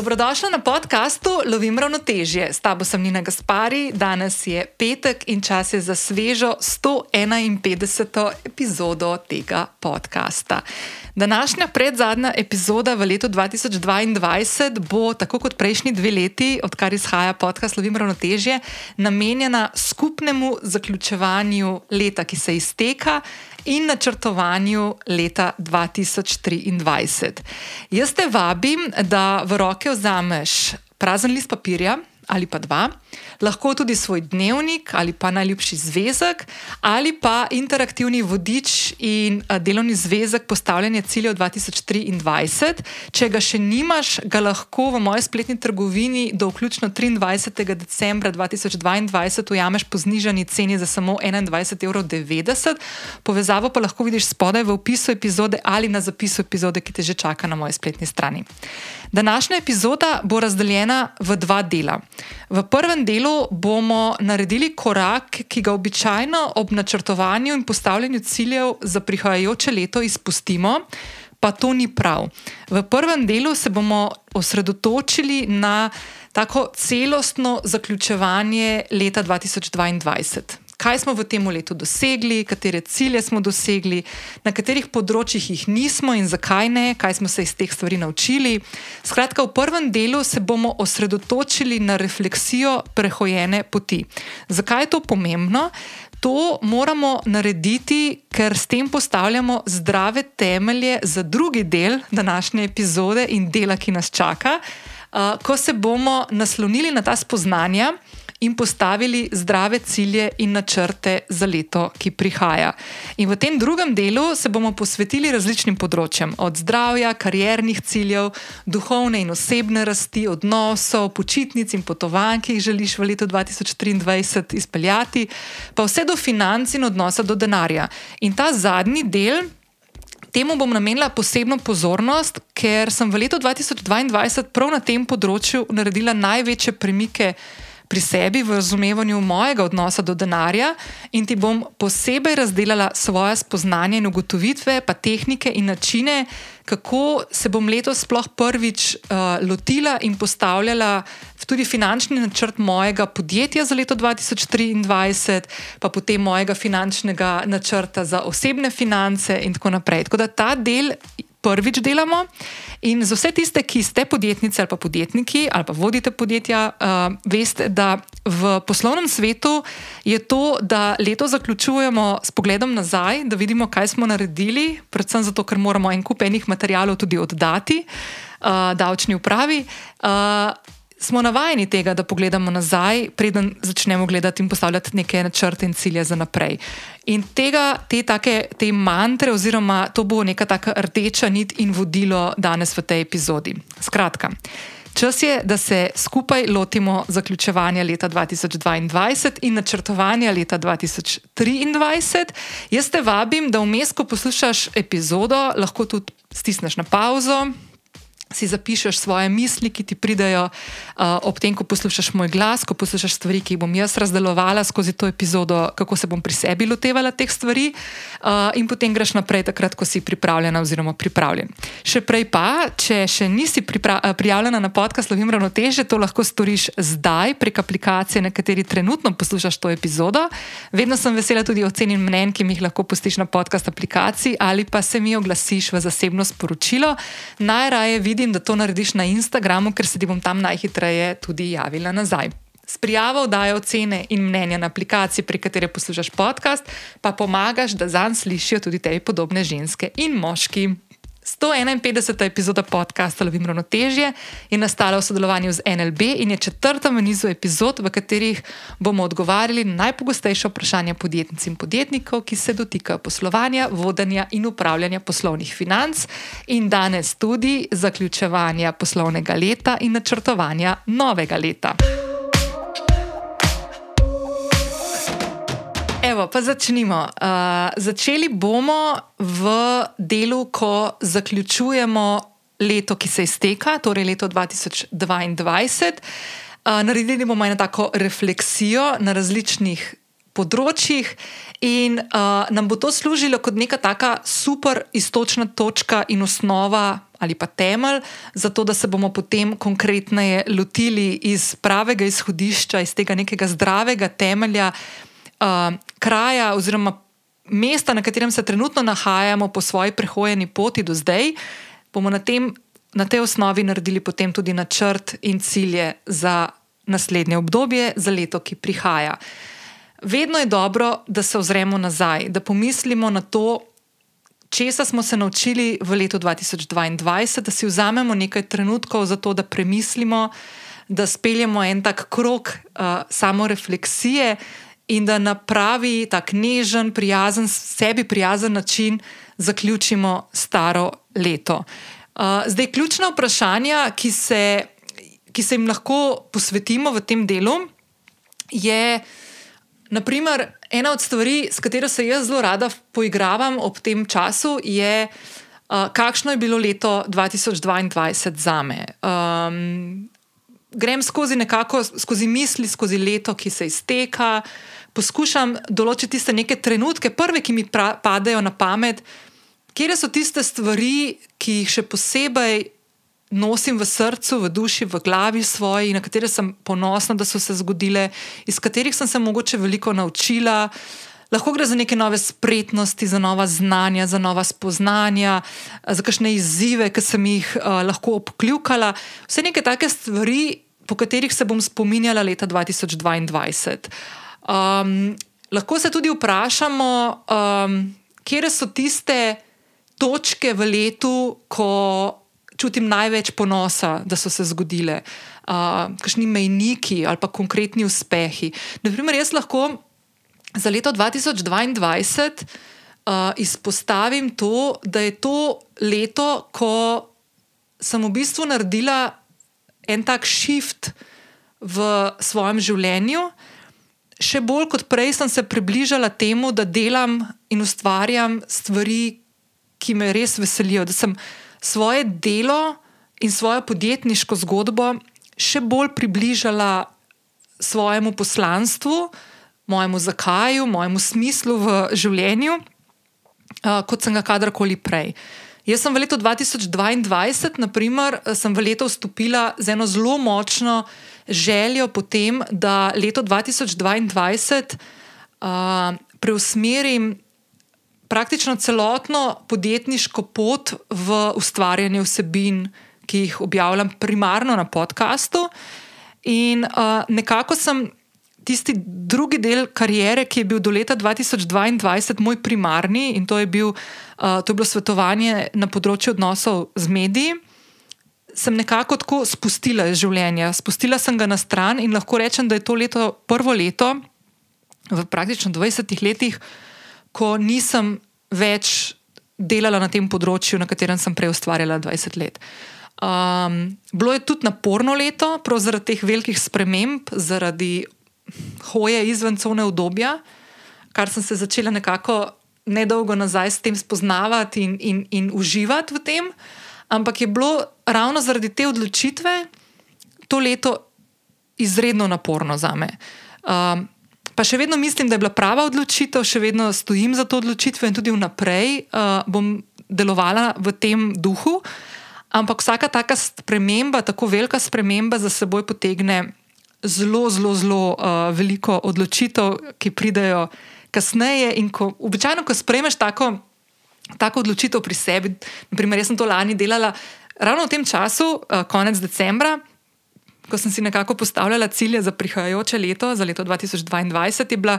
Dobrodošla na podkastu Lovim ravnotežje. S tabo sem Nina Gaspari, danes je petek in čas je za svežo 151. epizodo tega podcasta. Današnja predzadnja epizoda v letu 2022 bo, tako kot prejšnji dve leti, odkar izhaja podcast Lovim ravnotežje, namenjena skupnemu zaključevanju leta, ki se izteka in načrtovanju leta 2023. Jaz te vabim, da v roke vzameš prazen list papirja ali pa dva, lahko tudi svoj dnevnik ali pa najljubši zvezek ali pa interaktivni vodič in delovni zvezek postavljanja ciljev 2023. Če ga še nimaš, ga lahko v moji spletni trgovini do vključno 23. decembra 2022 ujameš po znižani ceni za samo 21,90 evrov. Povezavo pa lahko vidiš spodaj v opisu epizode ali na zapisu epizode, ki te že čaka na moji spletni strani. Današnja epizoda bo razdeljena v dva dela. V prvem delu bomo naredili korak, ki ga običajno ob načrtovanju in postavljanju ciljev za prihajajoče leto izpustimo, pa to ni prav. V prvem delu se bomo osredotočili na tako celostno zaključevanje leta 2022 kaj smo v tem letu dosegli, katere cilje smo dosegli, na katerih področjih jih nismo in zakaj ne, kaj smo se iz teh stvari naučili. Skratka, v prvem delu se bomo osredotočili na refleksijo prehojene poti. Zakaj je to pomembno? To moramo narediti, ker s tem postavljamo zdrave temelje za drugi del današnje epizode in dela, ki nas čaka, ko se bomo naslonili na ta spoznanja in postavili zdrave cilje in načrte za leto, ki prihaja. In v tem drugem delu se bomo posvetili različnim področjem, od zdravja, kariernih ciljev, duhovne in osebne rasti, odnosov, počitnic in potovanj, ki jih želiš v letu 2023 izpeljati, pa vse do financ in odnosa do denarja. In ta zadnji del. Temu bom namenila posebno pozornost, ker sem v letu 2022 prav na tem področju naredila največje premike pri sebi v razumevanju mojega odnosa do denarja in ti bom posebej razdelila svoje spoznanje in ugotovitve, pa tehnike in načine, kako se bom letos sploh prvič uh, lotila in postavljala tudi finančni načrt mojega podjetja za leto 2023, pa potem mojega finančnega načrta za osebne finance in tako naprej. Tako da ta del prvič delamo. In za vse tiste, ki ste podjetnice ali pa podjetniki ali pa vodite podjetja, uh, veste, da v poslovnem svetu je to, da leto zaključujemo s pogledom nazaj, da vidimo, kaj smo naredili, predvsem zato, ker moramo en kup enih materijalov tudi oddati uh, davčni upravi. Uh, smo navajeni tega, da pogledamo nazaj, preden začnemo gledati in postavljati neke načrte in cilje za naprej. In tega, te, take, te mantre, oziroma to bo neka taka rdeča nit in vodilo danes v tej epizodi. Skratka. Čas je, da se skupaj lotimo zaključevanja leta 2022 in načrtovanja leta 2023. Jaz te vabim, da vmes, ko poslušaš epizodo, lahko tudi stisneš na pauzo, si zapišeš svoje misli, ki ti pridejo uh, ob tem, ko poslušaš moj glas, ko poslušaš stvari, ki jih bom jaz razdelovala skozi to epizodo, kako se bom pri sebi lotevala teh stvari, uh, in potem greš naprej, takrat, ko si pripravljena oziroma pripravljen. Še prej pa, če še nisi prijavljena na podcast Lovim Ravnoteže, to lahko storiš zdaj prek aplikacije, na kateri trenutno poslušaš to epizodo. Vedno sem vesela tudi ocenin mnen, ki mi jih lahko pustiš na podcast aplikaciji ali pa se mi oglasiš v zasebno sporočilo. Najraje vidim, vidim, da to narediš na Instagramu, ker se ti bom tam najhitreje tudi javila nazaj. S prijavo dajo ocene in mnenja na aplikaciji, pri kateri poslušaš podcast, pa pomagaš, da zanj slišijo tudi te podobne ženske in moški. 151. epizoda podcasta Lovim ravnotežje je nastala v sodelovanju z NLB in je četrta v nizu epizod, v katerih bomo odgovarjali na najpogostejše vprašanja podjetnic in podjetnikov, ki se dotikajo poslovanja, vodenja in upravljanja poslovnih financ, in danes tudi zaključevanja poslovnega leta in načrtovanja novega leta. Evo, pa začnimo. Uh, začeli bomo v delu, ko zaključujemo leto, ki se izteka, torej leto 2022. Uh, naredili bomo eno tako refleksijo na različnih področjih, in uh, nam bo to služilo kot neka taka super istočna točka in osnova. Ali pa temelj, zato da se bomo potem konkretneje lotili iz pravega izhodišča, iz tega nekega zdravega temelja, uh, kraja oziroma mesta, na katerem se trenutno nahajamo po svoji prehojeni poti do zdaj, bomo na, tem, na tej osnovi naredili potem tudi načrt in cilje za naslednje obdobje, za leto, ki prihaja. Vedno je dobro, da se ozremo nazaj, da pomislimo na to, česa smo se naučili v letu 2022, da si vzamemo nekaj trenutkov za to, da premislimo, da speljemo en tak krok uh, samorefleksije in da na pravi, tak nežen, prijazen, sebi prijazen način zaključimo staro leto. Uh, zdaj, ključna vprašanja, ki se, ki se jim lahko posvetimo v tem delu, je, naprimer, ena od stvari, s katero se jaz zelo rada poigravam ob tem času, je, uh, kakšno je bilo leto 2022 za me. Um, grem skozi nekako, skozi misli, skozi leto, ki se izteka poskušam določiti tiste neke trenutke, prve, ki mi pra, padejo na pamet, kje so tiste stvari, ki jih še posebej nosim v srcu, v duši, v glavi svoji, na katere sem ponosna, da so se zgodile, iz katerih sem se mogoče veliko naučila. Lahko gre za neke nove spretnosti, za nova znanja, za nova spoznanja, za kakšne izzive, ki sem jih uh, lahko obkljukala. Vse neke take stvari, po katerih se bom spominjala leta 2022. Um, lahko se tudi vprašamo, um, kje so tiste točke v letu, ko čutim največ ponosa, da so se zgodile, uh, kakšni mejniki ali pa konkretni uspehi. Naprimer, jaz lahko za leto 2022 uh, izpostavim to, da je to leto, ko sem v bistvu naredila en tak shift v svojem življenju še bolj kot prej sem se približala temu, da delam in ustvarjam stvari, ki me res veselijo, da sem svoje delo in svojo podjetniško zgodbo še bolj približala svojemu poslanstvu, mojemu zakaju, mojemu smislu v življenju, kot sem ga kadarkoli prej. Jaz sem v letu 2022, naprimer, sem v leto vstopila z eno zelo močno željo potem, da leto 2022 uh, preusmerim praktično celotno podjetniško pot v ustvarjanje vsebin, ki jih objavljam primarno na podkastu. In uh, nekako sem tisti drugi del kariere, ki je bil do leta 2022 moj primarni, in to je, bil, uh, to je bilo svetovanje na področju odnosov z mediji sem nekako tako spustila iz življenja. Spustila sem ga na stran in lahko rečem, da je to leto prvo leto v praktično 20 letih, ko nisem več delala na tem področju, na katerem sem prej ustvarjala 20 let. Um, bilo je tudi naporno leto, prav zaradi teh velikih sprememb, zaradi hoje izven cone obdobja, kar sem se začela nekako nedolgo nazaj s tem spoznavati in, in, in uživati v tem. Ampak je bilo ravno zaradi te odločitve to leto izredno naporno za me. Um, pa še vedno mislim, da je bila prava odločitev, še vedno stojim za to odločitvijo in tudi vnaprej uh, bom delovala v tem duhu. Ampak vsaka taka sprememba, tako velika sprememba, za seboj potegne zelo, zelo, zelo uh, veliko odločitev, ki pridejo kasneje. In ko, običajno, ko sprejmeš tako tako odločitev pri sebi. Naprimer, jaz sem to lani delala ravno v tem času, uh, konec decembra, ko sem si nekako postavljala cilje za prihajajoče leto, za leto 2022, je bila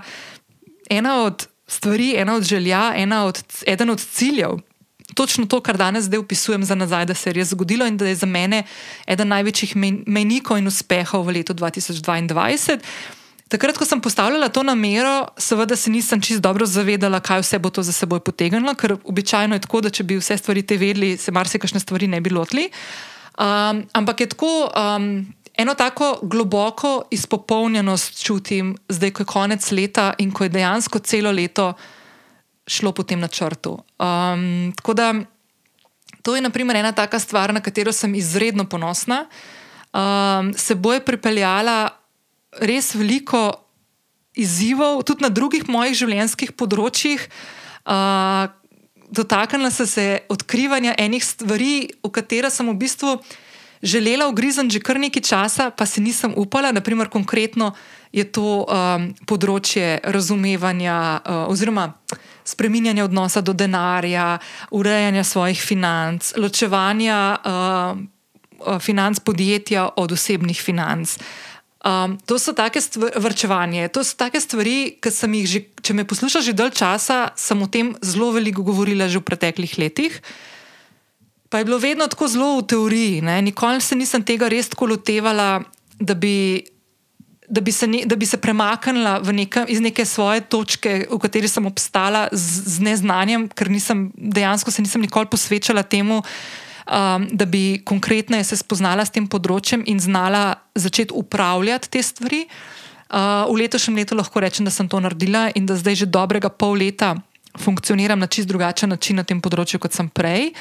ena od stvari, ena od želja, ena od, eden od ciljev. Točno to, kar danes zdaj opisujem za nazaj, da se je res zgodilo in da je za mene eden največjih mejnikov in uspehov v letu 2022. Takrat, ko sem postavljala to namero, seveda se nisem čisto dobro zavedala, kaj vse bo to za seboj potegnilo, ker običajno je tako, da če bi vse stvari te vedeli, se marsikšne stvari ne bi lotili. Um, ampak je tako, um, eno tako globoko izpopolnjenost čutim, zdaj, ko je konec leta in ko je dejansko celo leto šlo po tem načrtu. Um, tako da to je, ena taka stvar, na katero sem izredno ponosna. Um, seboj je pripeljala res veliko izzivov, tudi na drugih mojih življenjskih področjih. Uh, dotaknila sem se odkrivanja enih stvari, v katere sem v bistvu želela ugrizniti že kar nekaj časa, pa se nisem upala. Naprimer, konkretno je to um, področje razumevanja uh, oziroma spreminjanja odnosa do denarja, urejanja svojih financ, ločevanja uh, financ podjetja od osebnih financ. Um, to so take stvari, vrčevanje, to so take stvari, ki sem jih že, če me poslušaš že dalj časa, sem o tem zelo veliko govorila že v preteklih letih. Pa je bilo vedno tako zelo v teoriji, ne? nikoli se nisem tega res tako lotevala, da bi, da bi, se, ne, da bi se premaknila neka, iz neke svoje točke, v kateri sem obstala z, z neznanjem, ker nisem, dejansko se nisem nikoli posvečala temu um, da bi konkretno se spoznala s tem področjem in znala začeti upravljati te stvari. Uh, v letošnjem letu lahko rečem, da sem to naredila in da zdaj že dobrega pol leta funkcioniram na čist drugačen način na tem področju, kot sem prej.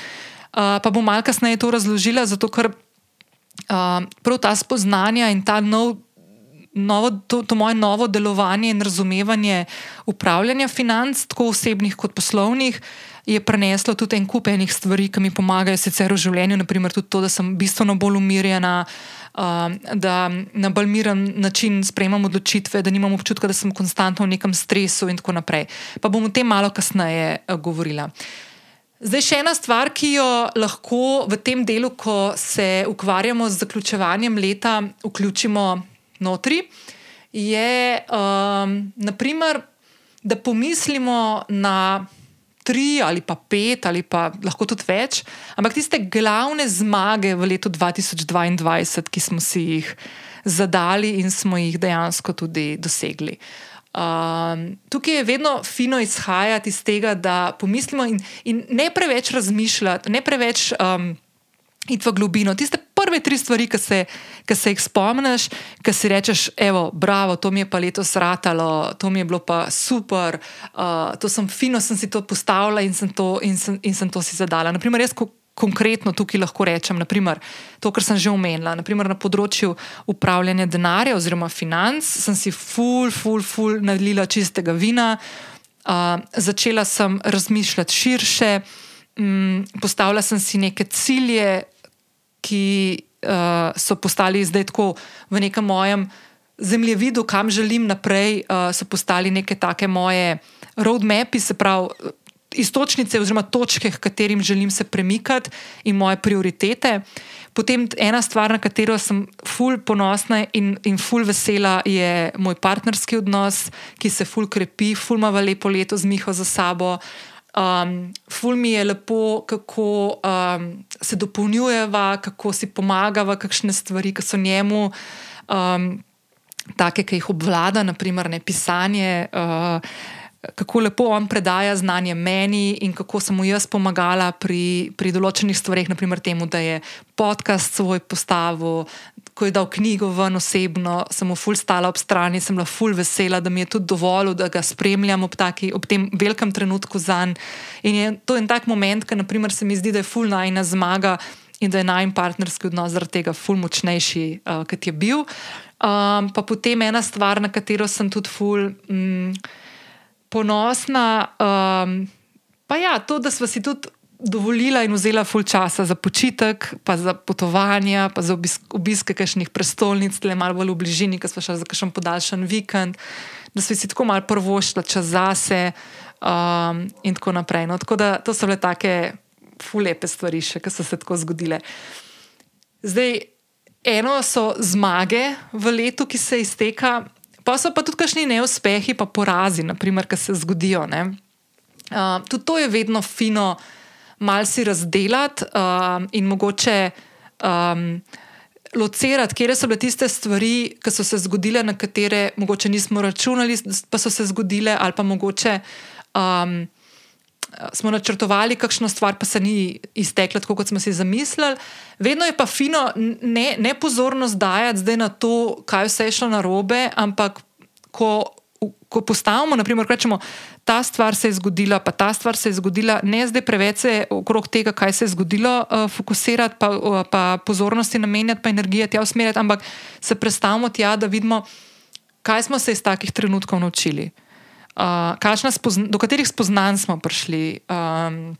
Uh, pa bom malo kasneje to razložila, zato ker uh, prav ta spoznanja in ta nov. Novo, to, to moje novo delovanje in razumevanje upravljanja financ, tako osebnih kot poslovnih, uh, je preneslo tudi en kup enih stvari, ki mi pomagajo sicer v življenju, naprimer tudi to, da sem bistveno bolj umirjena, uh, da na bolj miren način sprejemam odločitve, da nimam občutka, da sem konstantno v nekem stresu in tako naprej. Pa bom o tem malo kasneje uh, govorila. Zdaj, še ena stvar, ki jo lahko v tem delu, ko se ukvarjamo z zaključevanjem leta, vključimo notri, je, um, naprimer, da pomislimo na tri ali pa pet ali pa lahko tudi več, ampak tiste glavne zmage v letu 2022, ki smo si jih zadali in smo jih dejansko tudi dosegli. Um, tukaj je vedno fino izhajati iz tega, da pomislimo in, in ne preveč razmišljati, ne preveč. Um, iti v globino. Tiste prve tri stvari, ki se, ki se jih spomniš, ki si rečeš, evo, bravo, to mi je pa letos ratalo, to mi je bilo pa super, uh, to sem fino, sem si to postavila in sem to, in sem, in sem to si zadala. Naprimer, jaz konkretno tukaj lahko rečem, naprimer, to, kar sem že omenila, naprimer, na področju upravljanja denarja oziroma financ, sem si ful, ful, ful nalila čistega vina, uh, začela sem razmišljati širše. Um, postavila sem si neke cilje, ki uh, so postali zdaj tako v nekem mojem zemljevidu, kam želim naprej, uh, so postali neke take moje roadmapi, se pravi. Istočnice, oziroma točke, k katerim želim se premikati, in moje prioritete. Potem ena stvar, na katero sem ful ponosna in, in ful vesela, je moj partnerski odnos, ki se ful krepi, ful ima lepo leto z Miho za sabo. Um, ful mi je lepo, kako um, se dopolnjujeva, kako si pomagava, kakšne stvari, ki so njemu, um, take, ki jih obvlada, naprimer ne pisanje. Uh, kako lepo on predaja znanje meni in kako sem mu jaz pomagala pri, pri določenih stvareh, naprimer temu, da je podcast svoj postavil, ko je dal knjigo ven osebno, sem mu ful stala ob strani, sem bila ful vesela, da mi je tudi dovolj, da ga spremljam ob, taki, ob tem velikem trenutku za njim. In je to en tak moment, ki se mi zdi, da je ful najna zmaga. In da je najmanj partnerski odnos zaradi tega ful močnejši, uh, kot je bil. Um, pa potem ena stvar, na katero sem tudi ful. Um, ponosna. Um, pa ja, to, da smo si tudi dovolila in vzela ful časa za počitek, pa za potovanja, pa za obisk, obiske kakšnih prestolnic, le malo bolj v bližini, ki smo šli za kakšen podaljšan vikend, da smo si tako malo prvošla čas zase um, in tako naprej. No, tako da to so bile take fulepe stvari, še, ki so se tako zgodile. Zdaj, eno so zmage v letu, ki se izteka. Pa so pa tudi kakšni neuspehi, pa porazi, naprimer, ki se zgodijo. Uh, tudi to je vedno fino, malo si razdeliti uh, in mogoče um, locirati, kje so bile tiste stvari, ki so se zgodile, na katere mogoče nismo računali, pa so se zgodile, ali pa mogoče. Um, Smo načrtovali kakšno stvar, pa se ni iztekla tako, kot smo si zamislili. Vedno je pa fino ne, ne pozornost dajati na to, kaj vse je šlo na robe, ampak ko, ko postavimo, naprimer, rečemo, ta stvar se je zgodila, pa ta stvar se je zgodila, ne zdaj preveč se okrog tega, kaj se je zgodilo, uh, fokusirati, pa, uh, pa pozornosti namenjati, pa energije tja usmerjati, ampak se predstavimo tja, da vidimo. kaj smo se iz takih trenutkov naučili, do katerih spoznanj smo prišli. Um,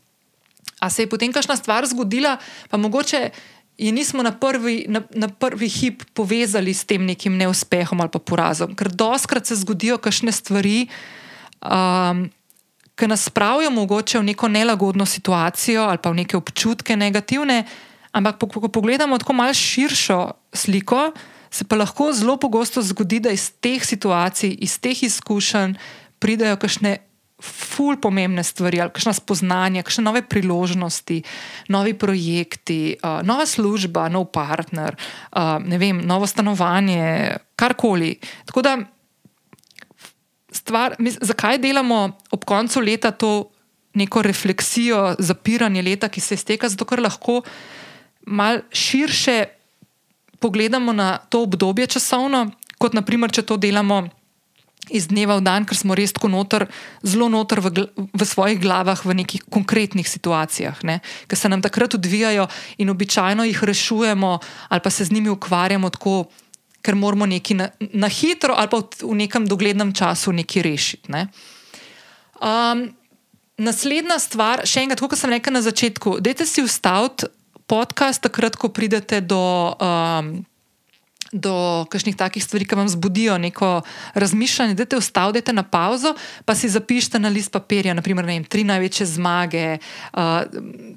a se je potem kakšna stvar zgodila, pa mogoče je nismo na prvi, na, na prvi hip povezali s tem nekim neuspehom ali pa porazom. Ker doskrat se zgodijo kakšne stvari, um, ki nas spravijo mogoče v neko nelagodno situacijo ali pa v neke občutke negativne, ampak ko, ko pogledamo tako malce širšo sliko, se pa lahko zelo pogosto zgodi, da iz teh situacij, iz teh izkušenj pridejo kakšne ful pomembne stvari, ali kakšna spoznanja, kakšne nove priložnosti, novi projekti, uh, nova služba, nov partner, uh, ne vem, novo stanovanje, karkoli. Tako da, stvar, mis, zakaj delamo ob koncu leta to neko refleksijo, zapiranje leta, ki se izteka, zato ker lahko mal širše pogledamo na to obdobje časovno, kot naprimer, če to delamo iz dneva v dan, ker smo res tako noter, zelo noter v, v svojih glavah, v nekih konkretnih situacijah, ki se nam takrat odvijajo in običajno jih rešujemo ali pa se z njimi ukvarjamo tako, ker moramo nekaj na, na hitro ali pa v, v nekem doglednem času nekaj rešiti. Ne? Um, naslednja stvar, še enkrat, kot sem rekel na začetku, dajte si ustaviti podcast, takrat, ko pridete do. Um, do kakšnih takih stvari, ki vam zbudijo neko razmišljanje, da te ustavite na pauzo, pa si zapišite na list papirja, naprimer, vem, tri največje zmage, uh,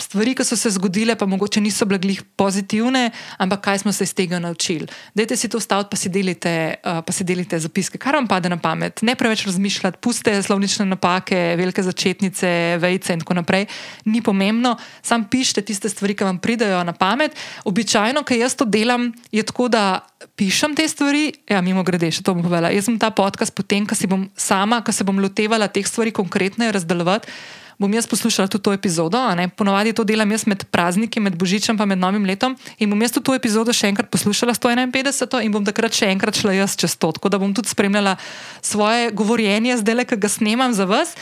stvari, ki so se zgodile, pa mogoče niso bile glih pozitivne, ampak kaj smo se iz tega naučili. Dajte si to ustaviti, pa si delite, uh, pa si delite zapiske, kar vam pade na pamet. Ne preveč razmišljati, puste slovnične napake, velike začetnice, vejce in tako naprej. Ni pomembno, sam pišite tiste stvari, ki vam pridejo na pamet. Običajno, kaj jaz to delam, je tako, da pišem te stvari, ja, mimo grede, še to bom povedala. Jaz sem ta podcast, potem, ko se bom sama, ko se bom lotevala teh stvari konkretno razdelovati, bom jaz poslušala tudi to epizodo. Ponovadi to delam jaz med prazniki, med božičem in med novim letom. In bom jaz tudi to epizodo še enkrat poslušala, 151, in bom takrat še enkrat šla jaz čez to. Tako da bom tudi spremljala svoje govorjenje, zdaj le, ki ga snemam za vas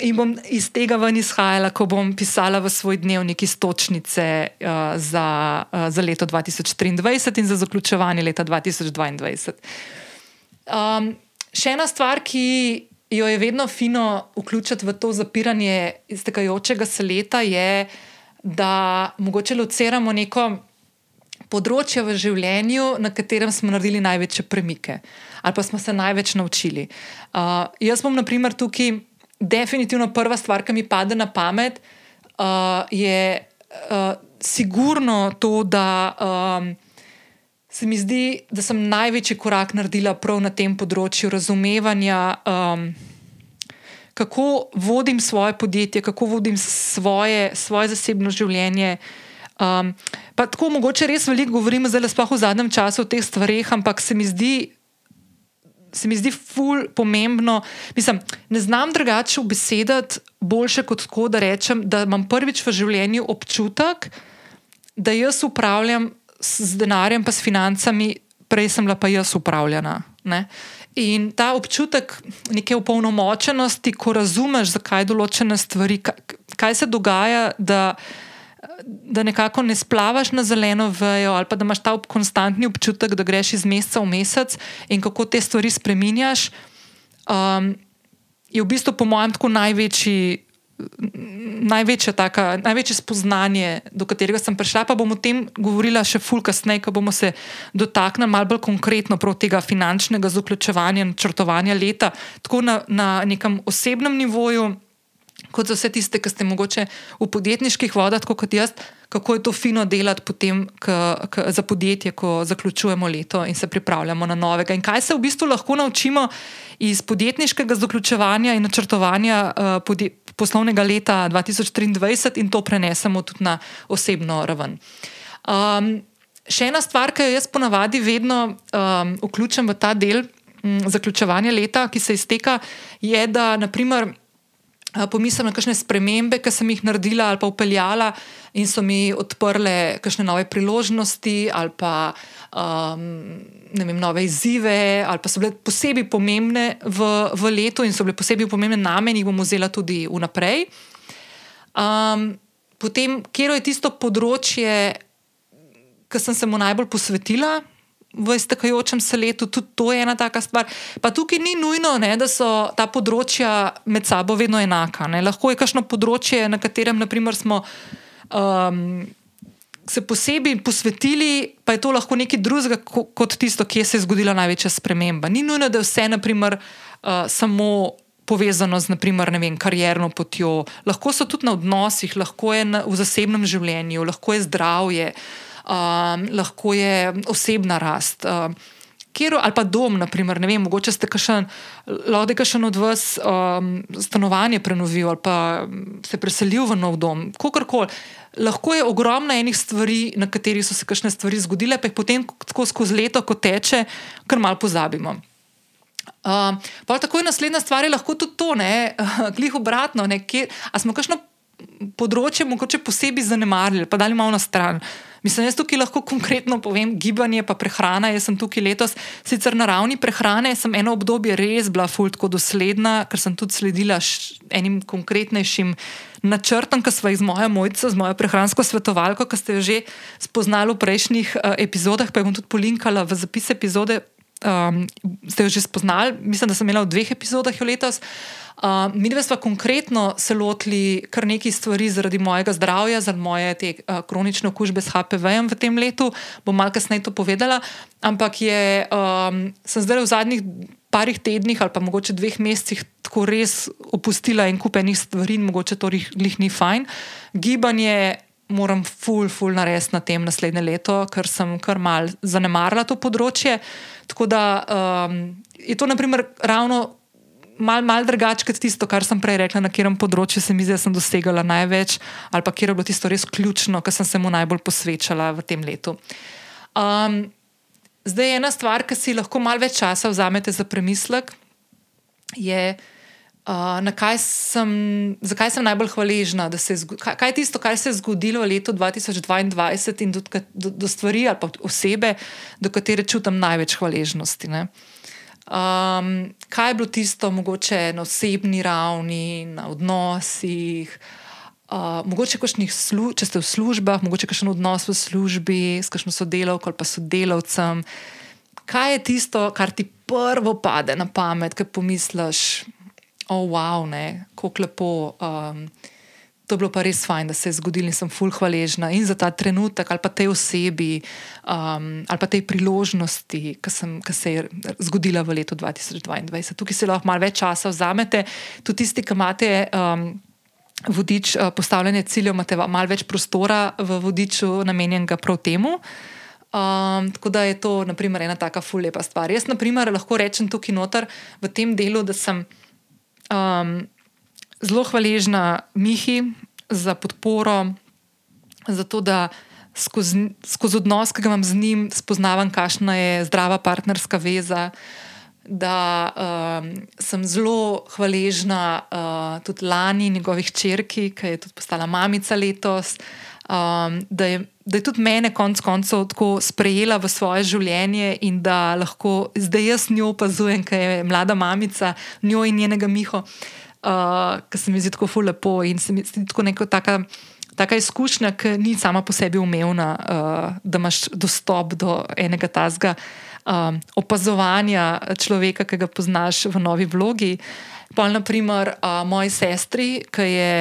in bom iz tega ven izhajala, ko bom pisala v svoj dnevnik istočnice uh, za, uh, za leto 2023 in za zaključovanje leta 2022. Um, še ena stvar, ki jo je vedno fino vključiti v to zapiranje iztekajočega se leta, je, da mogoče lociramo neko področje v življenju, na katerem smo naredili največje premike ali pa smo se največ naučili. Uh, jaz bom, na primer, tukaj definitivno prva stvar, ki mi pade na pamet, uh, je uh, sigurno to, da um, se mi zdi, da sem največji korak naredila prav na tem področju razumevanja. Um, Kako vodim svoje podjetje, kako vodim svoje, svoje zasebno življenje. Um, pa tako mogoče res veliko govorim, zdaj pa v zadnjem času o teh stvareh, ampak se mi zdi, se mi zdi ful pomembno. Mislim, ne znam drugače obesedati boljše kot tako, da rečem, da imam prvič v življenju občutek, da jaz upravljam z denarjem, pa s financami, prej sem bila pa jaz upravljena. Ne? In ta občutek neke upolnomočenosti, ko razumeš, zakaj določene stvari, kaj, kaj se dogaja, da da nekako ne splavaš na zeleno vejo, ali pa da imaš ta konstantni občutek, da greš iz meseca v mesec in kako te stvari spremenjaš, um, je v bistvu, po mojem, tako največji. Največje, taka, največje spoznanje, do katerega sem prišla, pa bom o tem govorila še ful kasneje, ko bomo se dotaknili malo bolj konkretno tega finančnega zaključovanja in črtovanja leta, tako na, na nekem osebnem nivoju kot za vse tiste, ki ste mogoče v podjetniških vodah, kot jaz, kako je to fino delati potem k, k, za podjetje, ko zaključujemo leto in se pripravljamo na novega. In kaj se v bistvu lahko naučimo iz podjetniškega zaključovanja in načrtovanja uh, podje, poslovnega leta 2023 in to prenesemo tudi na osebno raven. Um, še ena stvar, ki jo jaz ponavadi vedno um, vključim v ta del um, zaključovanja leta, ki se izteka, je, da naprimer pomislim na kakšne spremembe, ki sem jih naredila ali pa upeljala in so mi odprle kakšne nove priložnosti ali pa um, vem, nove izzive, ali pa so bile posebej pomembne v, v letu in so bile posebej pomembne name in jih bom vzela tudi vnaprej. Um, potem, kje je tisto področje, ki sem se mu najbolj posvetila v iztekajočem se letu, tudi to je ena taka stvar. Pa tukaj ni nujno, ne, da so ta področja med sabo vedno enaka. Ne. Lahko je kakšno področje, na katerem naprimer, smo. Um, Se posebej posvetili, pa je to lahko nekaj drugega kot tisto, kje se je zgodila največja sprememba. Ni nujno, da je vse, naprimer, uh, samo povezano z naprimer, vem, karjerno potjo, lahko so tudi na odnosih, lahko je na, v zasebnem življenju, lahko je zdravje, um, lahko je osebna rast. Um, Kjer, ali pa dom, naprimer, ne vem, mogoče ste kašen, lahko je kašen od vas um, stanovanje prenovil ali pa se preselil v nov dom, kakorkoli. Lahko je ogromno enih stvari, na katerih so se kakšne stvari zgodile, pa jih potem tako skozi leto, ko teče, kar mal pozabimo. Uh, pa tako je naslednja stvar, je lahko tudi to, ne, glih obratno. Ne, kje, a smo kakšno področje mogoče posebej zanemarili, pa dali malo na stran. Mislim, jaz tukaj lahko konkretno povem, gibanje pa prehrana. Jaz sem tukaj letos, sicer na ravni prehrane, sem eno obdobje res bila fultko dosledna, ker sem tudi sledila enim konkretnejšim načrtom, ki smo jih z mojo mojico, z mojo prehransko svetovalko, ki ste jo že spoznali v prejšnjih uh, epizodah, pa jo bom tudi polinkala v zapis epizode um, ste jo že spoznali, mislim, da sem imela v dveh epizodah letos. Uh, mi dve smo konkretno se lotili kar nekaj stvari zaradi mojega zdravja, zaradi moje te, uh, kronične okužbe s HPV-jem v tem letu. Bom malo kasneje to povedala. Ampak je, um, sem zdaj v zadnjih parih tednih ali pa mogoče dveh mesecih tako res opustila en kup enih stvari in mogoče to jih ni fajn. Gibanje moram ful, ful narediti na tem naslednje leto, ker sem kar mal zanemarila to področje. Tako da um, je to naprimer ravno. Mal, mal drugače kot tisto, kar sem prej rekla, na katerem področju se mi zdi, da sem dosegala največ, ali pa kjer je bilo tisto res ključno, kar sem se mu najbolj posvečala v tem letu. Um, zdaj, ena stvar, ki si lahko malo več časa vzamete za premislek, je, Uh, kaj sem, zakaj sem najbolj hvaležna, se je zgodilo? Kaj je tisto, kar se je zgodilo v letu 2022 in do, do, do stvari ali pa osebe, do katere čutim največ hvaležnosti? Um, kaj je bilo tisto, mogoče na osebni ravni, na odnosih, uh, mogoče slu, če ste v službah, mogoče kakšen odnos v službi s kakšno sodelavko ali pa sodelavcem. Kaj je tisto, kar ti prvo pade na pamet, ki pomisliš? Oh, wow, kako lepo. Um, to je bilo pa res fajn, da se je zgodilo in sem fulh hvaležna in za ta trenutek, ali pa tej osebi, um, ali pa tej priložnosti, ki se je zgodila v letu 2022. Tukaj se lahko malo več časa vzamete, tudi tisti, ki imate. Um, Vodič uh, postavljanja ciljev, imate malo več prostora v vodiču, namenjenega prav temu. Um, tako da je to, naprimer, ena taka fullepa stvar. Jaz, naprimer, lahko rečem tukaj noter v tem delu, da sem um, zelo hvaležna Mihi za podporo, za to, da skozi, skozi odnos, ki ga imam z njim, spoznavam, kakšna je zdrava partnerska veza. Da um, sem zelo hvaležna uh, tudi lani njegovih črki, ki je tudi postala mamica letos. Um, da, je, da je tudi mene konec koncev tako sprejela v svoje življenje in da lahko zdaj jaz njo opazujem, ker je mlada mamica, njo in njenega Miho, uh, ki se mi zdi tako lepo in se mi zdi tako neka taka, taka izkušnja, ki ni sama po sebi umevna, uh, da imaš dostop do enega tazga um, opazovanja človeka, ki ga poznaš v novi vlogi. Pa naprimer uh, moji sestri, ki je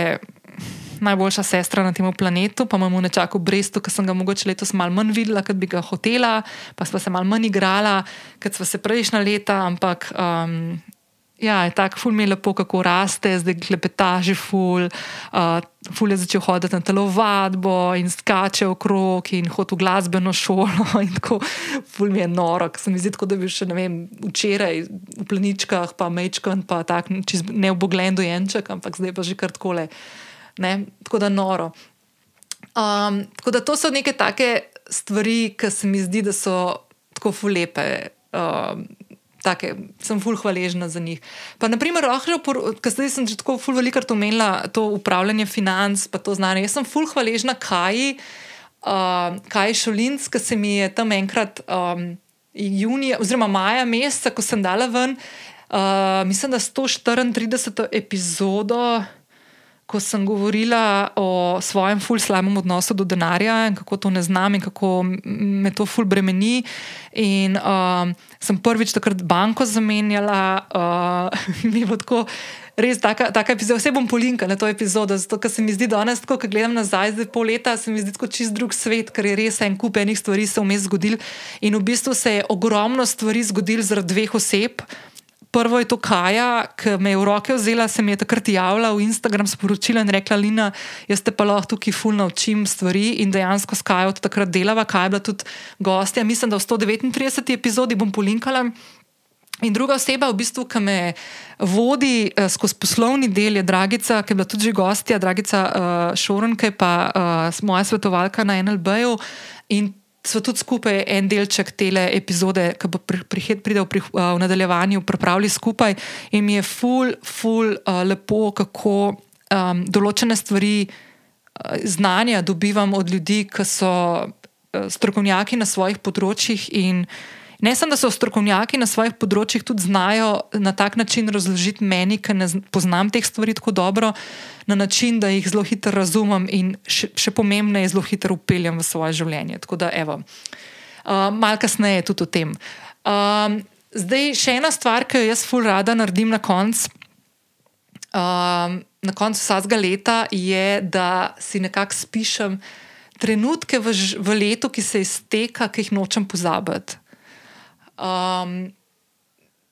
najboljša sestra na tem planetu, pa imamo nečako Brestu, ki sem ga mogoče letos malo manj videla, kot bi ga hotela, pa smo se malo manj igrala, kot smo se prejšnja leta, ampak. Um, Ja, je tako, ful mi je lepo, kako raste, zdaj klepeta že ful. Uh, ful je začel hoditi na telovadbo in skače okrog in hodi v glasbeno šolo. Tako, ful mi je noro, ker se mi zdi, kot da bi še vem, včeraj v pleničkah, pa mečkan, pa tako, ne v boglen dojenček, ampak zdaj pa že kar takole. Uh, ne? tako da noro. Um, tako da to so neke take stvari, ki se mi zdi, da so tako fulepe. Um, Take, sem ful hvaležna za njih. Pa, naprimer, ker zdaj sem že tako ful velikrat omenila to upravljanje financ, pa to znanje. Jaz sem ful hvaležna Kaji, uh, Kaji Šolinc, ki se mi je tam enkrat um, junija, oziroma maja meseca, ko sem dala ven, uh, mislim, da 134. epizodo ko sem govorila o svojem ful slabem odnosu do denarja in kako to ne znam in kako me to ful bremeni. In uh, sem prvič takrat banko zamenjala, uh, mi je tako. Res taka, taka epizoda, vse bom polinkala na to epizodo, zato se mi zdi danes, ko gledam nazaj, zdaj pol leta, se mi zdi kot čist drug svet, ker je res en kup enih stvari se vmes zgodil. In v bistvu se je ogromno stvari zgodil zaradi dveh oseb. Prvo je to Kaja, ki me je v roke vzela, se mi je takrat javila v Instagram sporočila in rekla: Lina, jaz te pa lahko tukaj fulno učim stvari in dejansko s Kajo od takrat delava. Kaj je bila tudi gostja, mislim, da v 139. epizodi bom polinkala. In druga oseba, v bistvu, ki me vodi uh, skozi poslovni del, je Dragica, ki je bila tudi gostja, Dragica uh, Šoren, ki je pa uh, moja svetovalka na NLB-ju. In so tudi skupaj en delček tele epizode, ki bo prišel v, uh, v nadaljevanju, pripravili skupaj. In mi je ful, ful, uh, lepo, kako um, določene stvari, uh, znanja dobivam od ljudi, ki so uh, strokovnjaki na svojih področjih. Ne samo, da so strokovnjaki na svojih področjih, tudi znajo na tak način razložiti meni, ki ne poznam teh stvari tako dobro, na način, da jih zelo hitro razumem in še, še pomembneje, zelo hitro upeljem v svoje življenje. Tako da, evo, uh, malo kasneje tudi o tem. Um, zdaj, še ena stvar, ki jo jaz ful rada naredim na koncu. Um, na koncu vsakega leta je, da si nekako spišem trenutke v, v letu, ki se izteka, ki jih nočem pozabiti. Um,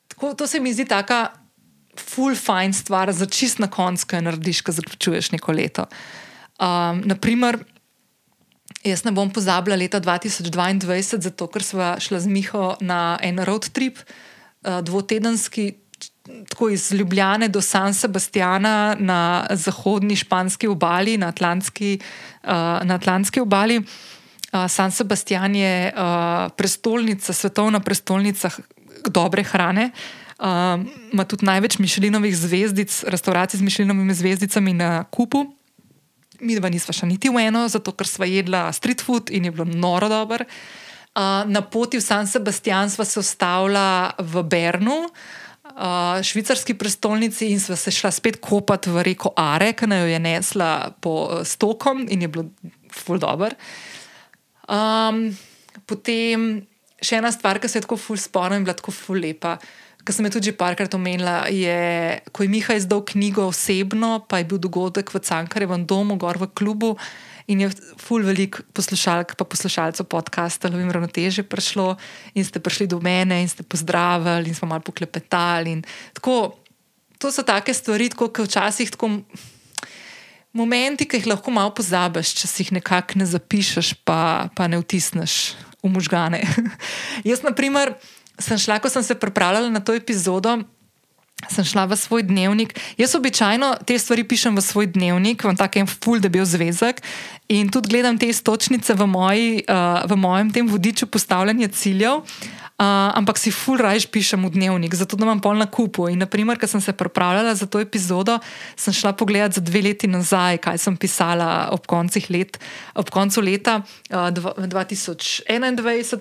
tako, to se mi zdi tako full fine stvar za čist na koncu, kaj narediš, ko zaključuješ neko leto. Um, naprimer, jaz ne bom pozabila leta 2022, zato ker smo šli z Miho na en road trip, uh, dvotedenski. Tako iz Ljubljana do San Sebastiana na zahodni španski obali, na Atlantski, uh, na Atlantski obali. San Sebastian je uh, prestolnica, svetovna prestolnica dobre hrane. Uh, ima tudi največ mišljinovih zvezdic, restauracij z mišljinovimi zvezdicami na kupu. Mi dva nisva še niti v eno, zato ker sva jedla street food in je bilo noro dobro. Uh, na poti v San Sebastian sva se ustavila v Bernu, uh, švicarski prestolnici, in sva se šla spet kopati v reko Are, ki naj jo je nesla po stokom in je bilo full dobro. Um, potem še ena stvar, ki se je tako ful spomnim, bila tako ful lepa. Kar sem tudi parkrat omenila, je, ko je Miha izdal knjigo osebno, pa je bil dogodek v Cankarjevem domu, gor v klubu. In je ful velik poslušalk, pa poslušalcev podcasta, lovim ravnoteže prišlo in ste prišli do mene in ste pozdravili in smo malo poklepetali. Tako, to so take stvari, kot včasih tako momenti, ki jih lahko malo pozabiš, če si jih nekako ne zapišeš, pa, pa ne vtisneš v možgane. Jaz, na primer, sem šla, ko sem se pripravljala na to epizodo. Sem šla v svoj dnevnik. Jaz običajno te stvari pišem v svoj dnevnik, v takem full debel zvezek in tudi gledam te istočnice v, moji, uh, v mojem tem vodiču postavljanja ciljev. Uh, ampak si full rajš pišem v dnevnik, zato da imam pol na kupu. In, naprimer, ko sem se pripravljala za to epizodo, sem šla pogledat za dve leti nazaj, kaj sem pisala ob, let, ob koncu leta uh, 2021,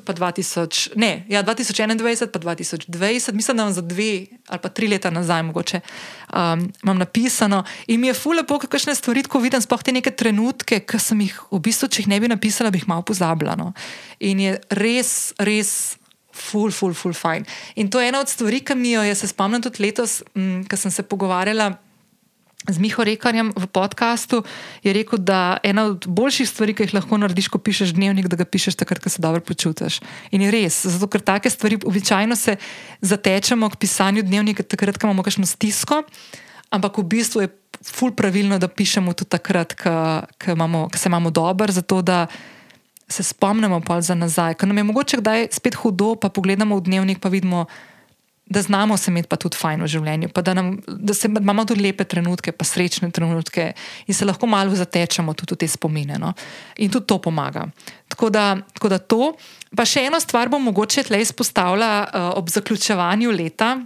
pa 2000, ne, ja, 2021, pa 2020, mislim, da imam za dve ali pa tri leta nazaj, mogoče um, imam napisano. In mi je full lepo, kakšne stvari tako vidim, sploh te neke trenutke, ki sem jih v bistvu, če jih ne bi napisala, bi jih malo pozabila. No. In je res, res ful, ful, ful, fajn. In to je ena od stvari, ki mi jo je, se spomnim tudi letos, mm, ko sem se pogovarjala. Z Miho Rekarjem v podkastu je rekel, da ena od boljših stvari, ki jih lahko narediš, ko pišeš dnevnik, da ga pišeš takrat, ko se dobro počutiš. In je res, zato ker take stvari običajno se zatečemo k pisanju dnevnika, takrat, ko imamo kakšno stisko, ampak v bistvu je ful pravilno, da pišemo tudi takrat, ko se imamo dobro, zato da se spomnimo pa za nazaj. Ker nam je mogoče kdaj spet hudo, pa pogledamo v dnevnik, pa vidimo, da znamo se imeti pa tudi fajn v življenju, da, nam, da se, imamo tudi lepe trenutke, pa srečne trenutke in se lahko malo zatečemo tudi v te spomine. No? In tudi to pomaga. Tako da, tako da to. Pa še eno stvar bom mogoče tle izpostavila uh, ob zaključevanju leta,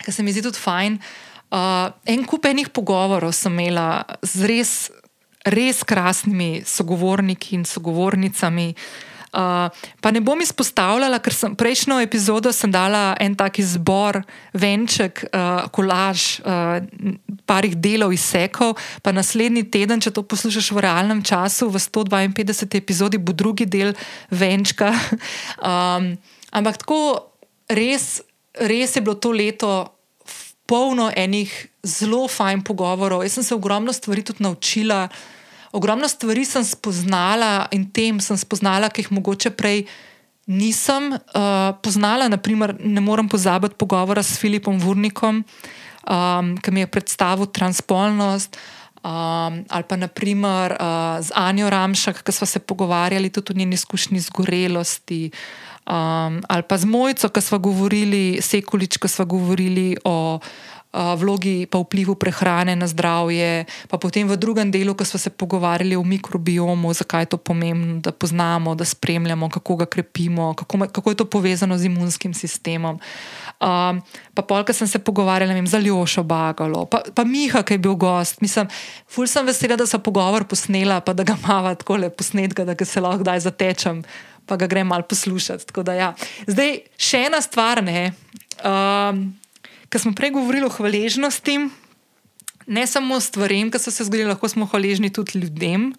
ker se mi zdi tudi fajn. Uh, en kup enih pogovorov sem imela z res res krasnimi sogovorniki in sogovornicami. Uh, pa ne bom izpostavljala, ker sem prejšnjo epizodo sem dala en tak izbor, venček, uh, kolaž, uh, parih delov izsekov, pa naslednji teden, če to poslušaš v realnem času, v 152. epizodi bo drugi del venčka. Um, ampak tako res, res je bilo to leto polno enih zelo fajn pogovorov. Jaz sem se ogromno stvari tudi naučila. Ogromno stvari sem spoznala in tem sem spoznala, ki jih mogoče prej nisem uh, poznala. Naprimer, ne morem pozabiti pogovora s Filipom Vurnikom, um, ki mi je predstavil transpolnost. Um, ali pa naprimer uh, z Anjo Ramšak, ki smo se pogovarjali tudi o njeni izkušnji zgorelosti, um, ali pa z Mojco, ki smo govorili, Sekulič, ki smo govorili o vlogi pa vplivu prehrane na zdravje, pa potem v drugem delu, ko smo se pogovarjali o mikrobiomu, zakaj je to pomembno, da poznamo, da spremljamo, kako ga krepimo, kako, kako je to povezano z imunskim sistemom. Um, pa polka sem se pogovarjala vem, za Ljošo Bagalo, pa, pa Miha, ki je bil gost. Mislim, ful sem vesela, da sem pogovor posnela, pa da ga imamo tako le posnetka, da se lahko kdaj zatečem, pa ga grem mal poslušati. Da, ja. Zdaj, še ena stvar, ne. Um, Ker smo prej govorili o hvaležnosti, ne samo stvarem, ki so se zgodili, lahko smo hvaležni tudi ljudem.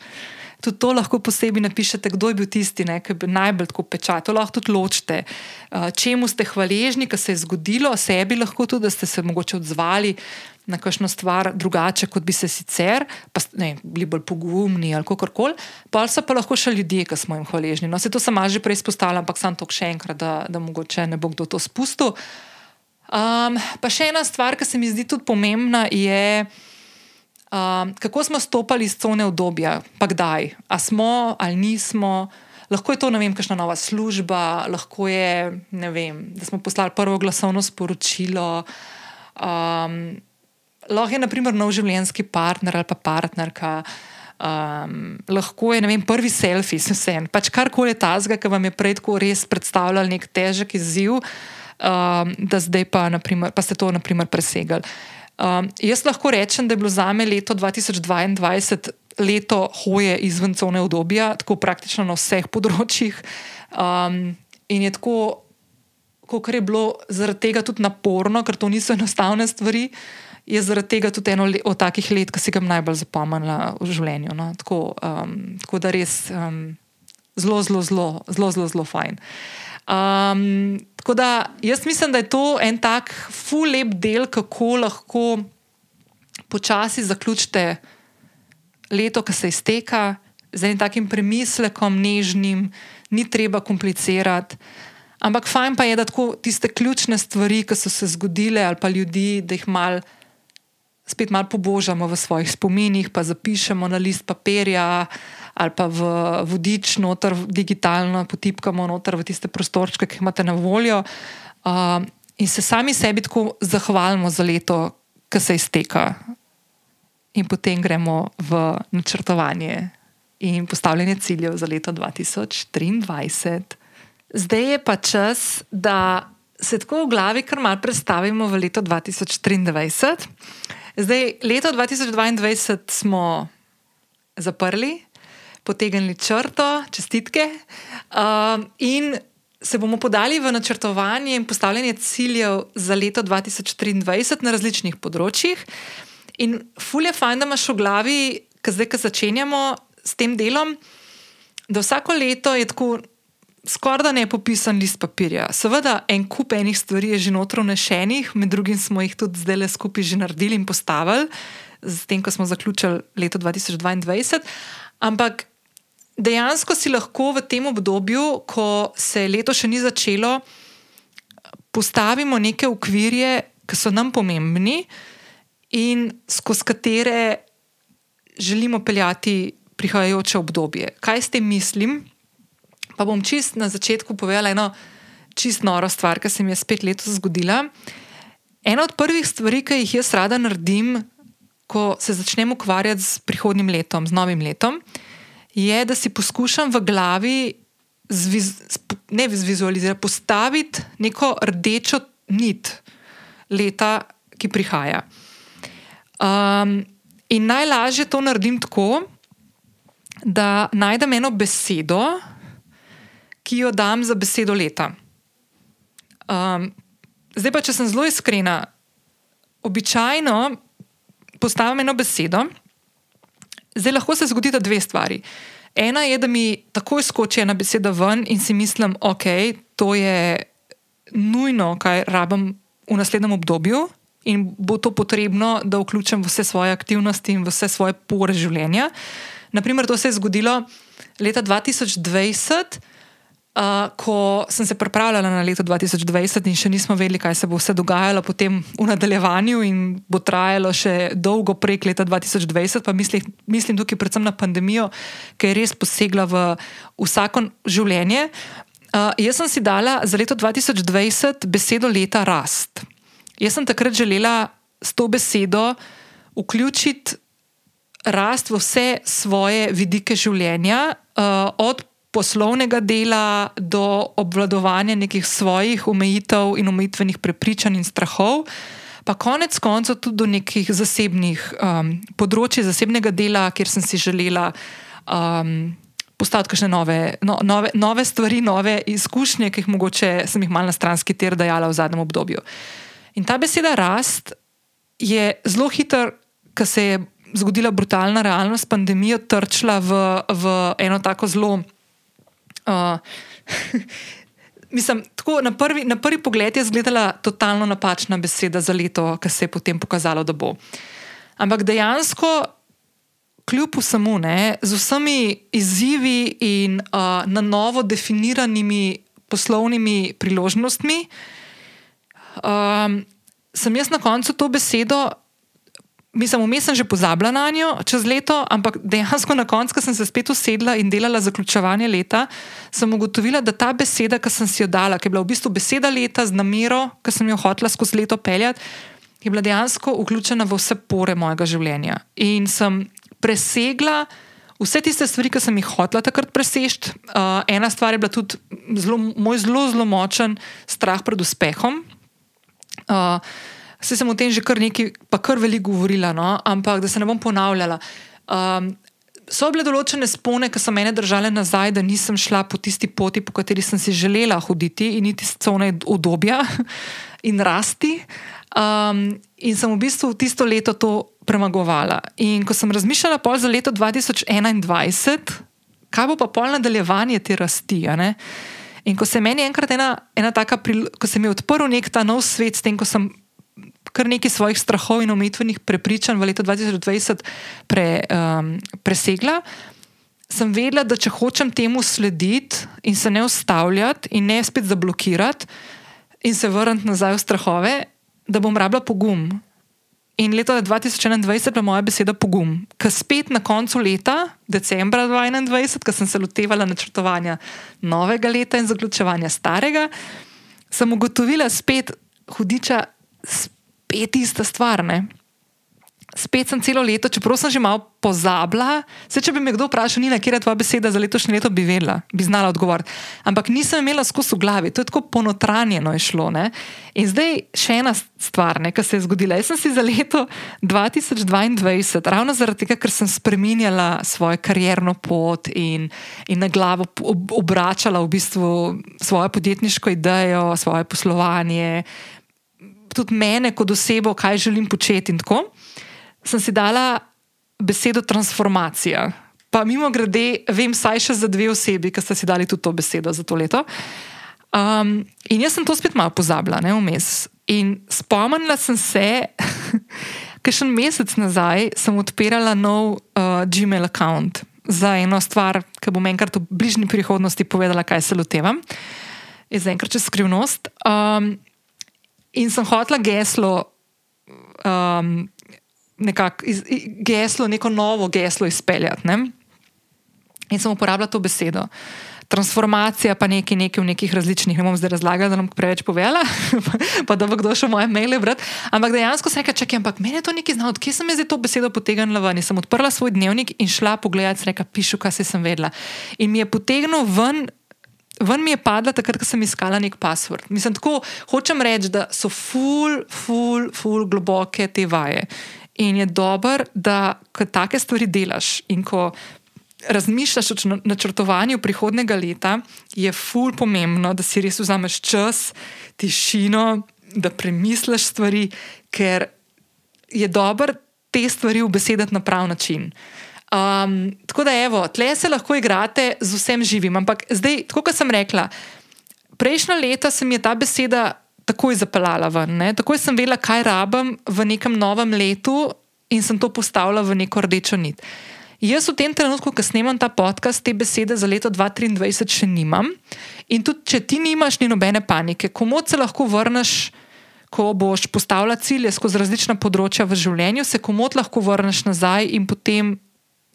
Tudi to lahko posebej napišete, kdo je bil tisti, ne, ki je najbolj tako pečat. To lahko tudi ločite, uh, čemu ste hvaležni, kar se je zgodilo, sebi lahko tudi, da ste se mogoče odzvali na kakšno stvar drugače, kot bi se sicer, pa ne, bili bolj pogumni ali kako koli. Pa so pa lahko še ljudje, ki smo jim hvaležni. No, se to sama že prej izpostavljam, ampak sam to še enkrat, da, da mogoče ne bo kdo to spustil. Um, pa še ena stvar, ki se mi zdi tudi pomembna, je, um, kako smo stopili iz cone obdobja, pa kdaj. A smo ali nismo. Lahko je to, ne vem, kakšna nova služba, lahko je, ne vem, da smo poslali prvo glasovno sporočilo. Um, lahko je, naprimer, nov življenjski partner ali pa partnerka. Um, lahko je, vem, prvi selfie, vse en. Pač karkoli je tazga, ki vam je prej tako res predstavljal nek težek izziv um, da zdaj pa, naprimer, pa ste to naprimer, presegali. Um, jaz lahko rečem, da je bilo za me leto 2022 leto hoje izven cone obdobja, tako praktično na vseh področjih. Um, in je tako, kot je bilo zaradi tega tudi naporno, ker to niso enostavne stvari. Je zaradi tega tudi eno od takih let, ki si ga najbolj zapomnila v življenju. No? Tako, um, tako da res um, zelo, zelo, zelo, zelo, zelo, zelo fajn. Um, tako da jaz mislim, da je to en tak ful lep del, kako lahko počasi zaključite leto, ki se izteka, z enim takim premislekom, nežnim, ni treba komplicirati. Ampak fajn pa je, da tako tiste ključne stvari, ki so se zgodile, ali pa ljudi, da jih mal, spet malo pobožamo v svojih spominih, pa zapišemo na list papirja ali pa v vodič, noter, digitalno potipkamo noter v tiste prostorčke, ki jih imate na voljo. Uh, in se sami sebi tako zahvalimo za leto, ki se izteka, in potem gremo v načrtovanje in postavljanje ciljev za leto 2023. Zdaj je pa čas, da se tako v glavi kar mal predstavimo v leto 2023. Zdaj, leto 2022 smo zaprli, potegnili črto, čestitke. Um, in se bomo podali v načrtovanje in postavljanje ciljev za leto 2023 na različnih področjih. In fulje fajn, da imaš v glavi, ki zdaj, ki začenjamo s tem delom, da vsako leto je tako. Skoraj da ne popisan list papirja. Seveda, en kup enih stvari je že notro nešenih, med drugim smo jih tudi zdaj le skupaj že naredili in postavili, z tem, ko smo zaključili leto 2022. Ampak dejansko si lahko v tem obdobju, ko se leto še ni začelo, postavimo neke ukvirje, ki so nam pomembni in skozi katere želimo peljati prihajajoče obdobje. Kaj s tem mislim? Pa bom čist na začetku povedala eno čist noro stvar, ki se mi je spet letos zgodila. Ena od prvih stvari, ki jih jaz rada naredim, ko se začnem ukvarjati z prihodnim letom, z novim letom, je, da si poskušam v glavi zviz, ne vizualizirati, postaviti neko rdečo nit leta, ki prihaja. Um, in najlažje to naredim tako, da najdem eno besedo, ki jo dam za besedo leta. Um, zdaj pa, če sem zelo iskrena, običajno postavim eno besedo, zdaj lahko se zgodita dve stvari. Ena je, da mi takoj skoči ena beseda ven in si mislim, ok, to je nujno, kaj rabim v naslednjem obdobju. In bo to potrebno, da vključim vse svoje aktivnosti in vse svoje pore življenja. Naprimer, to se je zgodilo leta 2020, Uh, ko sem se pripravljala na leto 2020 in še nismo vedeli, kaj se bo vse dogajalo potem v nadaljevanju, in bo trajalo še dolgo prek leta 2020, pa mislim, mislim tukaj predvsem na pandemijo, ki je res posegla v vsako življenje. Uh, jaz sem si dala za leto 2020 besedo leta rast. Jaz sem takrat želela s to besedo vključiti rast v vse svoje vidike življenja, uh, od poslovnega dela do obvladovanja nekih svojih omejitev in omejitvenih prepričanj in strahov, pa konec koncev tudi do nekih zasebnih um, področji, zasebnega dela, kjer sem si želela. Um, Postaviti kakšne nove, no, nove, nove stvari, nove izkušnje, ki jih mogoče sem jih malo na stranski ter dajala v zadnjem obdobju. In ta beseda rast je zelo hiter, ker se je zgodila brutalna realnost, pandemija, trčila v, v eno tako zelo Uh, mislim, tako, na, prvi, na prvi pogled je izgledala totalno napačna beseda za leto, ki se je potem pokazalo, da bo. Ampak dejansko, kljub vsemu, ne, z vsemi izzivi in uh, na novo definiranimi poslovnimi priložnostmi, um, sem jaz na koncu to besedo Mislim, vmes sem že pozabila na njo čez leto, ampak dejansko na koncu, ko sem se spet usedla in delala zaključovanje leta, sem ugotovila, da ta beseda, ki sem si jo dala, ki je bila v bistvu beseda leta z namero, ki sem jo hotela skozi leto peljati, je bila dejansko vključena v vse pore mojega življenja. In sem presegla vse tiste stvari, ki sem jih hotela takrat presežti. Uh, ena stvar je bila tudi zelo, moj zelo, zelo močen strah pred uspehom. Uh, Se sem o tem že kar nekaj, pa kar veliko govorila, no? ampak da se ne bom ponavljala. Um, so bile določene spone, ki so mene držale nazaj, da nisem šla po tisti poti, po kateri sem si želela hoditi in iti s cone odobja in rasti. Um, in sem v bistvu tisto leto to premagovala. In ko sem razmišljala pol za leto 2021, kaj bo pa pol nadaljevanje te rasti. In ko se meni enkrat ena, ena taka, ko se mi je odprl nek ta nov svet, s tem, ko sem kar nekaj svojih strahov in omejitvenih prepričanj v letu 2020 pre, um, presegla, sem vedela, da če hočem temu slediti in se ne ustavljati in ne spet zablokirati in se vrniti nazaj v strahove, da bom rabila pogum. In leto 2021 je bila moja beseda pogum. Ker spet na koncu leta, decembra 2021, ko sem se lotevala načrtovanja novega leta in zaključevanja starega, sem ugotovila spet hudiča. Spet spet ista stvar. Ne? Spet sem celo leto, čeprav sem že malo pozabila. Se, če bi me kdo vprašal, ni na kje je tvoja beseda za letošnje leto, bi vedela, bi znala odgovoriti. Ampak nisem imela skozi v glavi, to je tako ponotranjeno je šlo. Ne? In zdaj še ena stvar, ki se je zgodila. Jaz sem si za leto 2022, ravno zaradi tega, ker sem spremenjala svojo karjerno pot in, in na glavo obračala v bistvu svojo podjetniško idejo, svoje poslovanje tudi mene kot osebo, kaj želim početi. In tako sem si dala besedo transformacija. Pa mimo grede, vem, saj še za dve osebi, ki ste si dali tudi to besedo za to leto. Um, in jaz sem to spet malo pozabila, ne vmes. In spomnila sem se, ker še en mesec nazaj sem odpirala nov uh, Gmail račun za eno stvar, ki bom enkrat v bližnji prihodnosti povedala, kaj se lotevam. Je zaenkrat čez skrivnost. Um, In sem hotela geslo, um, nekako, geslo, neko novo geslo izpeljati. Ne? In sem uporabljala to besedo. Transformacija, pa nekaj, nekaj v nekih različnih, ne bom zdaj razlagala, da nam preveč povedala, pa da bo kdo šel moje maile brati. Ampak dejansko sem rekla, čakaj, ampak meni je to nekaj znano, odkje sem jaz to besedo potegnila ven. In sem odprla svoj dnevnik in šla pogledati, rekla, pišu, kaj sem vedela. In mi je potegnil ven ven mi je padla takrat, ko sem iskala nek password. Mislim, tako hočem reči, da so ful, ful, ful globoke te vaje. In je dobro, da ko take stvari delaš in ko razmišljaš o načrtovanju prihodnega leta, je ful pomembno, da si res vzameš čas, tišino, da premisliš stvari, ker je dobro te stvari ubesediti na prav način. Um, tako da, evo, tle se lahko igrate z vsem živim. Ampak zdaj, tako kot sem rekla, prejšnja leta se mi je ta beseda takoj zapeljala ven. Ne? Takoj sem vedela, kaj rabim v nekem novem letu in sem to postavila v neko rdečo nit. Jaz v tem trenutku, ko snemam ta podcast, te besede za leto 2023 še nimam. In tudi, če ti nimaš, ni nobene panike, komu se lahko vrneš, ko boš postavljal cilje skozi različna področja v življenju, se komu lahko vrneš nazaj in potem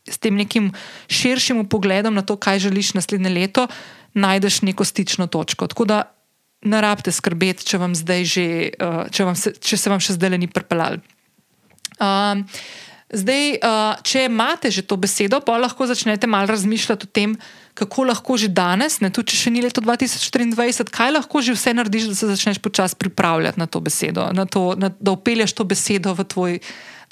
s tem nekim širšim pogledom na to, kaj želiš naslednje leto, najdeš neko stično točko. Tako da ne rabite skrbeti, če, že, uh, če, se, če se vam še zdaj le ni pripeljal. Um, Zdaj, uh, če imate že to besedo, pa lahko začnete malo razmišljati o tem, kako lahko že danes, ne tudi če še ni leto 2023, kaj lahko že vse narediš, da se začneš počasi pripravljati na to besedo, na to, na, da upelješ to besedo v tvoj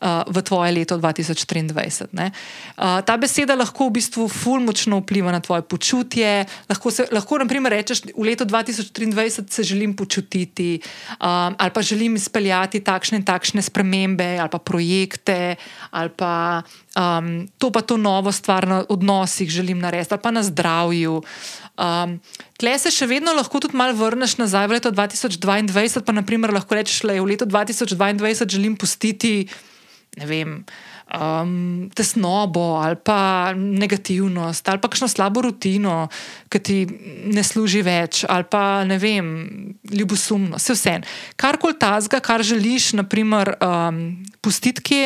uh, v tvoje leto 2023. Uh, ta beseda lahko v bistvu fulmočno vpliva na tvoje počutje. Lahko, se, lahko naprimer, rečeš, v letu 2023 se želim počutiti, um, ali pa želim izpeljati takšne in takšne spremembe, ali pa projekte, ali pa um, to pa to novo stvar na odnosih želim narediti, ali pa na zdravju. Um, Tle se še vedno lahko tudi malo vrneš nazaj v leto 2022, pa naprimer lahko rečeš, da je v letu 2022 želim pustiti ne vem, um, tesnobo ali pa negativnost ali pa kakšno slabo rutino, ki ti ne služi več, ali pa ne vem, ljubosumno, vse vse. Karkoli tazga, kar želiš, naprimer, um, pustiti, ki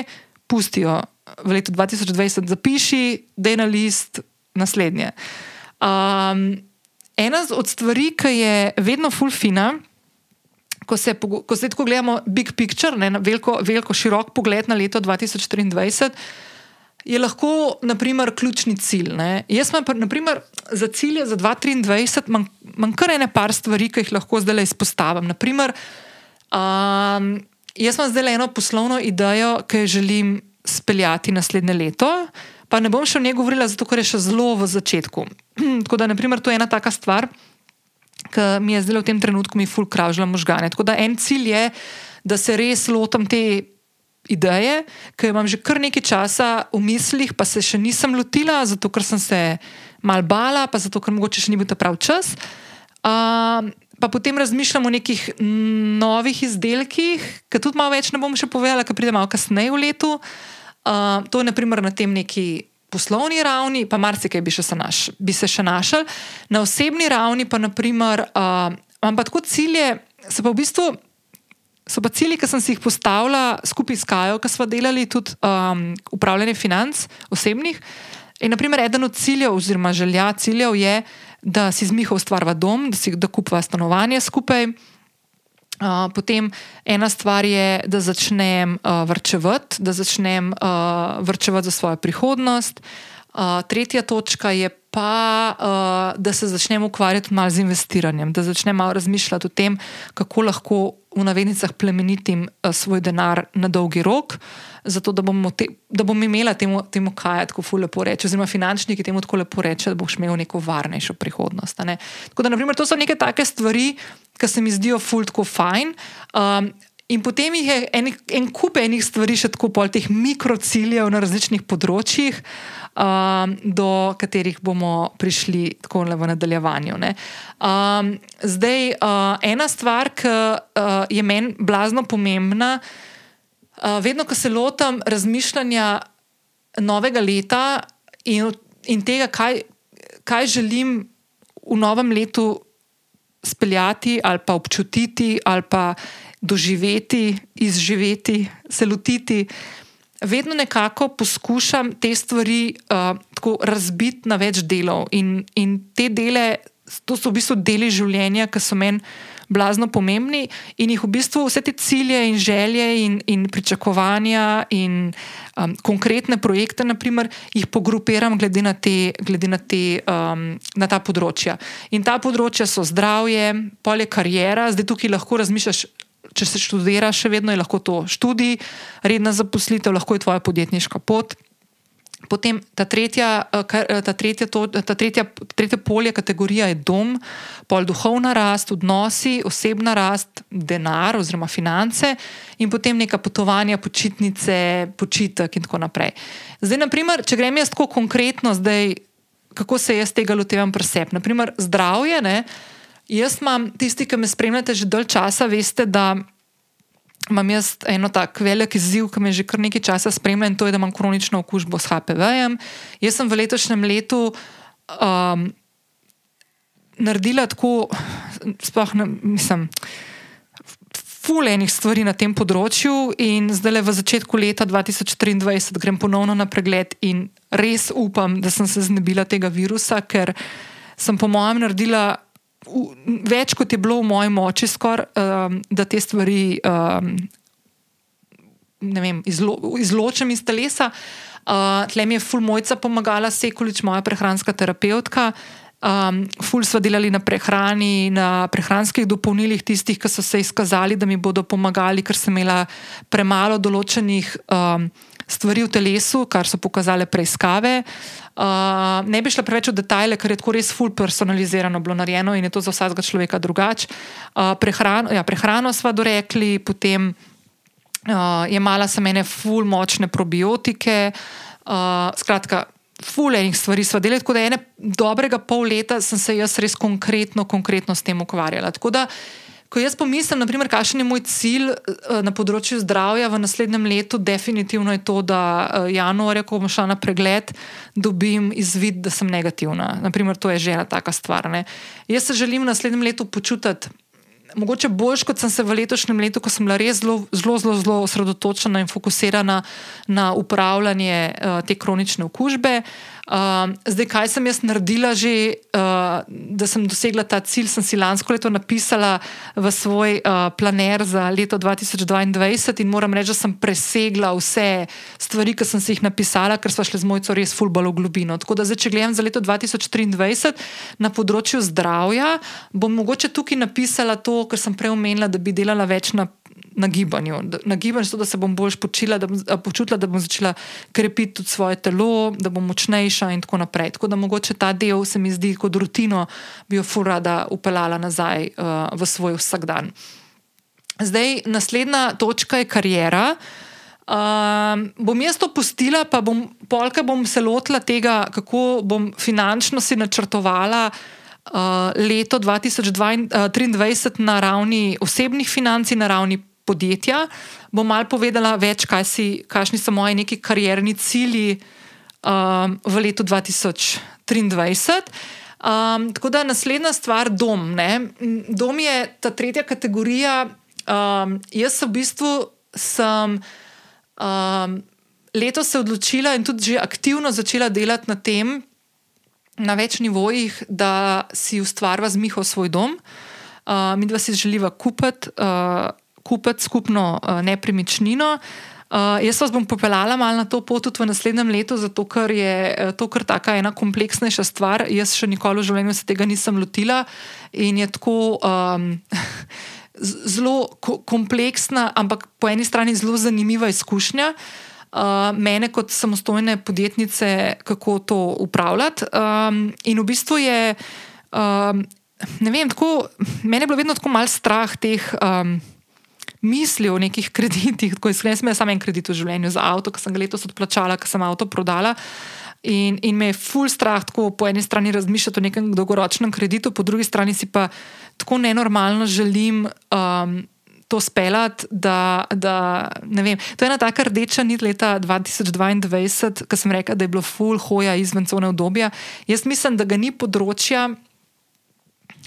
pustijo v letu 2020, zapiši, da je na list naslednje. Um, ena od stvari, ki je vedno fulfina, ko se ko zdaj tako gledamo, big picture, ne, veliko, veliko širok pogled na leto 2023, je lahko, naprimer, ključni cilj. Ne. Jaz imam, naprimer, za cilje za 2023, imam, imam kar ene par stvari, ki jih lahko zdaj izpostavim. Naprimer, um, jaz imam zdaj eno poslovno idejo, ki jo želim speljati naslednje leto. Pa ne bom še o njej govorila, zato ker je še zelo v začetku. Tako da, naprimer, to je ena taka stvar ki mi je zdaj v tem trenutku ful kravžila možgane. Tako da en cilj je, da se res lotim te ideje, ki jo imam že kar nekaj časa v mislih, pa se še nisem lotila, zato ker sem se mal bala, pa zato ker mogoče še ni bil ta pravi čas. Uh, pa potem razmišljam o nekih novih izdelkih, ki tudi malo več ne bom še povedala, ki pride malo kasneje v letu. Uh, to je naprimer na tem neki poslovni ravni, pa marsikaj bi, naš, bi se še našel, na osebni ravni pa naprimer, uh, imam pa tako cilje, se pa v bistvu. So pa cilji, ki sem si jih postavila skupaj s Kajo, ki smo delali tudi um, upravljanje financ osebnih. In, naprimer, eden od ciljev, oziroma želja ciljev je, da si z Miho ustvarjava dom, da si da kupva stanovanje skupaj. Uh, potem ena stvar je, da začnem uh, vrčevati, da začnem uh, vrčevati za svojo prihodnost. Uh, tretja točka je pa, uh, da se začnem ukvarjati malo z investiranjem, da začnem malo razmišljati o tem, kako lahko v navednicah plemenitim uh, svoj denar na dolgi rok. Zato, da bom, te, da bom imela temu, temu kaj, tako lepo reči, oziroma finančniki temu tako lepo reči, da boš imel neko varnejšo prihodnost. Tako da, naprimer, to so neke take stvari, ki se mi zdijo fultko fajn. Um, in potem je en, en kup enih stvari, še tako pol teh mikrociljev na različnih področjih, um, do katerih bomo prišli tako le v nadaljevanju. Um, zdaj, uh, ena stvar, ki uh, je meni blazno pomembna, uh, vedno, ko se lotam razmišljanja novega leta in, in tega, kaj, kaj želim v novem letu speljati ali pa občutiti ali pa doživeti, izživeti, se lotiti. Vedno nekako poskušam te stvari uh, razbiti na več delov, in, in te dele, to so v bistvu deli življenja, ki so meni blazno pomembni in jih v bistvu vse te cilje in želje in, in pričakovanja in um, konkretne projekte, naprimer, jih pogrupiram glede na, te, glede na, te, um, na ta področja. In ta področja so zdravje, polje karijera, zdaj tukaj lahko razmišljaš. Če se študira, še vedno je lahko to študij, redna zaposlitev, lahko je tvoja podjetniška pot. Potem ta tretja, ta tretja, to, ta tretja, tretja polje kategorija je dom, pol duhovna rast, odnosi, osebna rast, denar oziroma finance in potem neka potovanja, počitnice, počitek in tako naprej. Zdaj, naprimer, če grem jaz tako konkretno, zdaj, kako se jaz tega lotevam preseb. Naprimer, zdravje. Ne? Jaz imam, tisti, ki me spremljate že dalj časa, veste, da imam jaz eno tako velik izziv, ki me že kar nekaj časa spremlja in to je, da imam kronično okužbo s HPV-jem. Jaz sem v letošnjem letu um, naredila tako, sploh ne mislim. Fulejnih stvari na tem področju, in zdaj le v začetku leta 2023 grem ponovno na pregled, in res upam, da sem se znebila tega virusa, ker sem, po mojem, naredila več kot je bilo v moji moči, skor, um, da te stvari um, vem, izlo, izločim iz telesa. Uh, tle mi je ful mojca pomagala, sekulič, moja prehranska terapeutka. Um, ful smo delali na prehrani, na prehranskih dopolnilih, tistih, ki so se izkazali, da mi bodo pomagali, ker sem imela premalo določenih um, stvari v telesu, kar so pokazale preiskave. Uh, ne bi šla preveč v detajle, ker je tako res full personalizirano bilo narejeno in je to za vsakega človeka drugače. Uh, prehrano, ja, prehrano smo dorekli, potem uh, je mala sem ene full močne probiotike. Uh, skratka, full enih stvari smo delali, tako da ene dobrega pol leta sem se jaz res konkretno, konkretno s tem ukvarjala. Tako da Ko jaz pomislim, naprimer, kakšen je moj cilj eh, na področju zdravja v naslednjem letu, definitivno je to, da eh, januarja, ko bom šla na pregled, dobim izvid, da sem negativna. Naprimer, to je že ena taka stvar. Ne. Jaz se želim v naslednjem letu počutiti. Mogoče bolj kot sem se v letošnjem letu, ko sem bila res zelo, zelo, zelo, zelo osredotočena in fokusirana na upravljanje uh, te kronične okužbe. Uh, Uh, zdaj, kaj sem jaz naredila, že, uh, da sem dosegla ta cilj, sem si lansko leto napisala v svoj uh, planer za leto 2022 in moram reči, da sem presegla vse stvari, ki sem si jih napisala, ker smo šli z mojco res fulbalo v globino. Tako da, zdaj, če gledam za leto 2023 na področju zdravja, bom mogoče tukaj napisala to, kar sem prej omenila, da bi delala več na na gibanju, na gibanju, zato, da se bom bolj počila, da bom, počutila, da bom začela krepiti tudi svoje telo, da bom močnejša in tako naprej. Tako da mogoče ta del se mi zdi kot rutino, bi jo furada upeljala nazaj uh, v svoj vsakdan. Zdaj, naslednja točka je karijera. Um, bom jaz to pustila, pa bom polka bom se lotila tega, kako bom finančno si načrtovala uh, leto 2023 na ravni osebnih financ in na ravni podjetja. Bom mal povedala več, kaj si, kakšni so moji neki karjerni cilji um, v letu 2023. Um, tako da naslednja stvar, dom. Ne? Dom je ta tretja kategorija. Um, jaz v bistvu sem um, letos se odločila in tudi že aktivno začela delati na tem, na več nivojih, da si ustvarva z Miho svoj dom. Uh, mi dva si želiva kupiti. Uh, kupiti skupno uh, nepremičnino. Uh, jaz vas bom popeljala malo na to pot tudi v naslednjem letu, zato ker je uh, to kar taka ena kompleksnejša stvar. Jaz še nikoli v življenju se tega nisem lotila in je tako um, zelo ko kompleksna, ampak po eni strani zelo zanimiva izkušnja. Uh, mene kot samostojne podjetnice, kako to upravljati. Um, in v bistvu je, um, ne vem, tako, meni je bilo vedno tako malce strah teh. Um, misli o nekih kreditih, tako iskreno, sem samo en kredit v življenju za avto, ki sem ga letos odplačala, ker sem avto prodala. In, in me je ful strah, tako po eni strani razmišljati o nekem dolgoročnem kreditu, po drugi strani si pa tako nenormalno želim. Um, To speljati, da, da ne vem. To je ena taka rdeča nit leta 2022, ki sem rekel, da je bilo full hoja izven cone obdobja. Jaz mislim, da ga ni področja,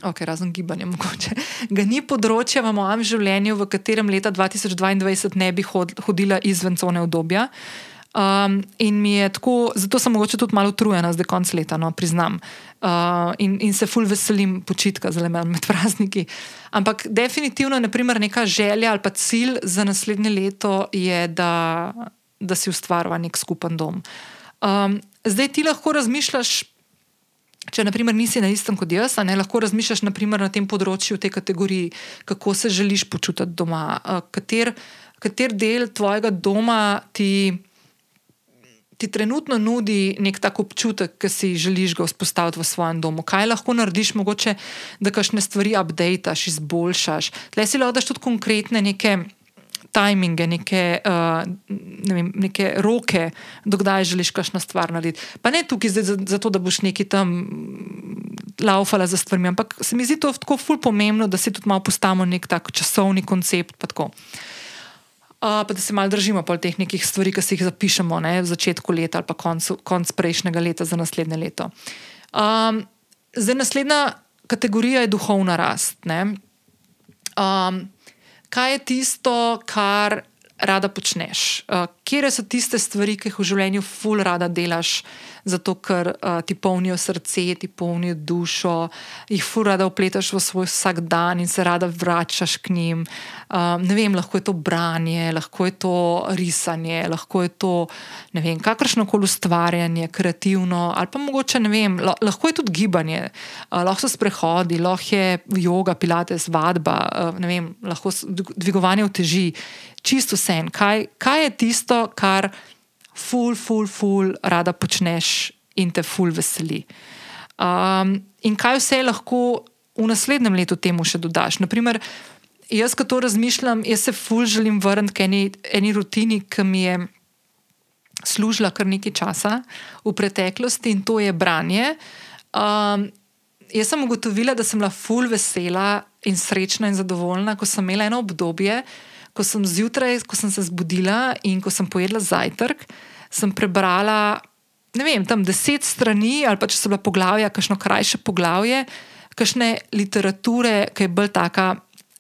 ok, razen gibanja, mogoče. Ga ni področja v mojem življenju, v katerem leta 2022 ne bi hodila izven cone obdobja. Um, in mi je tako, zato sem mogoče tudi malo utrujena, zdaj konc leta, no, priznam. Uh, in, in se ful veselim počitka, zelo med prazniki. Ampak definitivno je neka želja ali pa cilj za naslednje leto, je, da, da si ustvarja nek skupen dom. Um, zdaj ti lahko razmišljaš Če, na primer, nisi na istem kot jaz, ne, lahko razmišljaš naprimer, na tem področju, v tej kategoriji, kako se želiš počutiti doma. Kater, kater del tvojega doma ti, ti trenutno nudi nek tak občutek, ki si želiš ga vzpostaviti v svojem domu. Kaj lahko narediš, mogoče, da kakšne stvari updateš, izboljšaš. Tle si lahko daš tudi konkretne neke. Timinge, neke, uh, ne vem, neke roke, dokdaj želiš kakšno stvar narediti. Pa ne tukaj zato, za da boš neki tam laufala za stvarmi, ampak se mi zdi to tako ful pomembno, da si tudi malo postavimo nek tak časovni koncept. Uh, pa da se malo držimo teh nekih stvari, ki si jih zapišemo ne, v začetku leta ali pa koncu, konc prejšnjega leta za naslednje leto. Um, zdaj, naslednja kategorija je duhovna rast. Um, kaj je tisto, kar rada počneš? Kje so tiste stvari, ki jih v življenju ful rada delaš? zato ker uh, ti polnijo srce, ti polnijo dušo, jih fura, da opletaš v svoj vsak dan in se rada vračaš k njim. Um, ne vem, lahko je to branje, lahko je to risanje, lahko je to kakršno koli ustvarjanje, kreativno ali pa mogoče ne vem, lahko je tudi gibanje, uh, lahko so sprehodi, lahko je yoga, pilates, vadba, uh, vem, lahko dvigovanje v teži. Čisto vse. Kaj, kaj je tisto, kar ful, ful, ful, rada počneš in te ful veseli. Um, in kaj vse lahko v naslednjem letu temu še dodaš? Naprimer, jaz, ko to razmišljam, jaz se ful želim vrniti k eni, eni rutini, ki mi je služila kar nekaj časa v preteklosti in to je branje. Um, jaz sem ugotovila, da sem bila ful vesela in srečna in zadovoljna, ko sem imela eno obdobje, ko sem zjutraj, ko sem se zbudila in ko sem pojedla zajtrk, sem prebrala, ne vem, tam deset strani ali pa če so bila poglavja, kakšno krajše poglavje, kakšne literature, ki je bolj taka.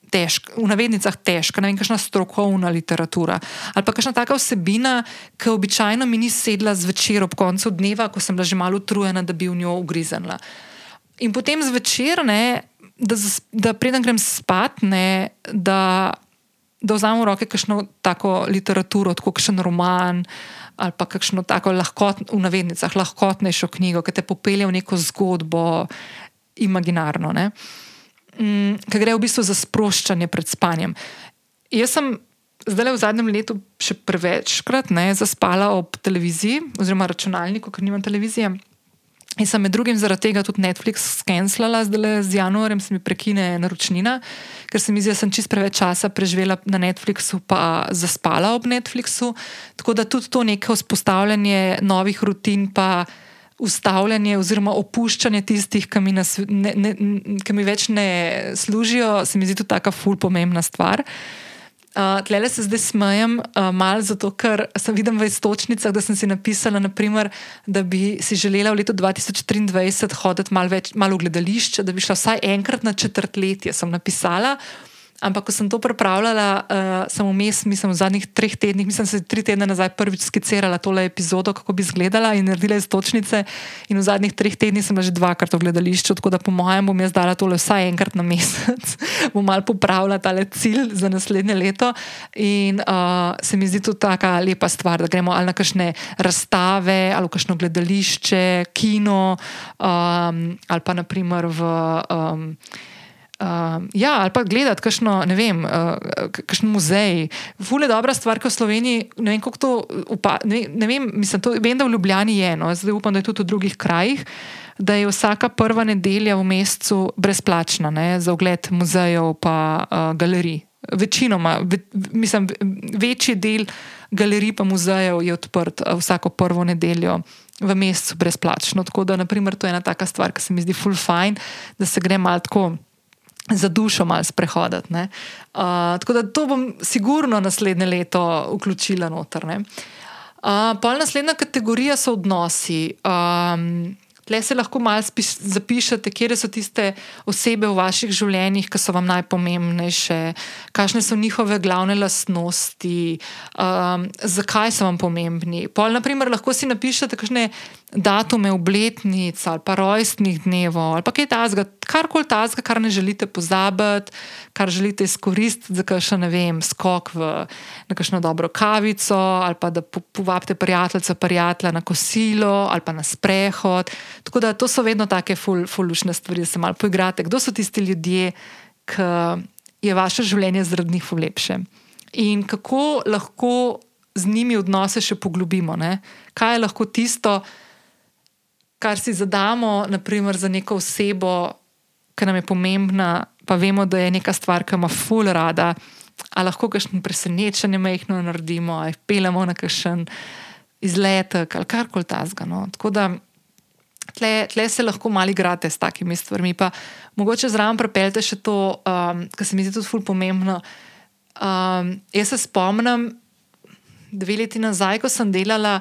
Težk, v navednicah težka, ne vem, kakšna strokovna literatura. Ali pa kakšna taka vsebina, ki običajno mi ni sedla zvečer ob koncu dneva, ko sem bila že malo utrujena, da bi v njo ugrizenla. In potem zvečer, ne, da, da preden grem spat, ne, da da vzamem v roke kakšno tako literaturo, kot kakšen roman ali pa kakšno tako lahkot, v navednicah lahkotnejšo knjigo, ki te popelje v neko zgodbo, imaginarno, mm, ki gre v bistvu za sproščanje pred spanjem. Jaz sem zdaj v zadnjem letu še prevečkrat ne, zaspala ob televiziji oziroma računalniku, ker nimam televizije. In sem med drugim zaradi tega tudi Netflix skenslala, zdaj le z januarjem se mi prekine naročnina, ker se mi zdi, da sem čist preveč časa preživela na Netflixu, pa zaspala ob Netflixu. Tako da tudi to neko vzpostavljanje novih rutin, pa ustavljanje oziroma opuščanje tistih, ki mi, nas, ne, ne, ki mi več ne služijo, se mi zdi tudi tako ful pomembna stvar. Uh, Tlele se zdaj smejem, uh, malo zato, ker sem videl v istočnicah, da sem si napisala, naprimer, da bi si želela v letu 2023 hoditi malo mal v gledališče, da bi šla vsaj enkrat na četrtletje. Sem napisala, Ampak, ko sem to pripravljala, uh, sem vmes, mislim, v zadnjih treh tednih, mislim, da sem tri tedne nazaj prvič skicirala tole epizodo, kako bi izgledala in naredila istočnice. In v zadnjih treh tednih sem že dvakrat v gledališču, tako da po mojem bom jaz dala tole vsaj enkrat na mesec, bom mal popravila tale cilj za naslednje leto. In uh, se mi zdi to taka lepa stvar, da gremo ali na kakšne razstave, ali v kakšno gledališče, kino, um, ali pa naprimer v. Um, Uh, ja, ali pa gledati, kakšno, ne vem, uh, kakšen muzej. Fule je dobra stvar, ki v Sloveniji, ne vem, kako to upa, ne, ne vem, mislim, to, vem, da v Ljubljani je, no, zdaj upam, da je tudi v drugih krajih, da je vsaka prva nedelja v mesecu brezplačna ne, za ogled muzejev pa uh, galerij. Večinoma, ve, mislim, večji del galerij pa muzejev je odprt uh, vsako prvo nedeljo. V mesecu brezplačno. Tako da, naprimer, to je ena taka stvar, ki se mi zdi fulfajn, da se gre malo tako za dušo malo sprehoditi. Uh, tako da to bom sigurno naslednje leto vključila noter. Uh, pa naslednja kategorija so odnosi. Um, Tle se lahko malo zapišete, kje so tiste osebe v vaših življenjih, ki so vam najpomembnejše, kakšne so njihove glavne lastnosti, um, zakaj so vam pomembni. Pol, naprimer, lahko si napišete kakšne datume obletnic ali pa rojstnih dnev ali pa kaj tasga, karkoli tasga, kar ne želite pozabiti, kar želite izkoristiti za kakšen, ne vem, skok v neko dobro kavico ali pa da povabite prijateljico, prijatelja na kosilo ali pa na sprehod. Tako da to so vedno take fulušne stvari, da se malo poigrate. Kdo so tisti ljudje, ki je vaše življenje zaradi njih lepše? In kako lahko z njimi odnose še poglobimo. Ne? Kaj je lahko tisto, kar si zadamo, naprimer, za neko osebo, ki nam je pomembna, pa vemo, da je neka stvar, ki ima ful rada, ali lahko kakšno presenečenje mehko naredimo, ali pelemo na kakšen izletek ali karkoli tasga. No? Tako da tle, tle se lahko malo igrate s takimi stvarmi. Pa mogoče zraven prepeljte še to, um, kar se mi zdi tudi ful pomembno. Um, jaz se spomnim, dve leti nazaj, ko sem delala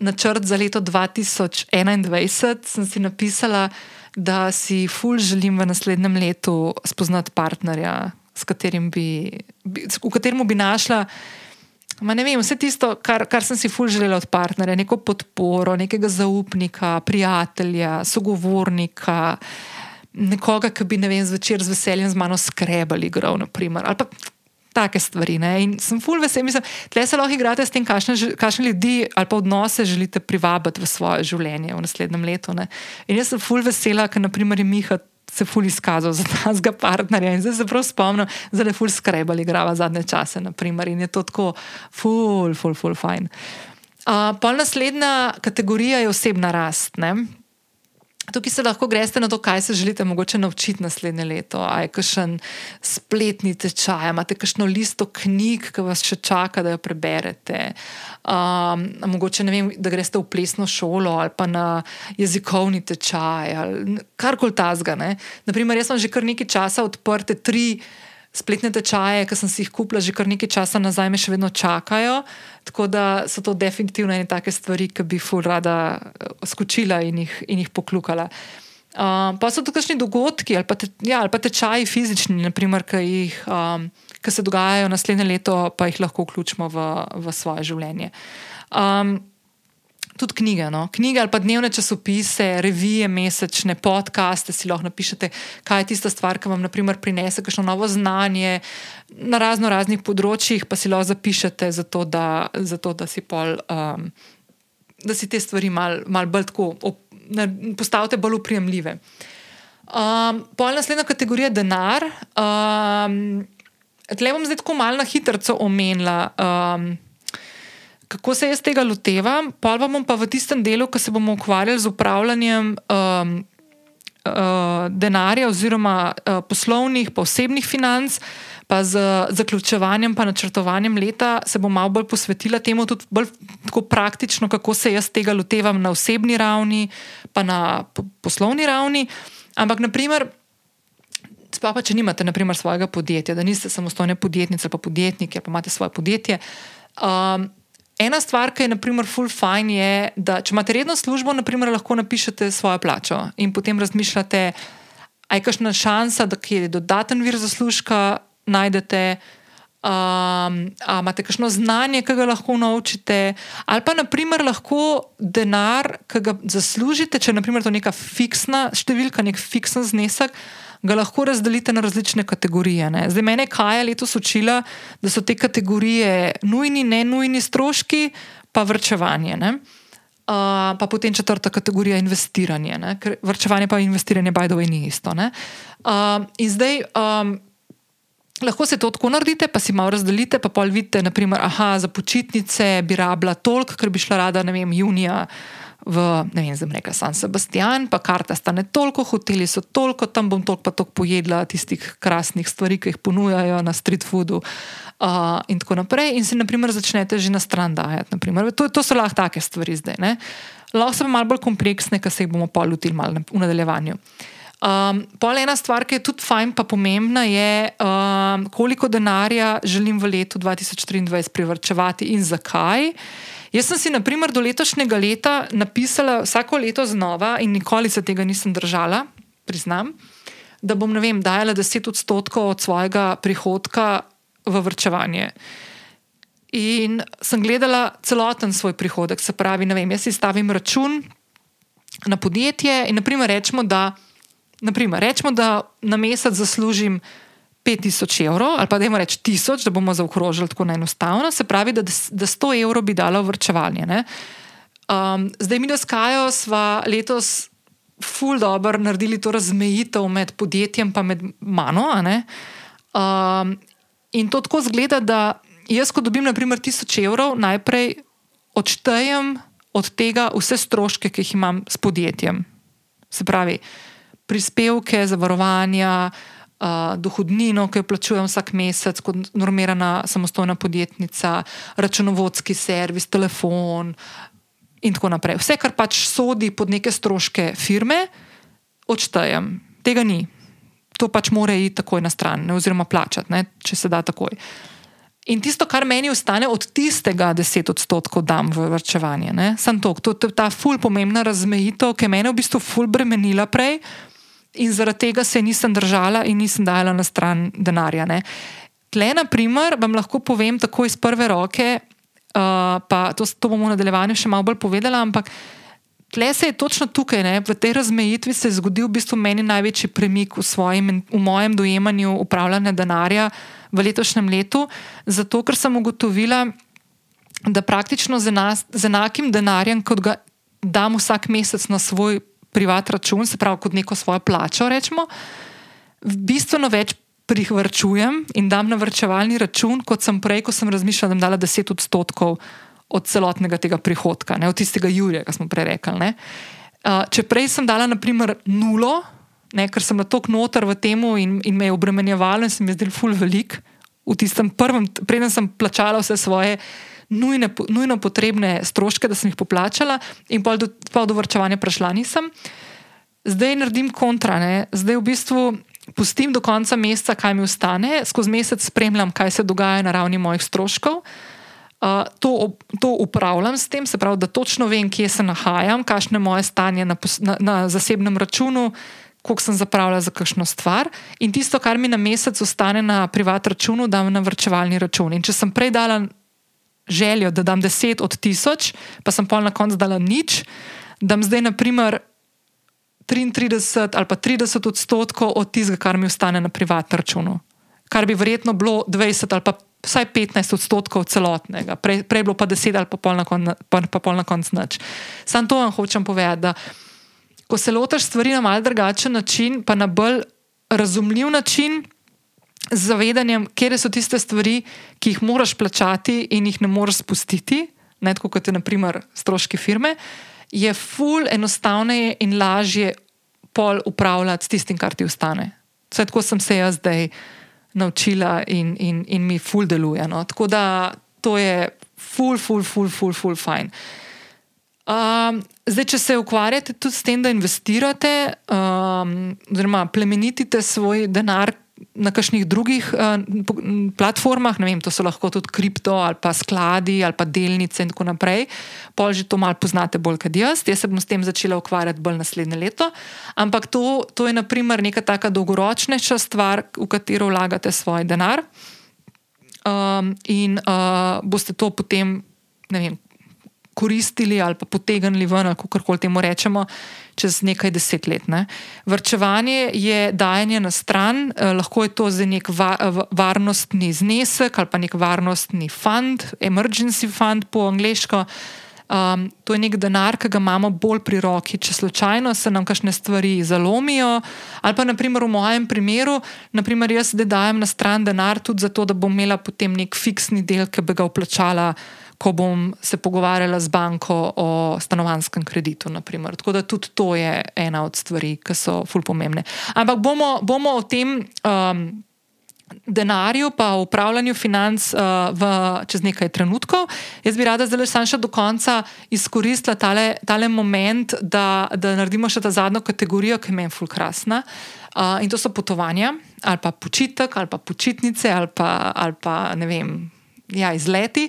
načrt za leto 2021, sem si napisala, da si ful želim v naslednjem letu spoznati partnerja, katerim bi, v katerem bi našla. Ma ne vem, vse tisto, kar, kar sem si ful želela od partnerja, neko podporo, nekega zaupnika, prijatelja, sogovornika, nekoga, ki bi vem, zvečer z veseljem z mano skrebali, grov, naprimer, ali pa take stvari. Ne? In sem ful vesel, mislim, tle se lahko igrate s tem, kakšne ljudi ali pa odnose želite privabiti v svoje življenje v naslednjem letu. Ne? In jaz sem ful vesela, ker naprimer je Miha se ful izkazal za tazga partnerja in zdaj se prav spomnim, da je ful skrebali igrava zadnje čase, naprimer, in je to tako ful, ful, ful, fajn. Uh, pol naslednja kategorija je osebna rast. Ne? Tukaj se lahko greste na to, kaj se želite mogoče naučiti naslednje leto. Ali je kakšen spletni tečaj, imate kakšno listo knjig, ki vas še čaka, da jo preberete. Um, mogoče ne vem, da greste v plesno šolo ali pa na jezikovni tečaj ali karkoli tasga. Naprimer, jaz sem že kar nekaj časa odprte tri spletne tečaje, ki sem si jih kupila že kar nekaj časa nazaj, me še vedno čakajo. Tako da so to definitivno ene take stvari, ki bi ful rada eh, skočila in jih, in jih poklukala. Um, pa so to kakšni dogodki ali pa, te, ja, ali pa tečaji fizični, naprimer, ki, jih, um, ki se dogajajo naslednje leto, pa jih lahko vključimo v, v svoje življenje. Um, tudi knjige, no? knjige ali pa dnevne časopise, revije, mesečne, podcaste si lahko napišete, kaj je tista stvar, ki vam naprimer, prinese kakšno novo znanje na razno raznih področjih, pa si lahko zapišete, zato da, zato, da, si, pol, um, da si te stvari malo mal bolj tako postavite bolj uprijemljive. Um, pol naslednja kategorija je denar. Um, Tle bom zdaj tako malo na hitro omenila. Um, kako se jaz tega lotevam, pa bom pa v tistem delu, ko se bomo ukvarjali z upravljanjem um, uh, denarja oziroma uh, poslovnih, pa osebnih financ, pa z zaključevanjem, pa načrtovanjem leta, se bom malo bolj posvetila temu, tudi bolj praktično, kako se jaz tega lotevam na osebni ravni, pa na poslovni ravni. Ampak, naprimer. Sploh pa, če nimate naprimer, svojega podjetja, da niste samostojne podjetnice, pa podjetniki, pa imate svoje podjetje. Um, Ena stvar, ki je, naprimer, full fine, je, da če imate redno službo, naprimer, lahko napišete svojo plačo in potem razmišljate, aj kakšna šansa, da je dodaten vir zaslužka najdete. Um, a imate kakšno znanje, ki ga lahko naučite, ali pa naprimer lahko denar, ki ga zaslužite, če je to neka fiksna številka, nek fiksen znesek, ga lahko razdelite na različne kategorije. Ne? Zdaj, mene Kaja letos učila, da so te kategorije nujni, ne nujni stroški, pa vrčevanje. Uh, pa potem četrta kategorija investiranje, ne? ker vrčevanje pa investiranje, by the way, ni isto. Uh, in zdaj. Um, Lahko se to tako naredite, pa si malo razdelite, pa pol vidite, naprimer, aha, za počitnice bi rabila toliko, ker bi šla rada, ne vem, junija v, ne vem, zdaj reka San Sebastian, pa karta stane toliko, hoteli so toliko, tam bom toliko pa toliko pojedla tistih krasnih stvari, ki jih ponujajo na street foodu uh, in tako naprej. In si, naprimer, začnete že na stran dajati. To, to so lahko take stvari zdaj. Ne? Lahko so malo bolj kompleksne, kar se jih bomo pa lotili v nadaljevanju. Um, pol ena stvar, ki je tudi fajn, pa pomembna, je, um, koliko denarja želim v letu 2023 privrčevati in zakaj. Jaz sem si, na primer, do letošnjega leta napisala vsako leto znova in nikoli se tega nisem držala, priznam, da bom, ne vem, dajala 10 odstotkov od svojega prihodka v vrčevanje. In sem gledala celoten svoj prihodek, se pravi, vem, jaz si stavim račun na podjetje in, naprimer, rečemo, da, naprimer, rečemo, da na mesec zaslužim 5000 evrov, ali pa da imamo reči 1000, da bomo zaokrožili tako enostavno, se pravi, da, da 100 evrov bi dalo vrčevanje. Um, zdaj, mi na Skaju smo letos ful dobro naredili to razmejitev med podjetjem in mano. Um, in to tako zgleda, da jaz, ko dobim, naprimer, 1000 evrov, najprej odštejem od tega vse stroške, ki jih imam s podjetjem. Se pravi, prispevke, zavarovanja, uh, dohodnino, ki jo plačujem vsak mesec kot normirana samostojna podjetnica, računovodski servis, telefon in tako naprej. Vse, kar pač sodi pod neke stroške firme, odštejem. Tega ni. To pač mora iti takoj na stran, ne, oziroma plačati, ne, če se da takoj. In tisto, kar meni ostane od tistega 10 odstotkov, dam v vrčevanje. Sam to, to je ta ful pomembna razmejitev, ki je meni v bistvu ful bremenila prej in zaradi tega se nisem držala in nisem dajala na stran denarja. Ne. Tle, na primer, vam lahko povem tako iz prve roke, uh, pa to, to bomo v nadaljevanju še malo bolj povedala, ampak tle se je točno tukaj, ne, v tej razmejitvi se je zgodil v bistvu meni največji premik v, svojim, v mojem dojemanju upravljanja denarja v letošnjem letu, zato ker sem ugotovila, da praktično z, enas, z enakim denarjem, kot ga dam vsak mesec na svoj privat račun, se pravi kot neko svojo plačo, rečemo, bistveno več prihrčujem in dam na vrčevalni račun, kot sem prej, ko sem razmišljala, da bom dala 10 odstotkov od celotnega tega prihodka, ne od tistega Jurija, ki smo prej rekli. Uh, če prej sem dala, naprimer, nulo, ne, ker sem na tok noter v tem in, in me je obremenjevalo in se mi je zdelo ful velik. V tistem prvem, preden sem plačala vse svoje nujne, nujno potrebne stroške, da sem jih poplačala, in pol do, pol do vrčevanja prešla nisem. Zdaj naredim kontra, ne. zdaj v bistvu pustim do konca meseca, kaj mi ostane, skozi mesec spremljam, kaj se dogaja na ravni mojih stroškov. Uh, to, to upravljam s tem, se pravi, da točno vem, kje se nahajam, kakšno je moje stanje na, na, na zasebnem računu, koliko sem zapravila za kakšno stvar, in tisto, kar mi na mesec ostane na privat računu, dam na vrčevalni račun. In če sem prej dala željo, da dam 10 od 1000, pa sem pol na koncu dala nič, dam zdaj naprimer 33 ali pa 30 odstotkov od tistega, kar mi ostane na privatnem računu. Kar bi verjetno bilo 20 ali pa vsaj 15 odstotkov celotnega, prej, prej bilo pa 10 ali pa pol na koncu konc nič. Sam to vam hočem povedati ko se lotiš stvari na mal drugačen način, pa na bolj razumljiv način, z zavedanjem, kje so tiste stvari, ki jih moraš plačati in jih ne moreš spustiti, ne tako kot je naprimer stroški firme, je ful enostavneje in lažje pol upravljati s tistim, kar ti ostane. Vse tako sem se jaz zdaj naučila in, in, in mi ful deluje. No. Tako da to je ful, ful, ful, ful, ful, fajn. Um, zdaj, če se ukvarjate tudi s tem, da investirate, um, oziroma plemenitite svoj denar na kakšnih drugih uh, platformah, ne vem, to so lahko tudi kripto ali pa skladi ali pa delnice in tako naprej, pol že to malo poznate bolj kot jaz. Jaz se bom s tem začela ukvarjati bolj naslednje leto. Ampak to, to je naprimer neka taka dolgoročnejša stvar, v katero vlagate svoj denar. Um, in uh, boste to potem, ne vem, koristili ali pa potegnili ven, kako koli temu rečemo, čez nekaj deset let. Ne. Vrčevanje je dajanje na stran, eh, lahko je to za nek va, varnostni znesek ali pa nek varnostni fund, emergency fund po angliško. Um, to je nek denar, ki ga imamo bolj pri roki, če slučajno se nam kakšne stvari zalomijo. Ali pa, naprimer, v mojem primeru, naprimer, jaz zdaj dajem na stran denar tudi zato, da bom imela potem nek fiksni del, ki bi ga vplačala ko bom se pogovarjala z banko o stanovanskem kreditu. Naprimer. Tako da tudi to je ena od stvari, ki so fully pomembne. Ampak bomo, bomo o tem. Um, Denarju, pa upravljanju financ uh, v, čez nekaj trenutkov. Jaz bi rada zdaj še do konca izkoristila tale, tale moment, da, da naredimo še ta zadnjo kategorijo, ki je meni fulkrasna. Uh, in to so potovanja, ali pa počitek, ali pa počitnice, ali pa, ali pa ne vem, ja, izleti.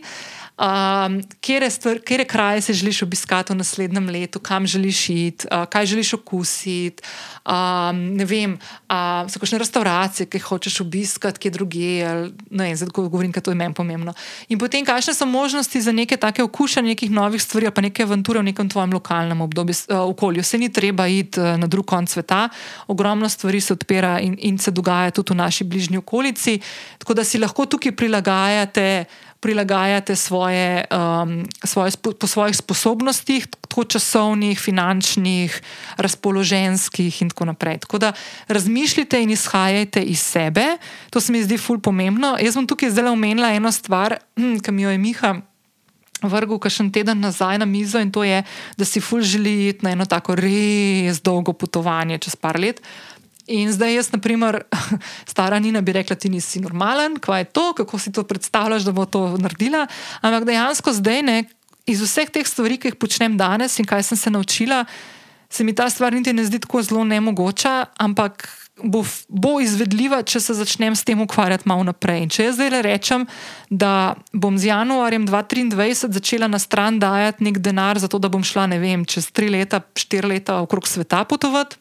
Um, kje je kraj, se želiš obiskati v naslednjem letu, kam želiš iti, uh, kaj želiš okusiti. Um, ne vem, uh, so kakšne restauracije, ki jih hočeš obiskati, kje druge. Ne vem, zdaj govorim, ker to je meni pomembno. In potem, kakšne so možnosti za neke take okušanje nekih novih stvari, pa neke avanture v nekem tvojem lokalnem obdobju, uh, okolju. Se ni treba iti uh, na drug konc sveta, ogromno stvari se odpira in, in se dogaja tudi v naši bližnji okolici, tako da si lahko tukaj prilagajate prilagajate svoje, um, svoje, po svojih sposobnostih, tako časovnih, finančnih, razpoloženskih in tako naprej. Tako da razmišljate in izhajajte iz sebe, to se mi zdi ful pomembno. Jaz bom tukaj zdaj omenila eno stvar, hm, ki mi jo je Miha. Vrgu, ki še en teden nazaj na mizo, in to je, da si ful želi iti na eno tako res dolgo potovanje čez par let. In zdaj jaz, na primer, stara Nina bi rekla, ti nisi normalen, kaj je to, kako si to predstavljaš, da bo to naredila. Ampak dejansko zdaj, ne, iz vseh teh stvari, ki jih počnem danes in kaj sem se naučila, se mi ta stvar niti ne zdi tako zelo nemogoča, ampak bo, bo izvedljiva, če se začnem s tem ukvarjati malo naprej. In če jaz zdaj le rečem, da bom z januarjem 2023 začela na stran dajati nek denar, zato da bom šla, ne vem, čez tri leta, štiri leta okrog sveta potovati,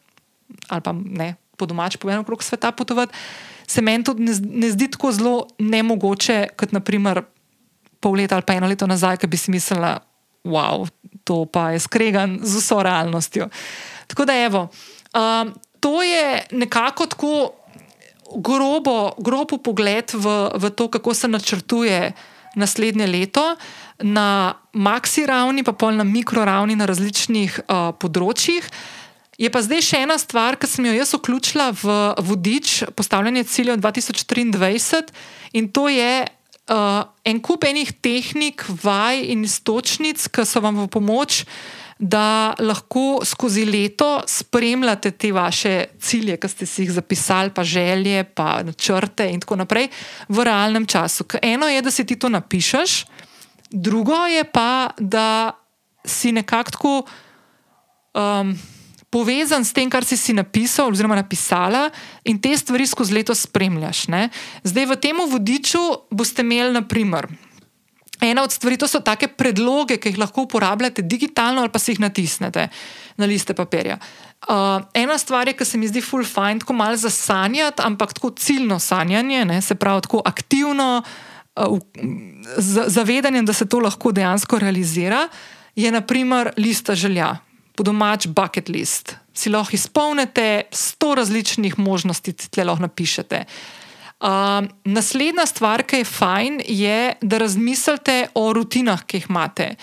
ali pa ne, po domač povedano, okrog sveta potovati, se meni to ne, ne zdi tako zelo nemogoče, kot naprimer pol leta ali pa eno leto nazaj, ki bi si mislila, wow, to pa je skregan z vso realnostjo. Tako da, evo, um, to je nekako tako grobo, grobo pogled v, v to, kako se načrtuje naslednje leto. Na maksi ravni, pa pol na mikro ravni, na različnih uh, področjih. Je pa zdaj še ena stvar, ki sem jo jaz vključila v vodič postavljanja ciljev 2023, in to je uh, en kup enih tehnik, vaj in istočnic, ki so vam v pomoč, da lahko skozi leto spremljate te vaše cilje, ki ste si jih zapisali, pa želje, pa načrte in tako naprej v realnem času. Ker eno je, da si ti to napišeš, drugo je pa, da si nekako. Um, povezan s tem, kar si si napisal oziroma napisala, in te stvari skozi leto spremljaš. Ne? Zdaj v tem vodiču boste imeli, naprimer, ena od stvari, to so take predloge, ki jih lahko uporabljate digitalno ali pa si jih natisnete na liste papirja. Uh, ena stvar je, ki se mi zdi full fine, tako malo za sanjati, ampak tako ciljno sanjanje, ne? se pravi, tako aktivno, uh, z zavedanjem, da se to lahko dejansko realizira, je naprimer lista želja po domač bucket list. Si lahko izpolnite sto različnih možnosti, ki ti lahko napišete. Uh, naslednja stvar, ki je fajn, je, da razmislite o rutinah, ki jih imate.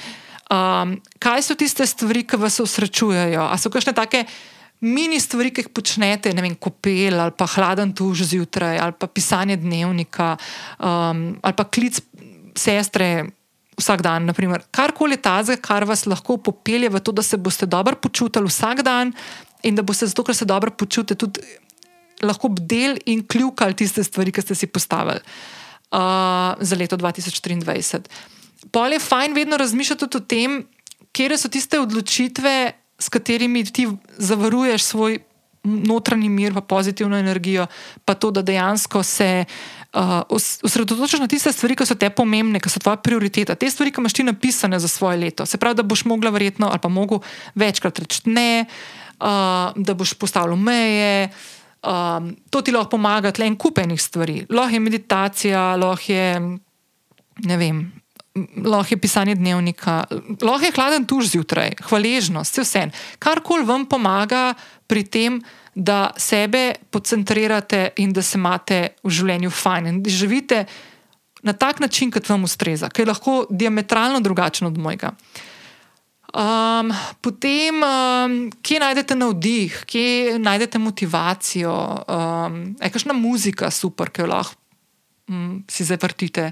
Um, kaj so tiste stvari, ki vas osrečujejo? Ali so kakšne take mini stvari, ki jih počnete, ne vem, kopel ali pa hladen tuž zjutraj, ali pa pisanje dnevnika, um, ali pa klic sestre vsak dan. Karkoli taze, kar vas lahko popelje v to, da se boste dobro počutili vsak dan in da boste zato, ker se dobro počutite, tudi lahko bdel in kljukali tiste stvari, ki ste si postavili uh, za leto 2023. Pol je fajn vedno razmišljati tudi o tem, kje so tiste odločitve, s katerimi ti zavaruješ svoj notranji mir, pa pozitivno energijo, pa to, da dejansko se osredotočiš na tiste stvari, ki so te pomembne, ki so tvoja prioriteta, te stvari, ki imaš ti napisane za svoje leto. Se pravi, da boš mogla verjetno ali pa mogel večkrat reči ne, uh, da boš postavil meje. Um, to ti lahko pomaga, le en kup enih stvari. Lahko je meditacija, lahko je, ne vem, lahko je pisanje dnevnika, lahko je hladen tuž zjutraj, hvaležnost, vse vse. Karkoli vam pomaga pri tem, da sebe poncentrirate in da se imate v življenju fajn in da živite na tak način, kot vam ustreza, ki je lahko diametralno drugačen od mojega. Um, potem, um, kje najdete navdih, kje najdete motivacijo, um, je kakšna muzika super, ki jo lahko um, si zavrtite.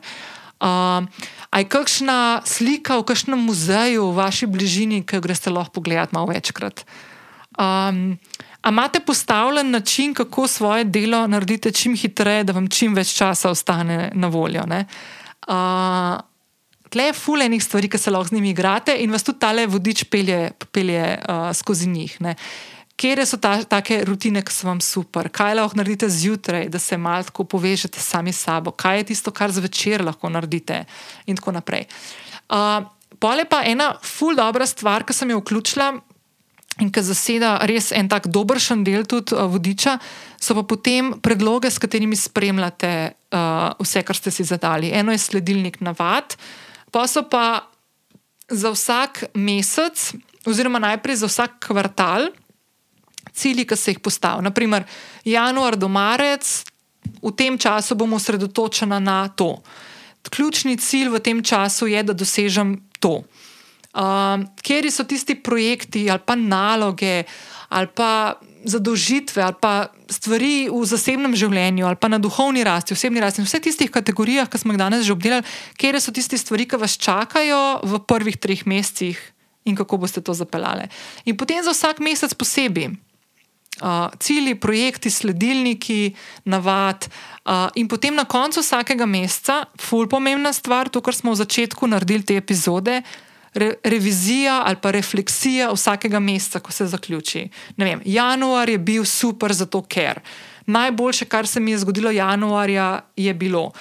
Um, je kakšna slika v kakšnem muzeju v vaši bližini, ki jo greste lahko pogledati malo večkrat. Um, A imate postavljen način, kako svoje delo naredite čim hitreje, da vam čim več časa ostane na voljo? Uh, tle je fulejnih stvari, ki se lahko z njimi igrate in vas tudi tale vodič pelje, pelje uh, skozi njih. Ne? Kje so ta, take rutine, ki so vam super, kaj lahko naredite zjutraj, da se malo tako povežete sami s sabo, kaj je tisto, kar zvečer lahko naredite, in tako naprej. Uh, Pole pa ena ful dobra stvar, ki sem jo vključila in ki zaseda res en tak dobršen del tudi uh, vodiča, so pa potem predloge, s katerimi spremljate uh, vse, kar ste si zadali. Eno je sledilnik navad, pa so pa za vsak mesec, oziroma najprej za vsak kvartal, cilji, ki se jih postavijo. Naprimer, januar do marec, v tem času bomo osredotočeni na to. ključni cilj v tem času je, da dosežem to. Um, Kjer so tisti projekti ali pa naloge ali pa zadolžitve ali pa stvari v zasebnem življenju ali pa na duhovni rasti, osebni rasti, vse tistih kategorijah, ki smo jih danes že obdelali, kje so tiste stvari, ki vas čakajo v prvih treh mesecih in kako boste to zapeljali. In potem za vsak mesec posebej. Uh, cilji, projekti, sledilniki, navad, uh, in potem na koncu vsakega meseca, ful pomembna stvar, to, kar smo v začetku naredili te epizode, re, revizija ali pa refleksija vsakega meseca, ko se zaključi. Vem, januar je bil super, zato ker. Najboljše, kar se mi je zgodilo januarja, je bilo.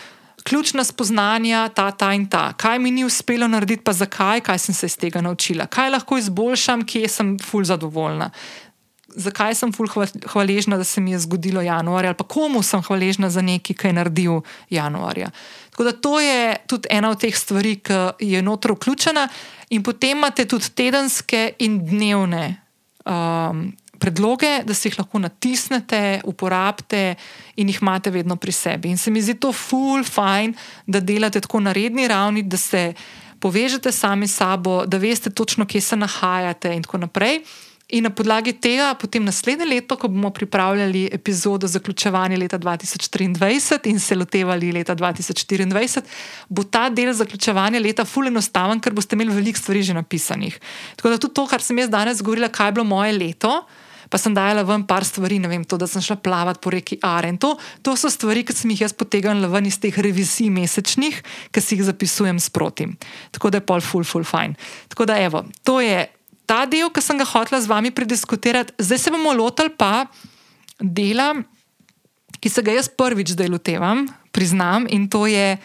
Ključna spoznanja, ta, ta in ta, kaj mi ni uspelo narediti, pa zakaj, kaj sem se iz tega naučila, kaj lahko izboljšam, kje sem ful zadovoljna zakaj sem ful hvaležna, da se mi je zgodilo januarja, ali pa komu sem hvaležna za nekaj, kar je naredil januarja. Tako da to je tudi ena od teh stvari, ki je notro vključena, in potem imate tudi tedenske in dnevne. Um, Predloge, da si jih lahko natisnete, uporabite in jih imate vedno pri sebi. In se mi zdi to ful, fajn, da delate tako na redni ravni, da se povežete sami s sabo, da veste točno, kje se nahajate, in tako naprej. In na podlagi tega, potem naslednje leto, ko bomo pripravljali epizodo zaključevanja leta 2023 in se lotevali leta 2024, bo ta del zaključevanja leta fully enostaven, ker boste imeli veliko stvari že napisanih. Tako da tudi to, kar sem jaz danes govorila, kaj je bilo moje leto. Pa sem dajala ven par stvari, ne vem, to, da sem šla plavati po reki Aren. To, to so stvari, ki sem jih jaz potegnila ven iz teh revizij mesečnih, ki si jih zapisujem sproti. Tako da je pol, full, full, fine. Tako da, evo, to je ta del, ki sem ga hotela z vami prediskutirati, zdaj se bomo lotili pa dela, ki se ga jaz prvič zdaj lotevam, priznam, in to je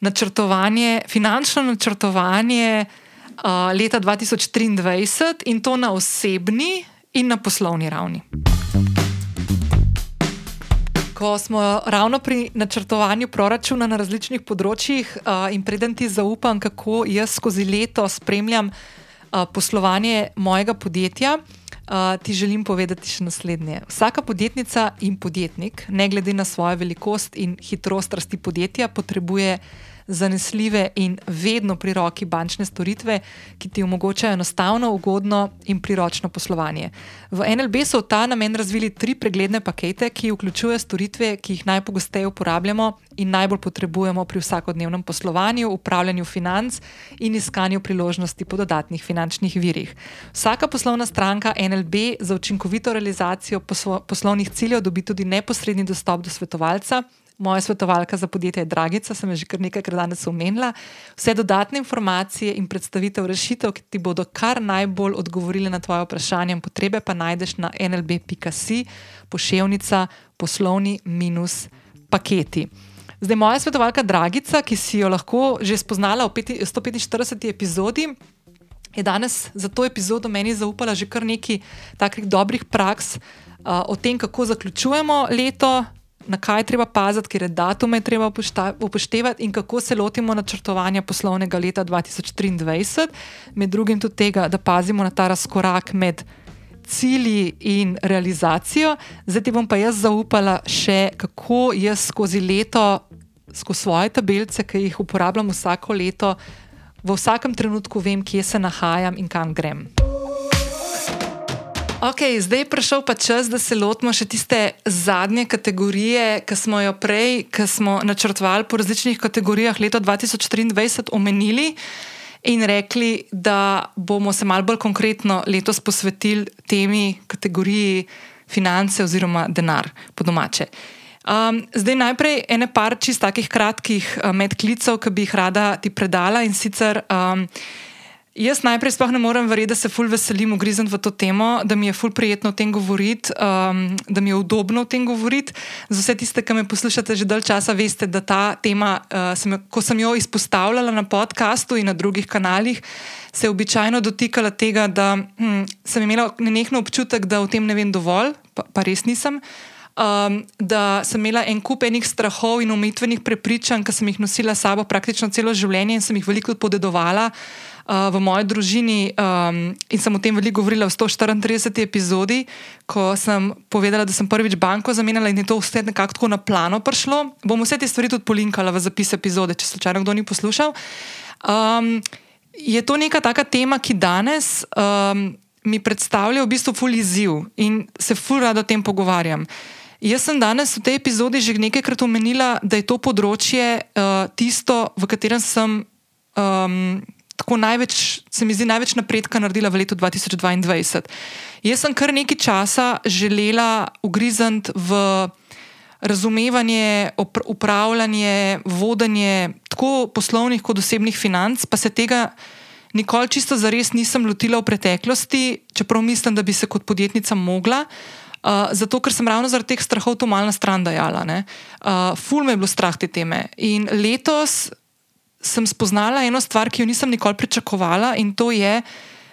načrtovanje, finančno načrtovanje uh, leta 2023 in to na osebni in na poslovni ravni. Ko smo ravno pri načrtovanju proračuna na različnih področjih, uh, in preden ti zaupam, kako jaz skozi leto spremljam poslovanje mojega podjetja, uh, ti želim povedati še naslednje. Vsaka podjetnica in podjetnik, ne glede na svojo velikost in hitrost rasti podjetja, potrebuje zanesljive in vedno pri roki bančne storitve, ki ti omogočajo enostavno, ugodno in priročno poslovanje. V NLB so v ta namen razvili tri pregledne pakete, ki vključujejo storitve, ki jih najpogosteje uporabljamo in najbolj potrebujemo pri vsakodnevnem poslovanju, upravljanju financ in iskanju priložnosti po dodatnih finančnih virih. Vsaka poslovna stranka NLB za učinkovito realizacijo poslovnih ciljev dobi tudi neposredni dostop do svetovalca. Moja svetovalka za podjetje je Dragica, sem že kar nekajkrat danes omenila. Vse dodatne informacije in predstavitev rešitev, ki ti bodo kar najbolj odgovorile na tvoje vprašanje in potrebe, pa najdeš na nlb.si, pošiljka poslovni minus paketi. Zdaj, moja svetovalka Dragica, ki si jo lahko že spoznala v 145. epizodi, je danes za to epizodo meni zaupala že kar nekaj takih dobrih praks uh, o tem, kako zaključujemo leto na kaj treba paziti, ker je datume treba upoštevati in kako se lotimo načrtovanja poslovnega leta 2023, med drugim tudi tega, da pazimo na ta razkorak med cilji in realizacijo. Zdaj ti bom pa jaz zaupala še, kako jaz skozi leto, skozi svoje tabelece, ki jih uporabljam vsako leto, v vsakem trenutku vem, kje se nahajam in kam grem. Okay, zdaj je prišel pa čas, da se lotimo še tiste zadnje kategorije, ki smo jo prej, ki smo načrtovali po različnih kategorijah leta 2023, omenili in rekli, da bomo se malo bolj konkretno letos posvetili temi kategoriji finance oziroma denar po domače. Um, zdaj najprej ene par čist takih kratkih uh, medklicev, ki bi jih rada ti predala in sicer. Um, Jaz najprej sploh ne morem verjeti, da se ful veselim ugrizen v to temo, da mi je ful prijetno o tem govoriti, um, da mi je udobno o tem govoriti. Za vse tiste, ki me poslušate že dalj časa, veste, da ta tema, uh, sem, ko sem jo izpostavljala na podkastu in na drugih kanalih, se je običajno dotikala tega, da hm, sem imela nenehno občutek, da o tem ne vem dovolj, pa, pa res nisem. Um, da sem imela en kup enih strahov in umetvenih prepričanj, ki sem jih nosila s sabo praktično celo življenje in sem jih veliko podedovala uh, v moji družini um, in sem o tem veliko govorila v 134. epizodi, ko sem povedala, da sem prvič banko zamenjala in je to vse nekako tako na plano prišlo. Bom vse te stvari tudi polinkala v zapis epizode, če slučajno kdo ni poslušal. Um, je to neka taka tema, ki danes um, mi predstavlja v bistvu ful izziv in se ful rado o tem pogovarjam. Jaz sem danes v tej epizodi že nekajkrat omenila, da je to področje uh, tisto, v katerem sem um, tako največ, se mi zdi, največ napredka naredila v letu 2022. Jaz sem kar nekaj časa želela ugrizniti v razumevanje, upravljanje, vodenje tako poslovnih kot osebnih financ, pa se tega nikoli čisto zares nisem lotila v preteklosti, čeprav mislim, da bi se kot podjetnica mogla. Uh, zato, ker sem ravno zaradi teh strahov to malo na stran dajala. Uh, ful me je bilo strah te teme. In letos sem spoznala eno stvar, ki jo nisem nikoli pričakovala, in to je,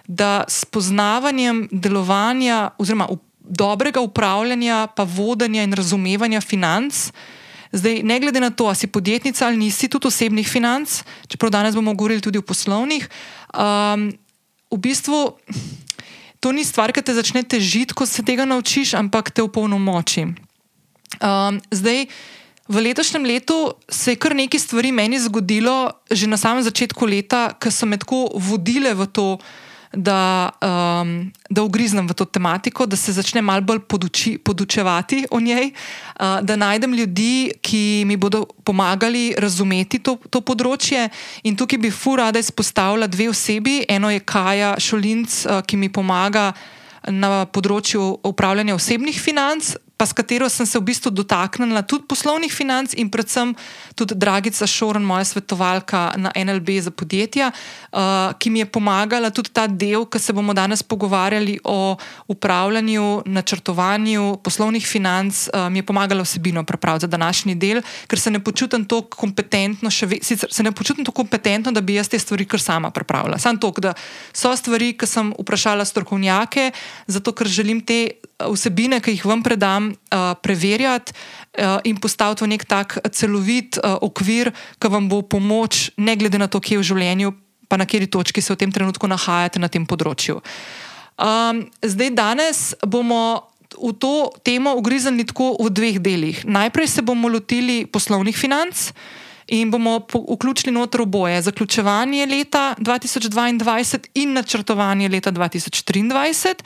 da s poznavanjem delovanja, oziroma dobrega upravljanja, pa vodenja in razumevanja financ. Zdaj, ne glede na to, ali si podjetnica ali nisi, tudi osebnih financ, čeprav danes bomo govorili tudi o poslovnih, um, v bistvu to ni stvar, ki te začne težiti, ko se tega naučiš, ampak te upolnomoči. Um, zdaj, v letošnjem letu se je kar nekaj stvari meni zgodilo, že na samem začetku leta, ki so me tako vodile v to, da, um, da ugriznem v to tematiko, da se začnem malo bolj poduči, podučevati o njej, uh, da najdem ljudi, ki mi bodo pomagali razumeti to, to področje. In tukaj bi fu rada izpostavila dve osebi. Eno je Kaja Šolinc, uh, ki mi pomaga na področju upravljanja osebnih financ, pa s katero sem se v bistvu dotaknila tudi poslovnih financ in predvsem tudi Dragica Šoren, moja svetovalka na NLB za podjetja, uh, ki mi je pomagala tudi ta del, ki se bomo danes pogovarjali o upravljanju, načrtovanju poslovnih financ, uh, mi je pomagala vsebino pripraviti za današnji del, ker se ne počutim tako kompetentno, ve, sicer se ne počutim tako kompetentno, da bi jaz te stvari kar sama pripravila. Sam to, da so stvari, ki sem vprašala strokovnjake, zato ker želim te vsebine, ki jih vam predam, uh, preverjati uh, in postaviti v nek tak celovit uh, okvir, ki vam bo pomoč, ne glede na to, kje v življenju, pa na kateri točki se v tem trenutku nahajate na tem področju. Um, zdaj, danes bomo. V to temo ugriznili tako v dveh delih. Najprej se bomo lotili poslovnih financ in bomo vključili noter oboje: zaključevanje leta 2022 in načrtovanje leta 2023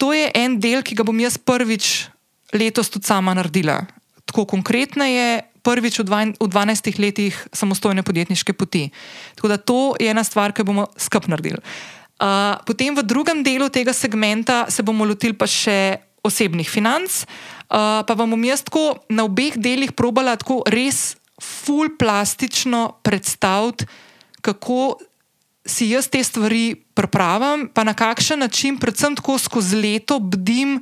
to je en del, ki ga bom jaz prvič letos tudi sama naredila. Tako konkretno je prvič v, dva, v 12 letih samostojne podjetniške poti. Tako da to je ena stvar, ki bomo skupaj naredili. Uh, potem v drugem delu tega segmenta se bomo lotili pa še osebnih financ, uh, pa vam bom jaz tako na obeh delih probala tako res full plastično predstaviti, kako si jaz te stvari pripravim, pa na kakšen način, predvsem tako skozi leto, bdim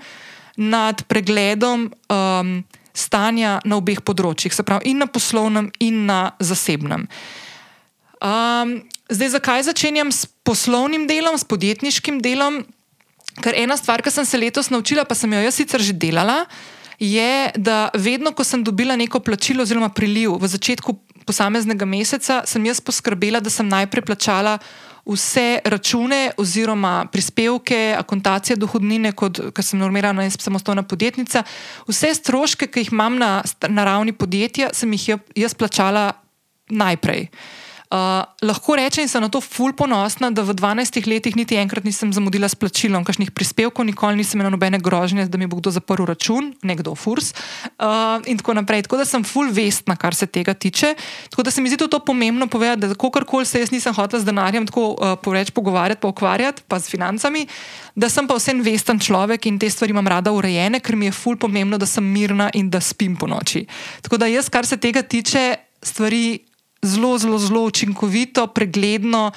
nad pregledom um, stanja na obeh področjih, se pravi, in na poslovnem, in na zasebnem. Um, zdaj, zakaj začenjam s poslovnim delom, s podjetniškim delom? Ker ena stvar, ki sem se letos naučila, pa sem jo jaz sicer že delala, je, da vedno, ko sem dobila neko plačilo oziroma priliv v začetku posameznega meseca, sem jaz poskrbela, da sem najprej plačala vse račune oziroma prispevke, akontacije dohodnine, kot sem normirana in samostojna podjetnica. Vse stroške, ki jih imam na, na ravni podjetja, sem jih jaz plačala najprej. Uh, lahko rečem, in sem na to ful ponosna, da v 12 letih niti enkrat nisem zamudila s plačilom kakšnih prispevkov, nikoli nisem imela nobene grožnje, da mi bo kdo zaprl račun, nekdo furs uh, in tako naprej. Tako da sem ful vestna, kar se tega tiče. Tako da se mi zdi to pomembno povedati, da kakorkoli se jaz nisem hotela z denarjem tako uh, poreč pogovarjati, pa ukvarjati, pa s financami, da sem pa vsem vesten človek in te stvari imam rada urejene, ker mi je ful pomembno, da sem mirna in da spim po noči. Tako da jaz, kar se tega tiče, stvari zelo, zelo, zelo učinkovito, pregledno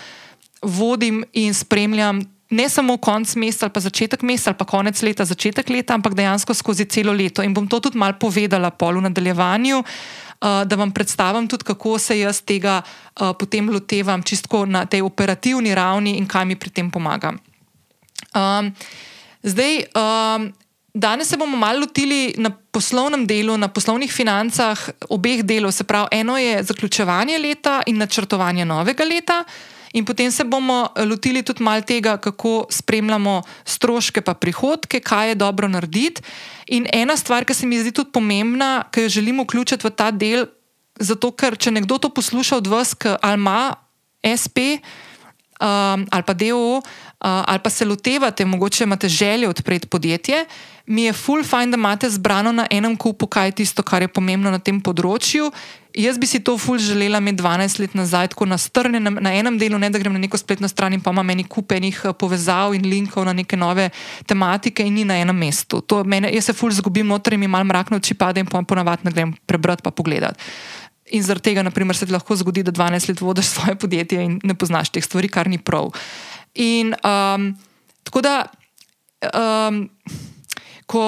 vodim in spremljam ne samo konec meseca ali pa začetek meseca ali pa konec leta, začetek leta, ampak dejansko skozi celo leto. In bom to tudi mal povedala pol v nadaljevanju, uh, da vam predstavim tudi, kako se jaz tega uh, potem lotevam čisto na tej operativni ravni in kaj mi pri tem pomaga. Um, zdaj, um, Danes se bomo malo lotili na poslovnem delu, na poslovnih financah obeh delov. Se pravi, eno je zaključevanje leta in načrtovanje novega leta, in potem se bomo lotili tudi malo tega, kako spremljamo stroške, pa prihodke, kaj je dobro narediti. In ena stvar, ki se mi zdi tudi pomembna, ki jo želimo vključiti v ta del, zato ker če nekdo to posluša od vas, ali ima SP um, ali pa DO, uh, ali pa se lotevate, mogoče imate željo odpreti podjetje, mi je full fine, da imate zbrano na enem kupu, kaj je tisto, kar je pomembno na tem področju. Jaz bi si to full želela imeti 12 let nazaj, tako na strnjenem, na enem delu, ne da grem na neko spletno stran in pa imam meni kupenih eh, povezav in linkov na neke nove tematike in ni na enem mestu. Mene, jaz se full zgubim noter in mi mal mrak noči pade in pa ponavadi ne grem prebrati pa pogledati. In zaradi tega, naprimer, se ti lahko zgodi, da 12 let vodiš svoje podjetje in ne poznaš teh stvari, kar ni prav. In um, tako da, um, ko,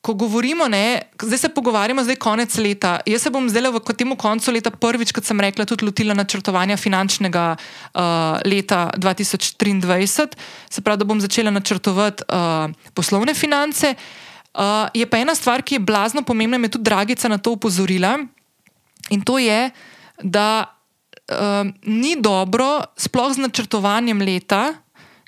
ko govorimo, ne, zdaj se pogovarjamo, zdaj je konec leta. Jaz se bom zdaj v tem koncu leta prvič, kot sem rekla, tudi lotila načrtovanja finančnega uh, leta 2023, se pravi, da bom začela načrtovati uh, poslovne finance. Uh, je pa ena stvar, ki je blazno pomembna, me je tudi Dragica na to upozorila. In to je, da um, ni dobro, sploh z načrtovanjem leta,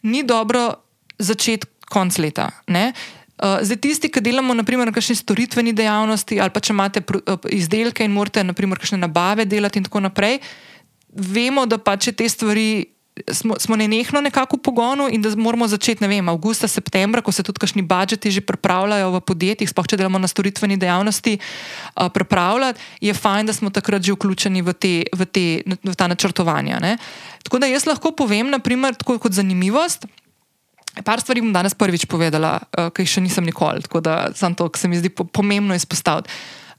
ni dobro začeti konc leta. Ne? Uh, zdaj, tisti, ki delamo naprimer, na kakšni storitveni dejavnosti, ali pa če imate uh, izdelke in morate, naprimer, kakšne nabave delati, in tako naprej, vemo, da pa če te stvari smo, smo nenehno nekako v pogonu in da moramo začeti, ne vem, avgusta, septembra, ko se tudi kakšni budžeti že pripravljajo v podjetjih, sploh če delamo na storitveni dejavnosti, uh, pripravljati, je fajn, da smo takrat že vključeni v, te, v, te, v ta načrtovanja. Ne? Tako da jaz lahko povem, naprimer, tako kot zanimivost. Par stvari bom danes prvič povedala, uh, ki jih še nisem nikoli, tako da sem to, kar se mi zdi pomembno izpostaviti.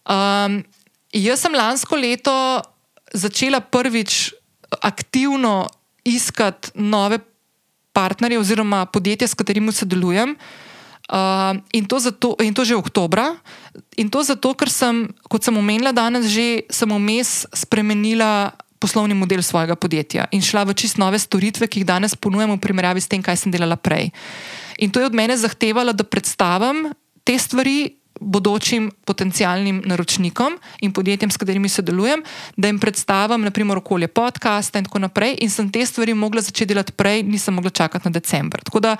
Um, jaz sem lansko leto začela prvič aktivno iskati nove partnerje oziroma podjetja, s katerimi sodelujem. Uh, in, to zato, in to že oktobra. In to zato, ker sem, kot sem omenila danes, že sem vmes spremenila poslovni model svojega podjetja in šla v čist nove storitve, ki jih danes ponujam v primerjavi s tem, kaj sem delala prej. In to je od mene zahtevalo, da predstavim te stvari bodočim potencijalnim naročnikom in podjetjem, s katerimi sodelujem, da jim predstavim, naprimer, okolje podcasta in tako naprej. In sem te stvari mogla začeti delati prej, nisem mogla čakati na decembr. Tako da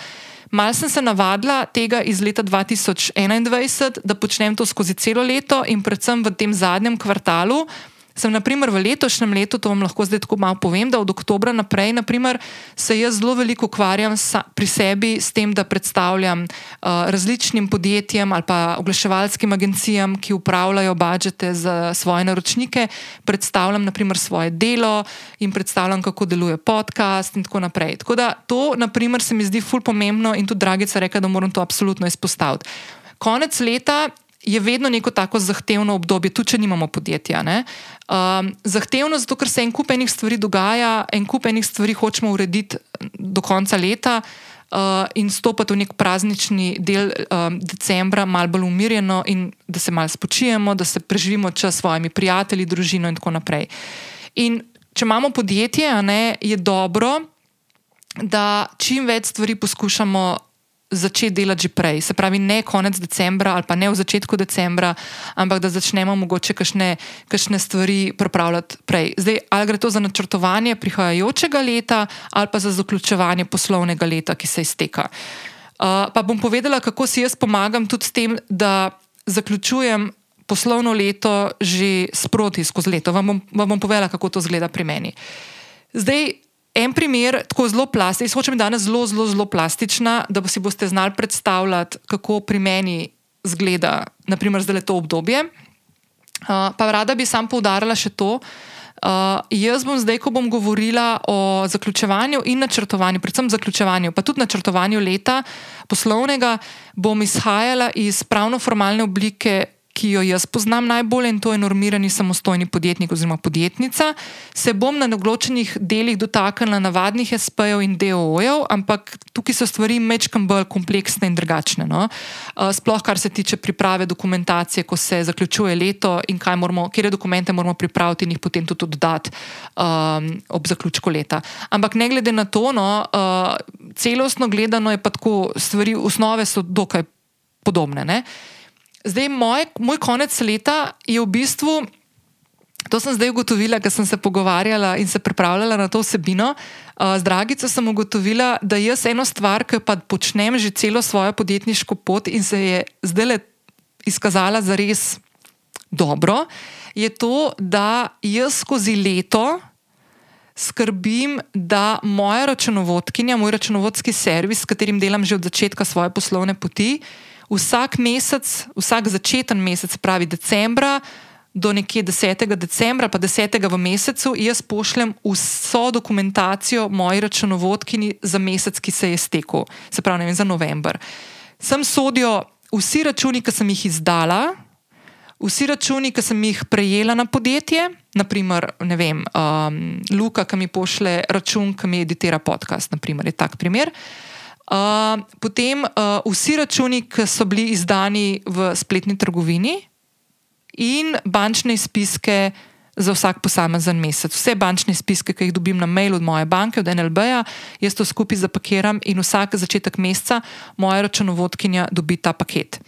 mal sem se navadila tega iz leta 2021, da počnem to skozi celo leto in predvsem v tem zadnjem kvartalu sem naprimer, v letošnjem letu, to vam lahko zdaj tako malo povem, da od oktobra naprej naprimer, se jaz zelo veliko ukvarjam sa, pri sebi s tem, da predstavljam uh, različnim podjetjem ali pa oglaševalskim agencijam, ki upravljajo budžete za svoje naročnike, predstavljam naprimer, svoje delo in predstavljam, kako deluje podcast in tako naprej. Tako da to, naprimer, se mi zdi ful pomembno in tudi Dragica reka, da moram to absolutno izpostaviti. Konec leta je vedno neko tako zahtevno obdobje, tudi če nimamo podjetja. Um, zahtevno zato, ker se en kup enih stvari dogaja, en kup enih stvari hočemo urediti do konca leta. Uh, in stopiti v nek praznični del um, decembra, malo bolj umirjeno, in da se malo spočijemo, da se preživimo čas s svojimi prijatelji, družino, in tako naprej. In če imamo podjetje, ne, je dobro, da čim več stvari poskušamo začeti delati že prej. Se pravi, ne konec decembra ali pa ne v začetku decembra, ampak da začnemo mogoče kakšne stvari pripravljati prej. Zdaj, ali gre to za načrtovanje prihajajočega leta ali pa za zaključevanje poslovnega leta, ki se izteka. Uh, pa bom povedala, kako si jaz pomagam tudi s tem, da zaključujem poslovno leto že sproti skozi leto. Vam bom, vam bom povedala, kako to zgleda pri meni. Zdaj, En primer, tako zelo plastičen, hočem danes zelo, zelo, zelo plastična, da si boste znali predstavljati, kako pri meni zgleda, naprimer, zdaj to obdobje. Uh, pa rada bi sam poudarila še to. Uh, jaz bom zdaj, ko bom govorila o zaključevanju in načrtovanju, predvsem zaključevanju, pa tudi načrtovanju leta poslovnega, bom izhajala iz pravno-formalne oblike ki jo jaz poznam najbolje, in to je normirani samostojni podjetnik oziroma podjetnica, se bom na določenih delih dotaknila navadnih SP-jev in DOO-jev, ampak tukaj so stvari mečkam bolj kompleksne in drugačne. No? Sploh kar se tiče priprave dokumentacije, ko se zaključuje leto in moramo, kje dokumente moramo pripraviti in jih potem tudi oddati um, ob zaključku leta. Ampak ne glede na to, no, uh, celostno gledano je pa tako, stvari, osnove so dokaj podobne. Ne? Zdaj, moj, moj konec leta je v bistvu To sem zdaj ugotovila, ker sem se pogovarjala in se pripravljala na to vsebino. Z Dragico sem ugotovila, da jaz eno stvar, ki pa počnem že celo svojo podjetniško pot in se je zdaj le izkazala za res dobro, je to, da jaz skozi leto skrbim, da moja računovodkinja, moj računovodski servis, s katerim delam že od začetka svoje poslovne poti, vsak mesec, vsak začeten mesec, pravi decembra do nekje 10. decembra, pa 10. v mesecu, jaz pošljem vso dokumentacijo moji računovodkini za mesec, ki se je stekel, se pravi, vem, za november. Sem sodijo vsi računi, ki sem jih izdala, vsi računi, ki sem jih prejela na podjetje, naprimer, ne vem, um, Luka, ki mi pošle račun, ki mi editira podcast, naprimer, je tak primer. Uh, potem uh, vsi računi, ki so bili izdani v spletni trgovini, in bančne izpiske za vsak posamezen mesec. Vse bančne izpiske, ki jih dobim na mail od moje banke, od NLB-ja, jaz to skupaj zapakiram in vsak začetek meseca moja računovodkinja dobi ta paket.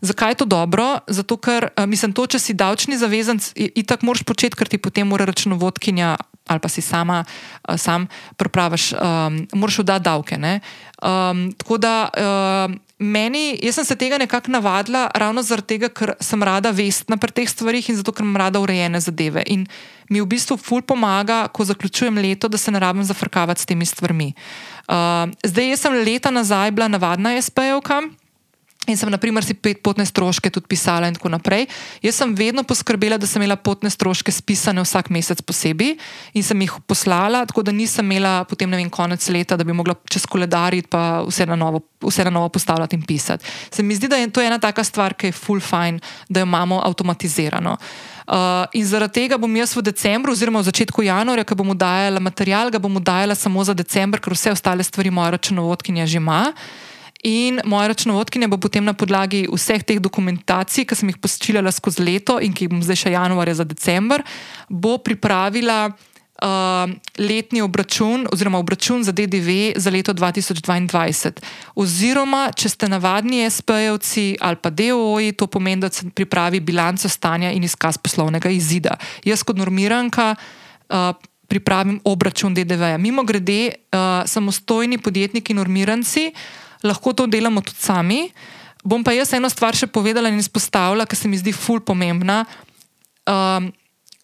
Zakaj je to dobro? Zato, ker eh, mislim, to, če si davčni zavezanc, itak moraš početi, ker ti potem mora računovodkinja ali pa si sama, uh, sam pripraviš, um, moraš oddati davke. Um, tako da uh, meni, jaz sem se tega nekako navadila, ravno zaradi tega, ker sem rada vestna pri teh stvarih in zato, ker imam rada urejene zadeve. In mi v bistvu ful pomaga, ko zaključujem leto, da se ne rabim zafrkavati s temi stvarmi. Uh, zdaj, jaz sem leta nazaj bila navadna SP-jevka. In sem, na primer, si potne stroške tudi pisala, in tako naprej. Jaz sem vedno poskrbela, da sem imela potne stroške spisane vsak mesec posebej in sem jih poslala, tako da nisem imela potem, ne vem, konec leta, da bi mogla čez koledariti, pa vse na novo, vse na novo postavljati in pisati. Se mi zdi, da je to ena taka stvar, ki je full fine, da jo imamo avtomatizirano. Uh, in zaradi tega bom jaz v decembru, oziroma v začetku januarja, ko bom dajala material, ga bom dajala samo za decembr, ker vse ostale stvari moja računovodkinja že ima. In moja računovodkinja bo potem na podlagi vseh teh dokumentacij, ki sem jih posčilala skozi leto in ki jih bom zdaj še januarja za decembr, bo pripravila uh, letni obračun oziroma obračun za DDV za leto 2022. Oziroma, če ste navadni SP-jevci ali pa DOI, to pomeni, da se pripravi bilanco stanja in izkaz poslovnega izida. Jaz kot normiranka. Uh, Pripravim obračun DDV-ja. Mimo grede, uh, samostojni podjetniki, normiranci, uh, lahko to delamo tudi sami. Bom pa jaz eno stvar še povedala in izpostavila, ker se mi zdi ful pomembna. Um,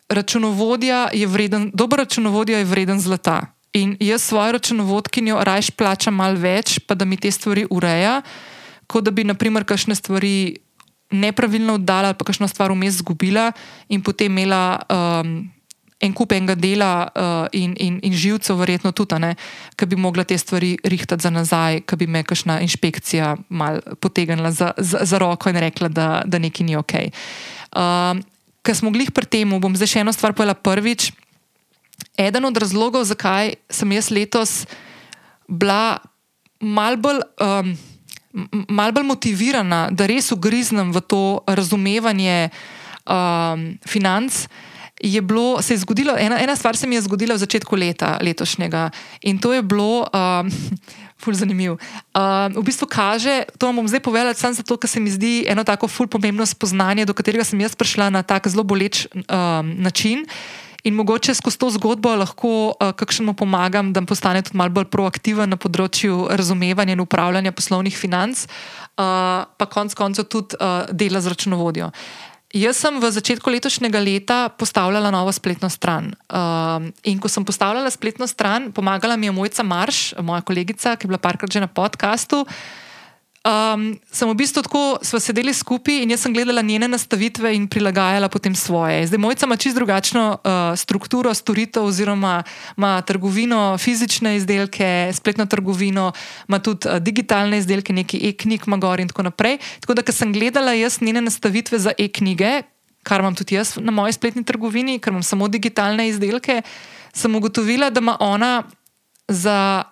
računovodja je vreden, dober računovodja je vreden zlata. In jaz svojo računovodkinjo rajš plačam malo več, pa da mi te stvari ureja, kot da bi, naprimer, kakšne stvari nepravilno oddala ali pa kakšno stvar vmes zgubila in potem imela. Um, en kup enega dela uh, in, in, in živcev, verjetno tudi, ki bi mogla te stvari rihtati za nazaj, ki bi me kakšna inšpekcija mal potegnila za, za, za roko in rekla, da, da nekaj ni ok. Uh, Ker smo glih pri tem, bom zdaj še eno stvar povedala prvič. Eden od razlogov, zakaj sem jaz letos bila mal bolj, um, mal bolj motivirana, da res ugriznem v to razumevanje um, financ, je bilo, se je zgodilo, ena, ena stvar se mi je zgodila v začetku leta letošnjega in to je bilo. Um, Ful zanimiv. Uh, v bistvu kaže, to vam bom zdaj povedala, samo zato, ker se mi zdi eno tako ful pomembno spoznanje, do katerega sem jaz prišla na tak zelo boleč um, način. In mogoče skozi to zgodbo lahko uh, kakšnemu pomagam, da postane tudi malo bolj proaktiven na področju razumevanja in upravljanja poslovnih financ, uh, pa konec koncev tudi uh, dela z računovodjo. Uh, Jaz sem v začetku letošnjega leta postavljala novo spletno stran. Um, in ko sem postavljala spletno stran, pomagala mi je Mojca Marš, moja kolegica, ki je bila parkrat že na podkastu. Um, sem v bistvu tako, smo sedeli skupaj in jaz sem gledala njene nastavitve in prilagajala potem svoje. Zdaj, mojca ima čisto drugačno uh, strukturo storitev, oziroma ima trgovino, fizične izdelke, spletno trgovino, ima tudi uh, digitalne izdelke, neki e-knjig, Magor in tako naprej. Tako da, ker sem gledala jaz njene nastavitve za e-knjige, kar imam tudi jaz na moji spletni trgovini, ker imam samo digitalne izdelke, sem ugotovila, da ima ona za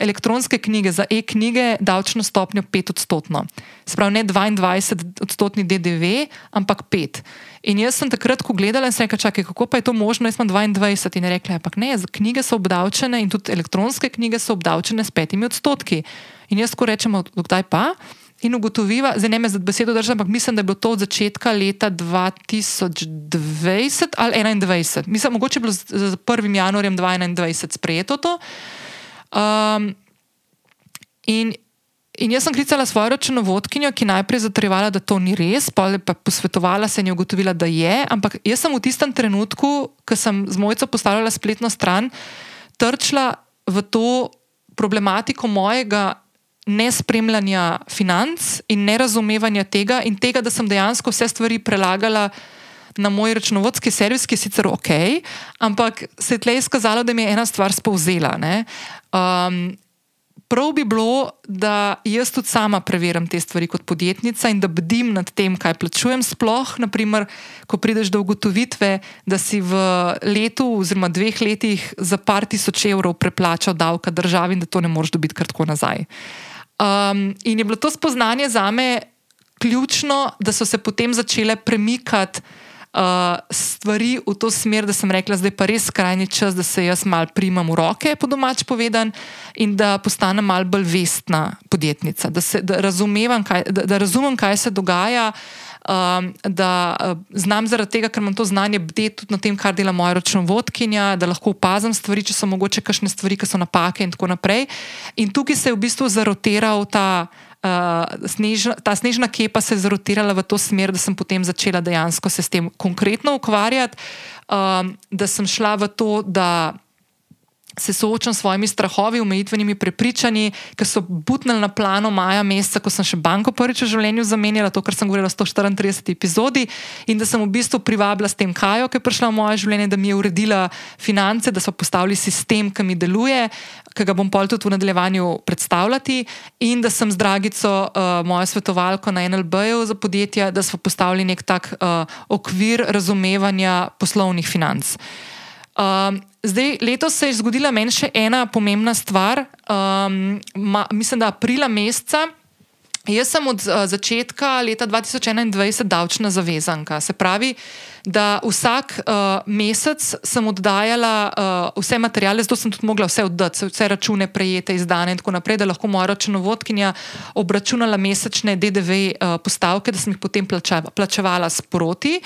elektronske knjige, za e-knjige, davčno stopnjo 5 odstotno. Sprav ne 22 odstotni DDV, ampak 5. In jaz sem takrat, ko gledala in sem rekla, čakaj, kako pa je to možno, jaz imam 22 in rekla, ampak ne, knjige so obdavčene in tudi elektronske knjige so obdavčene s 5 odstotki. In jaz ko rečem, kdaj pa? in ugotovila, zdaj ne me za besedo držim, ampak mislim, da je bilo to od začetka leta 2020 ali 2021. Mislim, mogoče je bilo z 1. januarjem 2021 sprejeto to. Um, in, in jaz sem klicala svojo računovodkinjo, ki najprej zatrjevala, da to ni res, je pa posvetovala se in je ugotovila, da je. Ampak jaz sem v tistem trenutku, ko sem z mojico postavljala spletno stran, trčila v to problematiko mojega nespremljanja financ in nerazumevanja tega, in tega, da sem dejansko vse stvari prelagala na moj računovodski servis, ki je sicer ok, ampak se je tleh izkazalo, da mi je ena stvar spovzela. Um, prav bi bilo, da jaz tudi sama preverjam te stvari kot podjetnica in da bdim nad tem, kaj plačujem. Sploh, naprimer, ko prideš do ugotovitve, da si v letu oziroma dveh letih za par tisoč evrov preplačal davka državi in da to ne moreš dobiti kar tako nazaj. Um, in je bilo to spoznanje za me ključno, da so se potem začele premikati uh, stvari v to smer, da sem rekla, da je pa res skrajni čas, da se jaz mal primam v roke, po domač povedan, in da postanem mal bolj vestna podjetnica, da, se, da, kaj, da, da razumem, kaj se dogaja. Um, da uh, znam zaradi tega, ker imam to znanje, bdeti tudi na tem, kar dela moja računovodkinja, da lahko opazim stvari, če so mogoče kakšne stvari, ki so napake, in tako naprej. In tukaj se je v bistvu zarotiral ta uh, snežna, ta snežna kepa se je zrotirala v to smer, da sem potem začela dejansko se s tem konkretno ukvarjati, um, da sem šla v to, da se soočam s svojimi strahovi, omejitvenimi prepričanji, ki so butnili na plano maja meseca, ko sem še banko prvič v življenju zamenjala, to, kar sem govorila v 134 epizodi, in da sem v bistvu privabila s tem Kajo, ki je prišla v moje življenje, da mi je uredila finance, da so postavili sistem, ki mi deluje, ki ga bom pol tudi v nadaljevanju predstavljati, in da sem z Dragico, uh, mojo svetovalko na NLB-ju za podjetja, da smo postavili nek tak uh, okvir razumevanja poslovnih financ. Um, zdaj, letos se je zgodila meni še ena pomembna stvar. Um, ma, mislim, da aprila meseca. Jaz sem od uh, začetka leta 2021 davčna zavezanka. Se pravi, da vsak uh, mesec sem oddajala uh, vse materijale, zato sem tudi mogla vse oddati, vse račune prejete, izdane in tako naprej, da lahko moja računovodkinja obračunala mesečne DDV uh, postavke, da sem jih potem plačevala, plačevala sproti.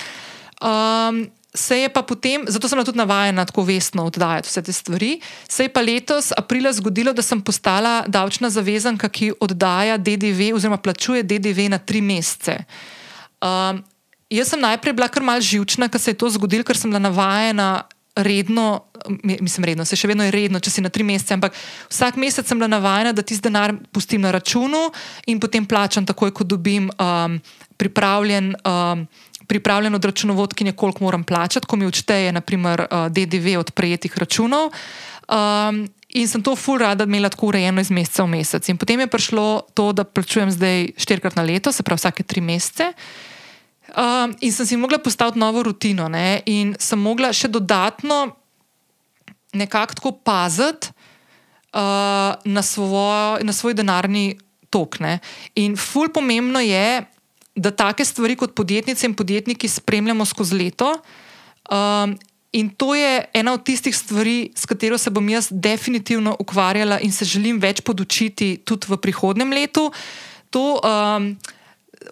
Um, se je pa potem, zato sem tudi navajena tako vestno oddajati vse te stvari, se je pa letos aprila zgodilo, da sem postala davčna zavezanka, ki oddaja DDV oziroma plačuje DDV na tri mesece. Um, jaz sem najprej bila kar mal živčna, ker se je to zgodilo, ker sem bila navajena. Redno, mislim, redno, se še vedno je redno, če si na tri mesece, ampak vsak mesec sem bila navajena, da ti z denar pustim na računu in potem plačam, takoj ko dobim um, pripravljen um, pripravljen od računovodkinje, koliko moram plačati, ko mi odšteje, naprimer, uh, DDV od prejetih računov. Um, in sem to ful rada imela tako urejeno iz meseca v mesec. In potem je prišlo to, da plačujem zdaj štirikrat na leto, se pravi vsake tri mesece. Um, in sem si mogla postaviti novo rutino, ne? in sem mogla še dodatno nekako tako paziti uh, na, svoj, na svoj denarni tok. Ne? In ful pomembno je, da take stvari kot podjetnice in podjetniki spremljamo skozi leto. Um, in to je ena od tistih stvari, s katero se bom jaz definitivno ukvarjala in se želim več podučiti tudi v prihodnem letu. To, um,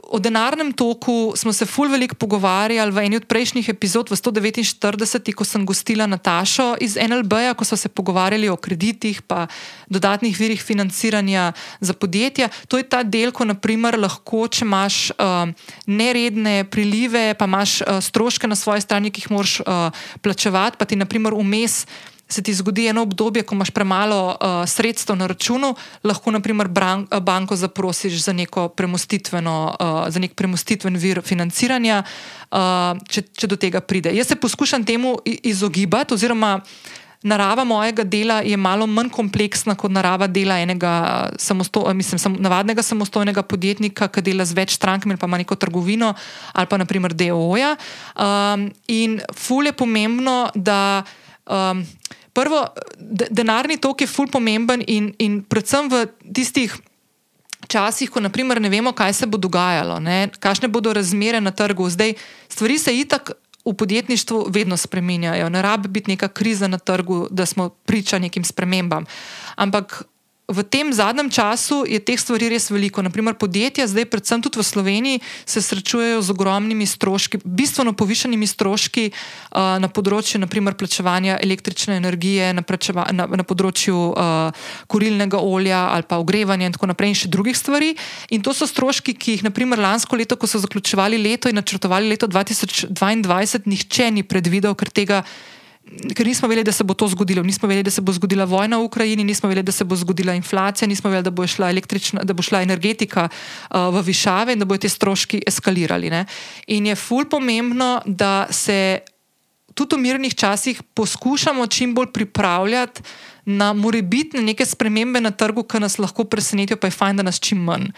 O denarnem toku smo se ful veliko pogovarjali v eni od prejšnjih epizod, v 149, ko sem gostila Natašo iz NLB-ja, ko smo se pogovarjali o kreditih in dodatnih virih financiranja za podjetja. To je ta del, ko naprimer, lahko, če imaš uh, neredne prilive, pa imaš uh, stroške na svoji strani, ki jih moraš uh, plačevati, pa ti naprimer vmes se ti zgodi eno obdobje, ko imaš premalo uh, sredstev na računu, lahko naprimer bran, uh, banko zaprosiš za, uh, za nek premostitven vir financiranja, uh, če, če do tega pride. Jaz se poskušam temu izogibati, oziroma narava mojega dela je malo manj kompleksna kot narava dela enega samosto, mislim, sam, navadnega samostojnega podjetnika, ki dela z več strankami ali pa ima neko trgovino ali pa naprimer DOO-ja. Um, in ful je pomembno, da. Um, prvo, denarni tok je ful pomemben in, in predvsem v tistih časih, ko naprimer, ne vemo, kaj se bo dogajalo, ne, kakšne bodo razmere na trgu. Zdaj, stvari se itak v podjetništvu vedno spremenjajo. Ne rabi biti neka kriza na trgu, da smo priča nekim spremembam. Ampak v tem zadnjem času je teh stvari res veliko. Naprimer, podjetja, zdaj, predvsem tudi v Sloveniji, se srečujejo z ogromnimi stroški, bistveno povišenimi stroški uh, na področju naprimer, plačevanja električne energije, na, na, na področju uh, kurilnega olja ali pa ogrevanja in tako naprej, in še drugih stvari. In to so stroški, ki jih, naprimer, lansko leto, ko so zaključovali leto in načrtovali leto 2022, nihče ni predvidel, ker tega ker nismo vedeli, da se bo to zgodilo. Nismo vedeli, da se bo zgodila vojna v Ukrajini, nismo vedeli, da se bo zgodila inflacija, nismo vedeli, da bo šla, da bo šla energetika uh, v višave in da bodo ti stroški eskalirali. Ne? In je ful pomembno, da se tudi v mirnih časih poskušamo čim bolj pripravljati na morebitne neke spremembe na trgu, ki nas lahko presenetijo, pa je fajn, da nas čim manj.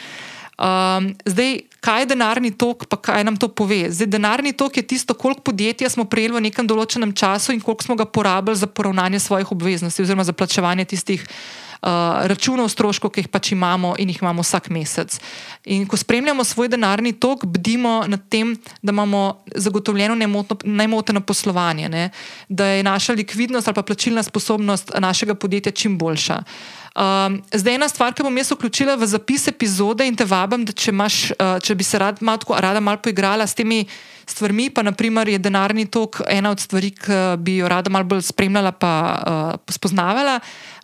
Um, zdaj, kaj je denarni tok, pa kaj nam to pove? Zdaj, denarni tok je tisto, koliko podjetja smo prejeli v nekem določenem času in koliko smo ga porabili za poravnanje svojih obveznosti, oziroma za plačevanje tistih uh, računov, stroškov, ki jih pač imamo in jih imamo vsak mesec. In ko spremljamo svoj denarni tok, bdimo nad tem, da imamo zagotovljeno nemoteno poslovanje, ne? da je naša likvidnost ali pa plačilna sposobnost našega podjetja čim boljša. Um, zdaj, ena stvar, ki bom jaz vključila v zapis epizode in te vabim, da če, imaš, uh, če bi se rad, malo, rada malo poigrala s temi stvarmi, pa naprimer je denarni tok ena od stvari, ki bi jo rada malo bolj spremljala in uh, spoznavala.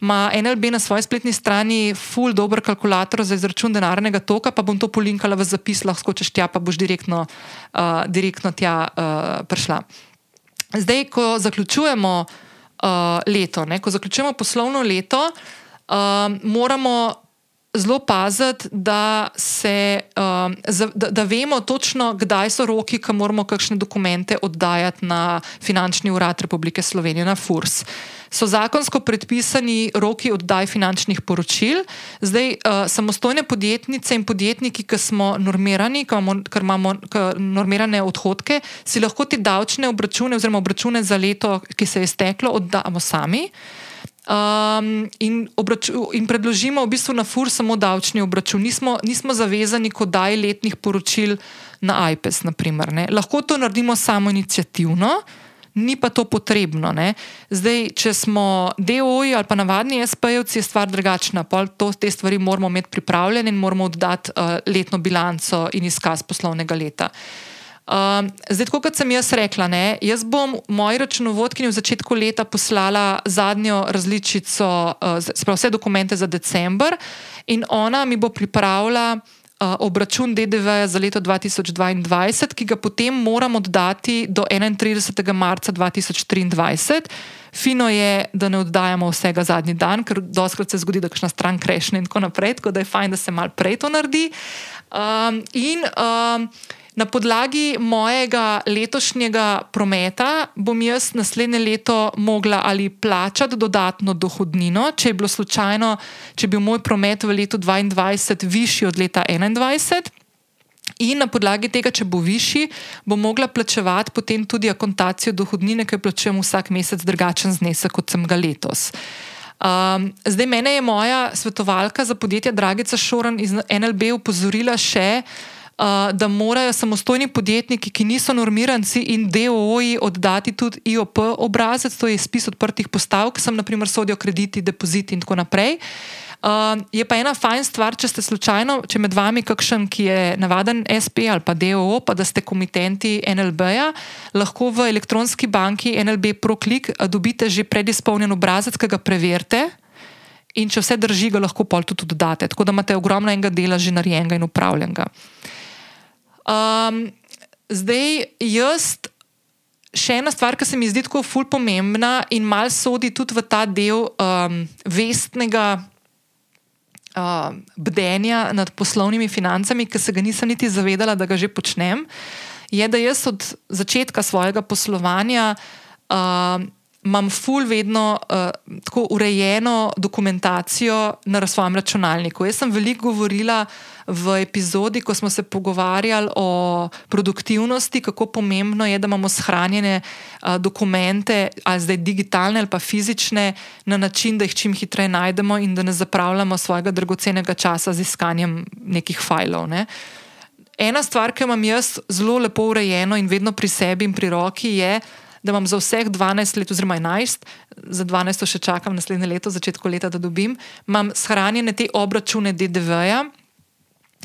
Ma NLB na svoji spletni strani full dober kalkulator za izračun denarnega toka, pa bom to polinkala v zapis, lahko češ tja, pa boš direktno, uh, direktno tja uh, prišla. Zdaj, ko zaključujemo uh, leto, ne, ko zaključujemo poslovno leto, um, moramo zelo paziti, da, se, um, da, da vemo točno, kdaj so roki, ki moramo kakšne dokumente oddajati na Finančni urad Republike Slovenije, na FURS. So zakonsko predpisani roki oddaj finančnih poročil. Zdaj, uh, samostojne podjetnice in podjetniki, ki smo normirani, ki imamo, imamo normirane odhodke, si lahko ti davčne obračune oziroma obračune za leto, ki se je steklo, oddamo sami. Um, in, in predložimo v bistvu na FUR samo davčni obračun. Nismo, nismo zavezani, ko daj letnih poročil na IPES. Naprimer, Lahko to naredimo samo inicijativno, ni pa to potrebno. Ne? Zdaj, če smo DOJ ali pa navadni SP-jevci, je stvar drugačna. To, te stvari moramo imeti pripravljene in moramo oddati uh, letno bilanco in izkaz poslovnega leta. Uh, Um, zdaj, kot sem jaz rekla, ne, jaz bom moji računovodki v začetku leta poslala zadnjo različico, uh, spravo, vse dokumente za decembr, in ona mi bo pripravila uh, obračun DDV za leto 2022, ki ga potem moram oddati do 31. marca 2023. Fino je, da ne oddajamo vsega zadnji dan, ker doskrat se zgodi, da kakšna stran krešne in tako naprej, tako da je fajn, da se mal prej to naredi. Um, in um, Na podlagi mojega letošnjega prometa bom jaz naslednje leto mogla ali plačati dodatno dohodnino, če je bilo slučajno, če bi bil moj promet v letu 2022 višji od leta 2021. In na podlagi tega, če bo višji, bom mogla plačevati potem tudi akontacijo dohodnine, ki jo plačujem vsak mesec drugačen znesek, kot sem ga letos. Um, zdaj, mene je moja svetovalka za podjetje Dragica Šoran iz NLB upozorila še, da morajo samostojni podjetniki, ki niso normiranci in DOO-ji, oddati tudi IOP obrazec, to je spis odprtih postavk, sem naprimer sodijo krediti, depoziti in tako naprej. Uh, je pa ena fajn stvar, če ste slučajno, če med vami kakšen, ki je navaden SP ali pa DOO, pa da ste komitenti NLB-ja, lahko v elektronski banki NLB ProClick dobite že predizpolnjen obrazec, ki ga preverite. In če vse drži, ga lahko pol tudi dodate. Tako da imate ogromno enega dela že narejenega in upravljenega. Um, zdaj, jaz, še ena stvar, ki se mi zdi tako ful pomembna in mal sodi tudi v ta del um, vestnega. Uh, bdenja nad poslovnimi financami, ki se ga nisem niti zavedala, da ga že počnem, je, da jaz od začetka svojega poslovanja uh, imam ful vedno uh, tako urejeno dokumentacijo na svojem računalniku. Jaz sem veliko govorila v epizodi, ko smo se pogovarjali o produktivnosti, kako pomembno je, da imamo shranjene uh, dokumente, ali zdaj digitalne ali pa fizične, na način, da jih čim hitreje najdemo in da ne zapravljamo svojega dragocenega časa z iskanjem nekih filev. Ne. Ena stvar, ki imam jaz zelo lepo urejeno in vedno pri sebi in pri roki, je, da imam za vseh 12 let, oziroma 11, za 12 še čakam naslednje leto, začetku leta, da dobim, imam shranjene te obračune DDV-ja.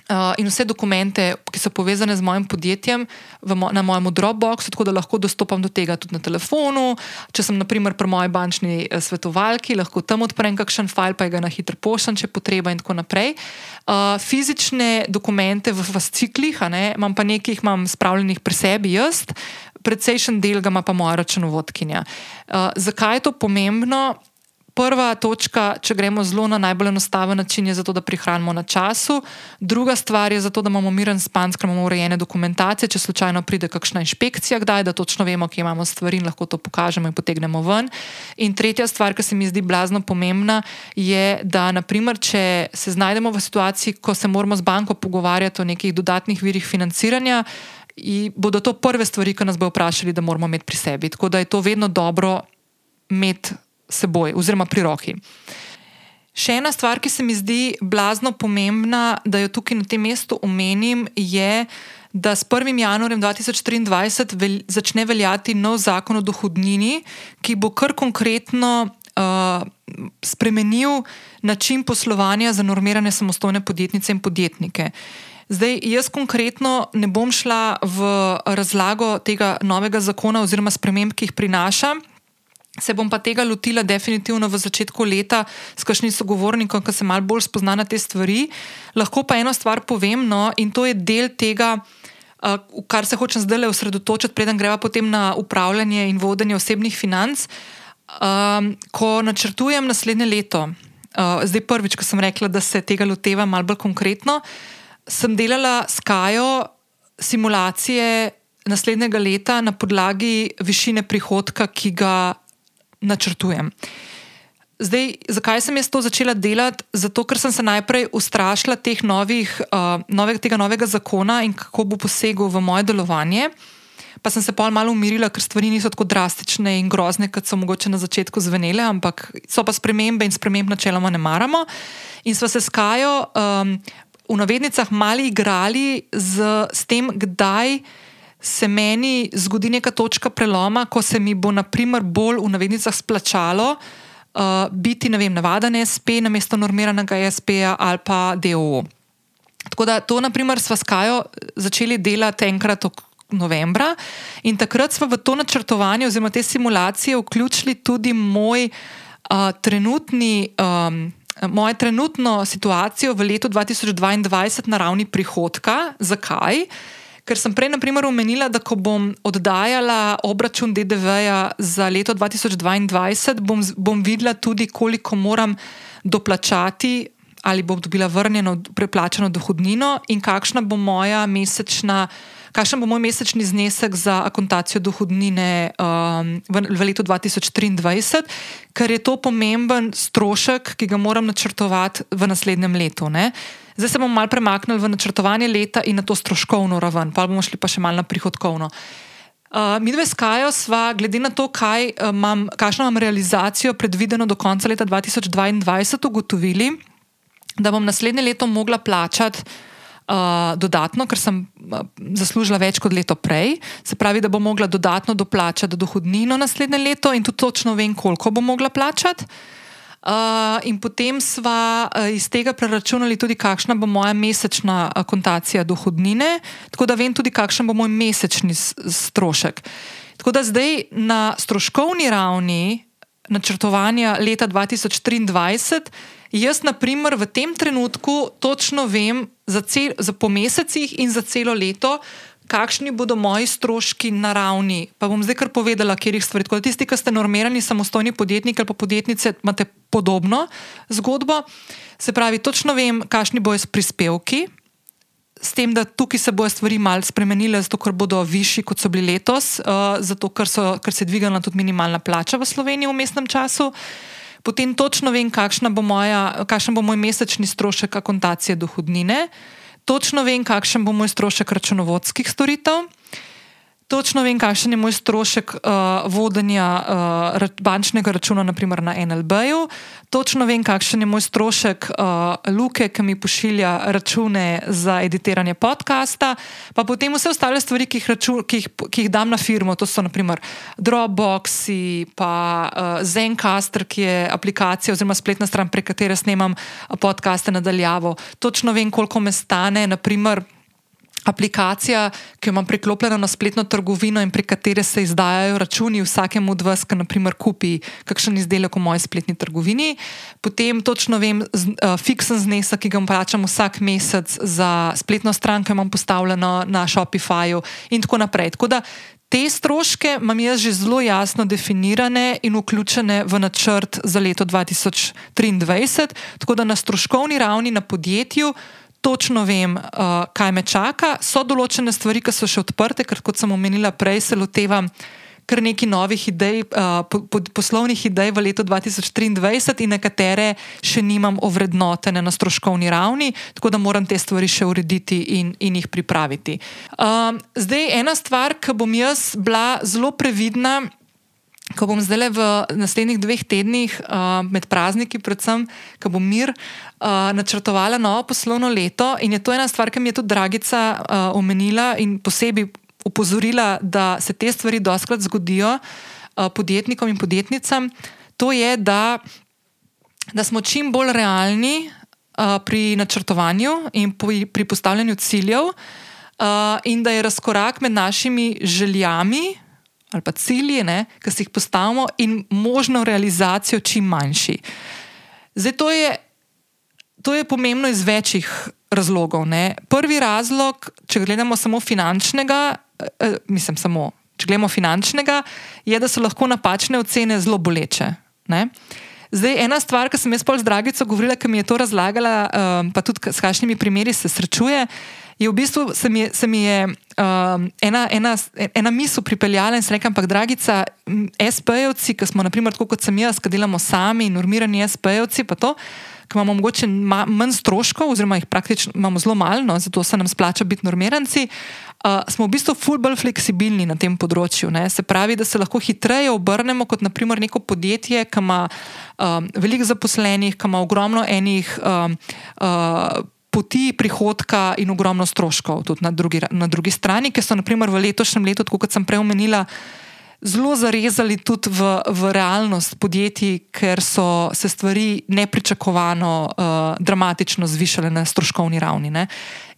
Uh, in vse dokumente, ki so povezane z mojim podjetjem, mo na mojem Dropboxu, tako da lahko dostopam do tega tudi na telefonu. Če sem, naprimer, pri moji bančni eh, svetovalki, lahko tam odprem kakšen file, pa ga na hitro pošljem, če potreba, in tako naprej. Uh, fizične dokumente v fasciklih, imam pa nekaj, imam spravljenih pri sebi jaz, precejšen del ga ima pa moja računovodkinja. Uh, zakaj je to pomembno? Prva točka, če gremo zelo na najbolj enostaven način, je zato, da prihranimo na času. Druga stvar je zato, da imamo miren span, ker imamo urejene dokumentacije, če slučajno pride kakšna inšpekcija, kdaj, da točno vemo, kje imamo stvari in lahko to pokažemo in potegnemo ven. In tretja stvar, ki se mi zdi blazno pomembna, je, da naprimer, če se znajdemo v situaciji, ko se moramo z banko pogovarjati o nekih dodatnih virih financiranja. In bodo to prve stvari, ki nas bodo vprašali, da moramo imeti pri sebi. Tako da je to vedno dobro imeti seboj oziroma pri roki. Še ena stvar, ki se mi zdi blazno pomembna, da jo tukaj na tem mestu omenim, je, da s 1. januarjem 2023 vel, začne veljati nov zakon o dohodnini, ki bo kar konkretno uh, spremenil način poslovanja za normirane samostojne podjetnice in podjetnike. Zdaj, jaz konkretno ne bom šla v razlago tega novega zakona oziroma sprememb, ki jih prinaša. Se bom pa tega lotila definitivno v začetku leta s kakšnim sogovornikom, ki se malo bolj spozna na te stvari. Lahko pa eno stvar povem, no, in to je del tega, uh, kar se hočem zdaj le osredotočiti, preden greva potem na upravljanje in vodenje osebnih financ. Um, ko načrtujem naslednje leto, uh, zdaj prvič, ko sem rekla, da se tega loteva malo bolj konkretno, sem delala s Kajo simulacije naslednjega leta na podlagi višine prihodka, ki ga načrtujem. Zdaj, zakaj sem jaz to začela delati? Zato, ker sem se najprej ustrašila teh novih, uh, nove, tega novega zakona in kako bo posegel v moje delovanje. Pa sem se pa malo umirila, ker stvari niso tako drastične in grozne, kot so mogoče na začetku zvenele, ampak so pa spremembe in sprememb načeloma ne maramo. In smo se skajo um, v navednicah mali igrali z, z tem, kdaj se meni zgodi neka točka preloma, ko se mi bo, na primer, bolj v navednicah splačalo uh, biti vem, navaden SP na mesto normiranega SP-ja ali pa DOO. Tako da to, na primer, smo s Kajo začeli delati enkrat v novembra in takrat smo v to načrtovanje oziroma te simulacije vključili tudi moj uh, trenutni. Um, Moje trenutno situacijo v letu 2022 na ravni prihodka. Zakaj? Ker sem prej, na primer, omenila, da ko bom oddajala obračun DDV-ja za leto 2022, bom, bom videla tudi, koliko moram doplačati ali bom dobila vrnjeno, preplačeno dohodnino in kakšna bo moja mesečna. Kakšen bo moj mesečni znesek za akontacijo dohodnine um, v, v letu 2023, ker je to pomemben strošek, ki ga moram načrtovati v naslednjem letu. Ne? Zdaj se bomo malo premaknili v načrtovanje leta in na to stroškovno raven, pa bomo šli pa še malo na prihodkovno. Uh, mi dve skajo sva, glede na to, kaj, uh, mam, kakšno imam realizacijo predvideno do konca leta 2022, ugotovili, da bom naslednje leto mogla plačati uh, dodatno, ker sem uh, zaslužila več kot leto prej. Se pravi, da bom mogla dodatno doplačati dohodnino naslednje leto in tudi točno vem, koliko bom mogla plačati. Uh, in potem sva uh, iz tega preračunali tudi, kakšna bo moja mesečna akontacija dohodnine, tako da vem tudi, kakšen bo moj mesečni strošek. Tako da zdaj na stroškovni ravni načrtovanja leta 2023, jaz, na primer, v tem trenutku točno vem za, cel, za po mesecih in za celo leto, kakšni bodo moji stroški na ravni. Pa bom zdaj kar povedala, kjer jih stvari. Tako da tisti, ki ste normirani, samostojni podjetniki ali pa podjetnice, imate podobno zgodbo. Se pravi, točno vem, kakšni bojo prispevki. S tem, da tukaj se bodo stvari malo spremenile, zato ker bodo višji, kot so bili letos, uh, zato ker, so, ker se je dvignila tudi minimalna plača v Sloveniji v mestnem času. Potem točno vem, kakšen bo, bo moj mesečni strošek akontacije dohodnine. Uh, točno vem, kakšen bo moj strošek računovodskih storitev. Točno vem, kakšen je moj strošek uh, vodenja uh, bančnega računa, naprimer na NLB-ju. Točno vem, kakšen je moj strošek uh, luke, ki mi pošilja račune za editiranje podcasta, pa potem vse ostale stvari, ki jih, račun, ki jih, ki jih dam na firmo. To so naprimer Dropboxi, pa uh, Zencaster, ki je aplikacija oziroma spletna stran, prek katere snemam podcaste nadaljavo. Točno vem, koliko me stane, naprimer aplikacija, ki jo imam priklopljeno na spletno trgovino in prek katere se izdajajo računi vsakemu od vas, ki naprimer kupi kakšen izdelek v moji spletni trgovini. Potem točno vem, uh, fiksen znesek, ki ga plačam vsak mesec za spletno stran, ki jo imam postavljeno na Shopifyju in tako naprej. Tako da te stroške imam jaz že zelo jasno definirane in vključene v načrt za leto 2023, tako da na stroškovni ravni na podjetju točno vem, uh, kaj me čaka. So določene stvari, ki so še odprte, ker kot sem omenila prej, se lotevam kar nekaj novih idej, uh, po, po, poslovnih idej v letu 2023 in nekatere še nimam ovrednotene na stroškovni ravni, tako da moram te stvari še urediti in, in jih pripraviti. Um, zdaj, ena stvar, ki bom jaz bila zelo previdna ko bom zdaj v naslednjih dveh tednih, uh, med prazniki, predvsem, ko bom mir, uh, načrtovala novo poslovno leto. In je to ena stvar, ki mi je tudi Dragica uh, omenila in posebej upozorila, da se te stvari doskrat zgodijo uh, podjetnikom in podjetnicam. To je, da, da smo čim bolj realni uh, pri načrtovanju in pri, pri postavljanju ciljev, uh, in da je razkorak med našimi željami ali pa cilji, ne, ki si jih postavimo, in možno realizacijo čim manjši. Zdaj, to je, to je pomembno iz večjih razlogov. Ne. Prvi razlog, če gledamo samo finančnega, eh, mislim, samo, če gledamo finančnega, je, da so lahko napačne ocene zelo boleče. Ne. Zdaj, ena stvar, ki sem jaz pol z Dragico govorila, ki mi je to razlagala, um, pa tudi s kakšnimi primeri se srečuje, je v bistvu se mi se mi je um, ena, ena, ena misel pripeljala in se rekam, ampak Dragica, SP-jevci, ki smo, naprimer, tako kot sem jaz, ki delamo sami, normirani SP-jevci, pa to, ki imamo mogoče manj stroškov, oziroma jih praktično imamo zelo malo, no, zato se nam splača biti normiranci. Uh, smo v bistvu ful bolj fleksibilni na tem področju. Ne? Se pravi, da se lahko hitreje obrnemo kot naprimer neko podjetje, ki ima um, veliko zaposlenih, ki ima ogromno enih. Um, uh, poti prihodka in ogromno stroškov tudi na drugi, na drugi strani, ki so naprimer v letošnjem letu, kot sem prej omenila, zelo zarezali tudi v, v realnost podjetij, ker so se stvari nepričakovano uh, dramatično zvišale na stroškovni ravni. Ne.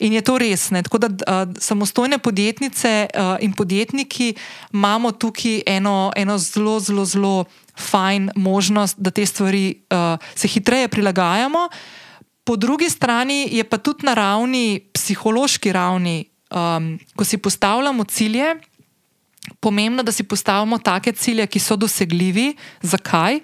In je to res. Ne. Tako da uh, samostojne podjetnice uh, in podjetniki imamo tukaj eno, eno zelo, zelo, zelo fajn možnost, da te stvari uh, se hitreje prilagajamo. Po drugi strani je pa tudi na ravni, psihološki ravni, um, ko si postavljamo cilje, pomembno, da si postavimo take cilje, ki so dosegljivi. Zakaj?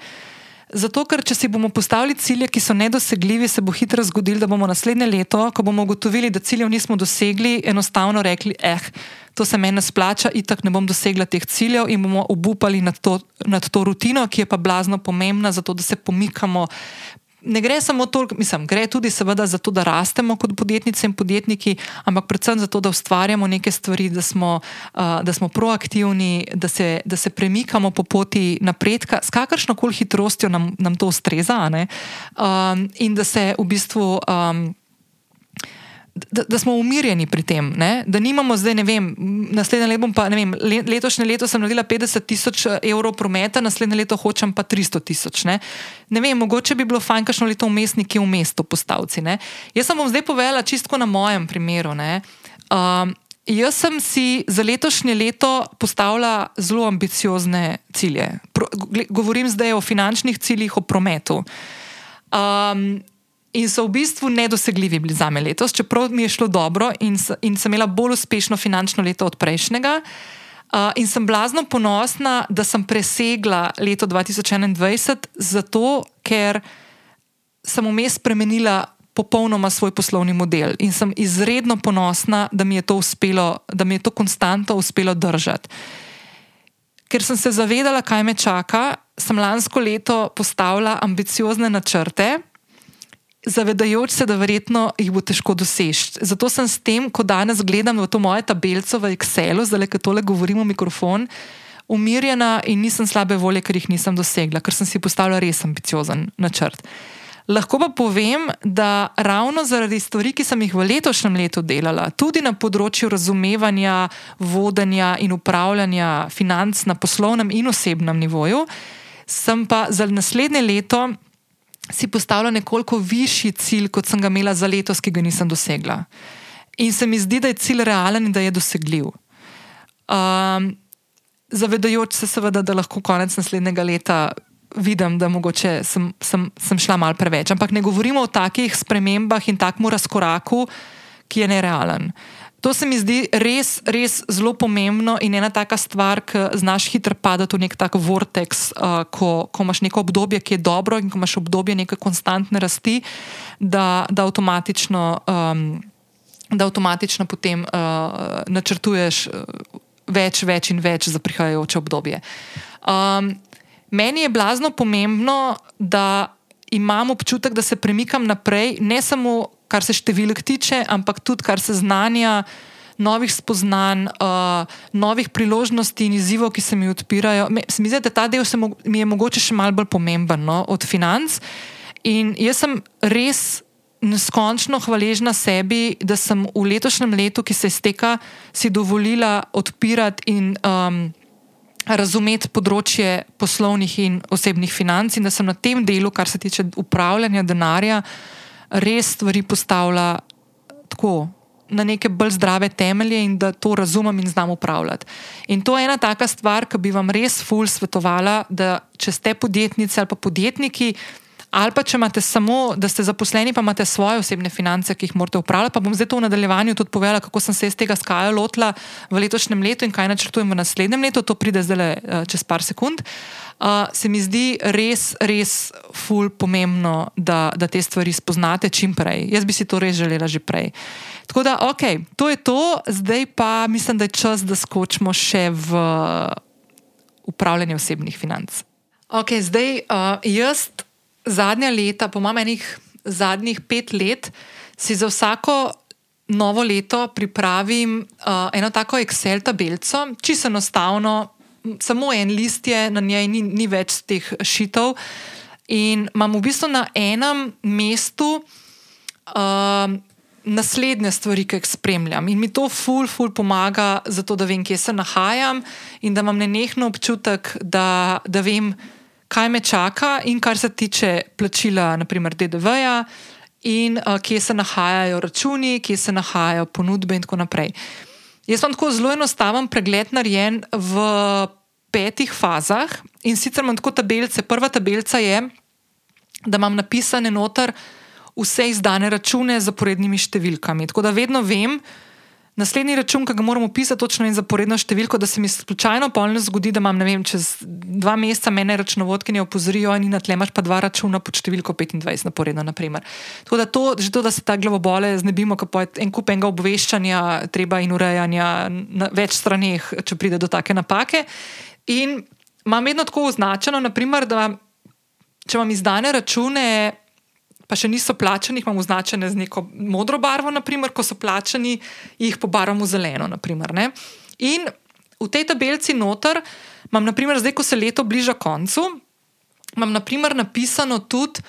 Zato, ker če si bomo postavili cilje, ki so nedosegljivi, se bo hitro zgodilo, da bomo naslednje leto, ko bomo ugotovili, da ciljev nismo dosegli, enostavno rekli: eh, to se meni splača, itak ne bom dosegla teh ciljev in bomo obupali nad to, nad to rutino, ki je pa blazno pomembna, zato da se pomikamo ne gre samo to, mislim, gre tudi seveda za to, da rastemo kot podjetnice in podjetniki, ampak predvsem za to, da ustvarjamo neke stvari, da smo, uh, da smo proaktivni, da se, da se premikamo po poti napredka, s kakršno koli hitrostjo nam, nam to ustreza. Um, in da se v bistvu. Um, da, da smo umirjeni pri tem, ne? da nimamo zdaj, ne vem, naslednje leto, pa ne vem, letošnje leto sem naredila 50 tisoč eh, evrov prometa, naslednje leto hočem pa 300 tisoč. Ne? ne vem, mogoče bi bilo fajn, kakšno leto vmes nekje v mestu postavci. Ne? Jaz sem vam zdaj povedala čisto na mojem primeru. Um, jaz sem si za letošnje leto postavila zelo ambiciozne cilje. Pro, govorim zdaj o finančnih ciljih, o prometu. Um, in so v bistvu nedosegljivi bili za me letos, čeprav mi je šlo dobro in, in sem imela bolj uspešno finančno leto od prejšnjega. Uh, in sem blazno ponosna, da sem presegla leto 2021, zato ker sem vmes spremenila popolnoma svoj poslovni model in sem izredno ponosna, da mi je to uspelo, da mi je to konstantno uspelo držati. Ker sem se zavedala, kaj me čaka, sem lansko leto postavila ambiciozne načrte zavedajoč se, da verjetno jih bo težko doseči. Zato sem s tem, ko danes gledam v to moje tabelico v Excelu, zdaj le, tole govorim v mikrofon, umirjena in nisem slabe volje, ker jih nisem dosegla, ker sem si postavila res ambiciozen načrt. Lahko pa povem, da ravno zaradi stvari, ki sem jih v letošnjem letu delala, tudi na področju razumevanja, vodenja in upravljanja financ na poslovnem in osebnem nivoju, sem pa za naslednje leto si postavila nekoliko višji cilj, kot sem ga imela za letos, ki ga nisem dosegla. In se mi zdi, da je cilj realen in da je dosegljiv. Um, zavedajoč se, seveda, da lahko konec naslednjega leta vidim, da mogoče sem, sem, sem šla mal preveč. Ampak ne govorimo o takih spremembah in takmu razkoraku, ki je nerealen. To se mi zdi res, res zelo pomembno in ena taka stvar, ki znaš hitro padati v nek tak vortex, uh, ko, ko imaš neko obdobje, ki je dobro in ko imaš obdobje neke konstantne rasti, da, da, avtomatično, um, da avtomatično potem uh, načrtuješ več, več in več za prihajajoče obdobje. Um, meni je blazno pomembno, da imam občutek, da se premikam naprej, ne samo kar se številk tiče, ampak tudi kar se znanja, novih spoznanj, uh, novih priložnosti in izzivov, ki se mi odpirajo. Se mi zdi, da ta del mo mi je mogoče še malce bolj pomemben no, od financ. In jaz sem res neskončno hvaležna sebi, da sem v letošnjem letu, ki se izteka, si dovolila odpirati in. Um, Razumeti področje poslovnih in osebnih financ, in da sem na tem delu, kar se tiče upravljanja denarja, res stvari postavlja tako. Na neke bolj zdrave temelje, in da to razumem in znam upravljati. In to je ena taka stvar, ki bi vam res ful svetovala, da če ste podjetnici ali pa podjetniki, ali pa če imate samo, da ste zaposleni, pa imate svoje osebne finance, ki jih morate upravljati. Pa bom zdaj to v nadaljevanju tudi povedala, kako sem se iz tega skaja lotila v letošnjem letu in kaj načrtujem v naslednjem letu. To pride zdaj uh, čez par sekund. Uh, se mi zdi res, res ful pomembno, da, da te stvari spoznate čim prej. Jaz bi si to res želela že prej. Tako da, ok, to je to, zdaj pa mislim, da je čas, da skočimo še v upravljanje osebnih financ. Ok, zdaj uh, jaz zadnja leta, po mamenih zadnjih pet let, si za vsako novo leto pripravim uh, eno tako Excel tabelico, čisto enostavno, samo en list je, na njej ni, ni več teh šitev. In imam v bistvu na enem mestu uh, naslednje stvari, ki jih spremljam. In mi to ful, ful pomaga, zato da vem, kje se nahajam in da imam nenehno občutek, da, da vem, kaj me čaka, in kar se tiče plačila, naprimer DDV-ja, in uh, kje se nahajajo računi, kje se nahajajo ponudbe, in tako naprej. Jaz sem tako zelo enostaven pregled narejen v petih fazah in sicer imam tako tabelice. Prva tabelica je, da imam napisane noter vse izdane račune z zaporednimi številkami. Tako da vedno vem, naslednji račun, ki ga moramo pisati, točno in zaporedno številko, da se mi slučajno polno zgodi, da imam vem, čez dva meseca mene računovodke ne opozorijo in na tle imaš pa dva računa pod številko 25 naporedno. Naprimer. Tako da to, že to, da se ta glavobole znebimo, kako je en kup enega obveščanja, treba in urejanja na več straneh, če pride do take napake. In imam vedno tako označeno, naprimer, da če imam izdane račune, pa še niso plačani, imam označene z neko modro barvo, naprimer, ko so plačani, jih pobarvamo zeleno. Naprimer, in v tej tabelici noter imam, naprimer, zdaj, ko se leto bliža koncu, imam naprimer, napisano tudi,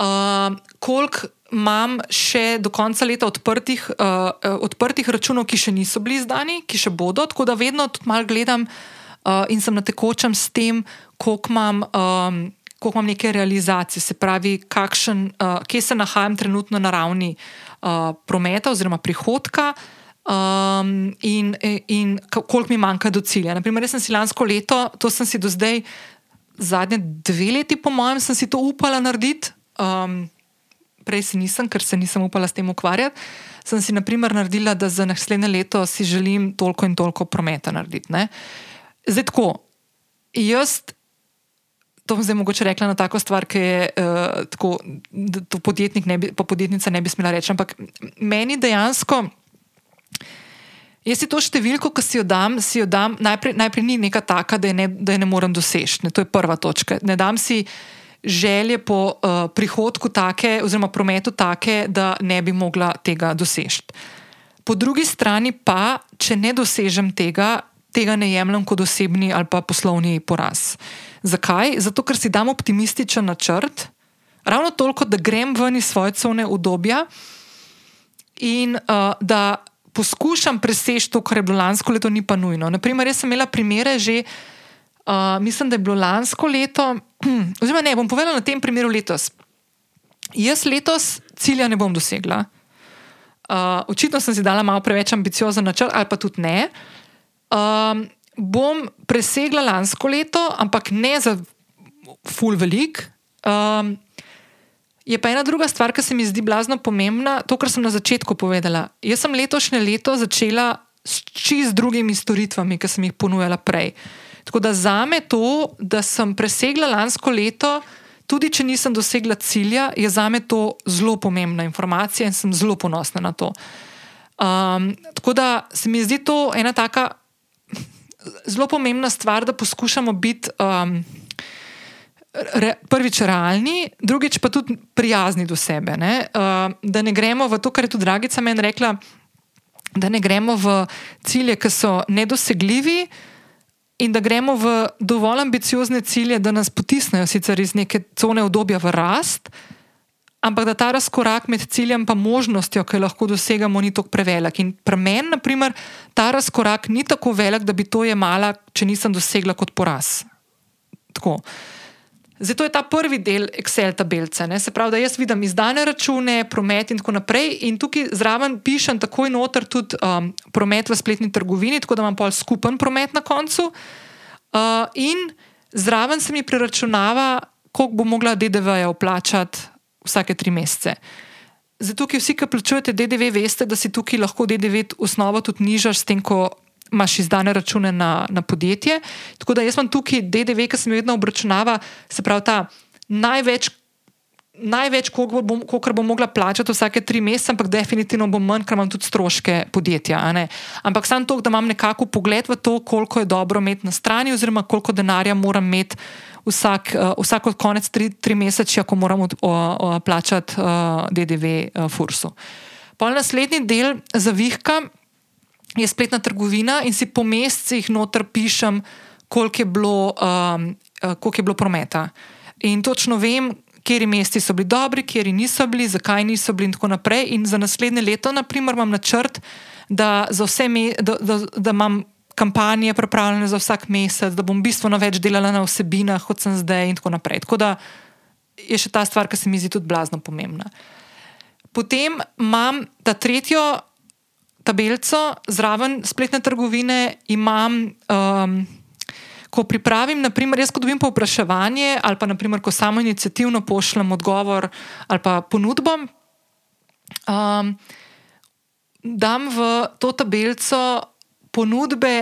uh, koliko. Imam še do konca leta odprtih, uh, odprtih računov, ki še niso bili izdani, ki še bodo, tako da vedno tudi malo gledam, uh, in sem na tekočem s tem, koliko imam, um, koliko imam neke realizacije, se pravi, kakšen, uh, kje se nahajam trenutno na ravni uh, prometa oziroma prihodka. Um, in, in koliko mi manjka do cilja. Naprimer, jaz sem si lansko leto, to sem si do zdaj, zadnje dve leti, po mojem, sem si to upala narediti, um, prej si nisem, ker se nisem upala s tem ukvarjati. Sem si, naprimer, naredila, da za naslednje leto si želim toliko in toliko prometa narediti. Ne? Zdaj tako, jaz. To bom zdaj mogoče rekla na tako stvar, ki je uh, tako, da to podjetnik ne bi, pa podjetnica ne bi smela reči. Ampak meni dejansko, jaz si to številko, ki si jo dam, si jo dam najprej, najprej ni neka taka, da je ne, da je ne morem doseči. To je prva točka. Ne dam si želje po uh, prihodku take, oziroma prometu take, da ne bi mogla tega doseči. Po drugi strani pa, če ne dosežem tega, tega ne jemljem kot osebni ali pa poslovni poraz. Zakaj? Zato, ker si dam optimističen načrt, ravno toliko, da grem ven iz svoje cone udobja in uh, da poskušam preseči to, kar je bilo lansko leto, ni pa nujno. Naprimer, jaz sem imela primere že, uh, mislim, da je bilo lansko leto, oziroma ne, bom povedala na tem primeru letos. Jaz letos cilja ne bom dosegla. Uh, očitno sem si dala malo preveč ambiciozen načrt, ali pa tudi ne. Um, bom presegla lansko leto, ampak ne za full velik. Um, Je pa ena druga stvar, ki se mi zdi blazno pomembna, to, kar sem na začetku povedala. Jaz sem letošnje leto začela s čist drugimi storitvami, ki sem jih ponujala prej. Tako da za me to, da sem presegla lansko leto, tudi če nisem dosegla cilja, je za me to zelo pomembna informacija in sem zelo ponosna na to. Um, tako da se mi zdi to ena taka zelo pomembna stvar, da poskušamo biti. Um, re, prvič realni, drugič pa tudi prijazni do sebe. Ne? Uh, da ne gremo v to, kar je tudi Dragica meni rekla, da ne gremo v cilje, ki so nedosegljivi. In da gremo v dovolj ambiciozne cilje, da nas potisnejo sicer iz neke cone obdobja v rast, ampak da ta razkorak med ciljem in možnostjo, ki jo lahko dosegamo, ni tako prevelik. In pri meni, na primer, ta razkorak ni tako velik, da bi to jemala, če nisem dosegla kot poraz. Tako. Zato je ta prvi del Excel tabelce. Ne? Se pravi, da jaz vidim izdane račune, promet in tako naprej. In tukaj zraven pišem takoj noter tudi um, promet v spletni trgovini, tako da imam pol skupen promet na koncu. Uh, in zraven se mi preračunava, koliko bo mogla DDV-ja vplačati vsake tri mesece. Zato, ki vsi, ki plačujete DDV, veste, da si tukaj lahko DDV osnovo tudi nižaš, s tem, ko imaš izdane račune na, na podjetje. Tako da jaz imam tukaj DDV, ki se mi vedno obračunava, se pravi ta največ. Največ, koliko bom, bom mogla plačati vsake tri mesece, ampak definitivno bom manj, ker imam tudi stroške podjetja. Ampak samo to, da imam nekako pogled v to, koliko je dobro imeti na strani, oziroma koliko denarja moram imeti vsak, uh, vsak konec tri, tri mesece, ko moram od, uh, uh, plačati uh, DDV uh, Fursu. Pol naslednji del zavihka je spletna trgovina in si po mesecih noter pišem, koliko je bilo, um, koliko je bilo prometa. In točno vem, kje mesti so bili dobri, kje niso bili, zakaj niso bili in tako naprej. In za naslednje leto, naprimer, imam načrt, da, me, da, da, da imam kampanje pripravljene za vsak mesec, da bom bistveno več delala na vsebinah, kot sem zdaj in tako naprej. Tako da je še ta stvar, ki se mi zdi tudi blazno pomembna. Potem imam ta tretjo tabelico zraven spletne trgovine imam. Um, Ko pripravim, naprimer, jaz, ko dobim povpraševanje, ali pa naprimer, ko samo inicijativno pošljem odgovor ali pa ponudbo, um, dam v to tabelico ponudbe,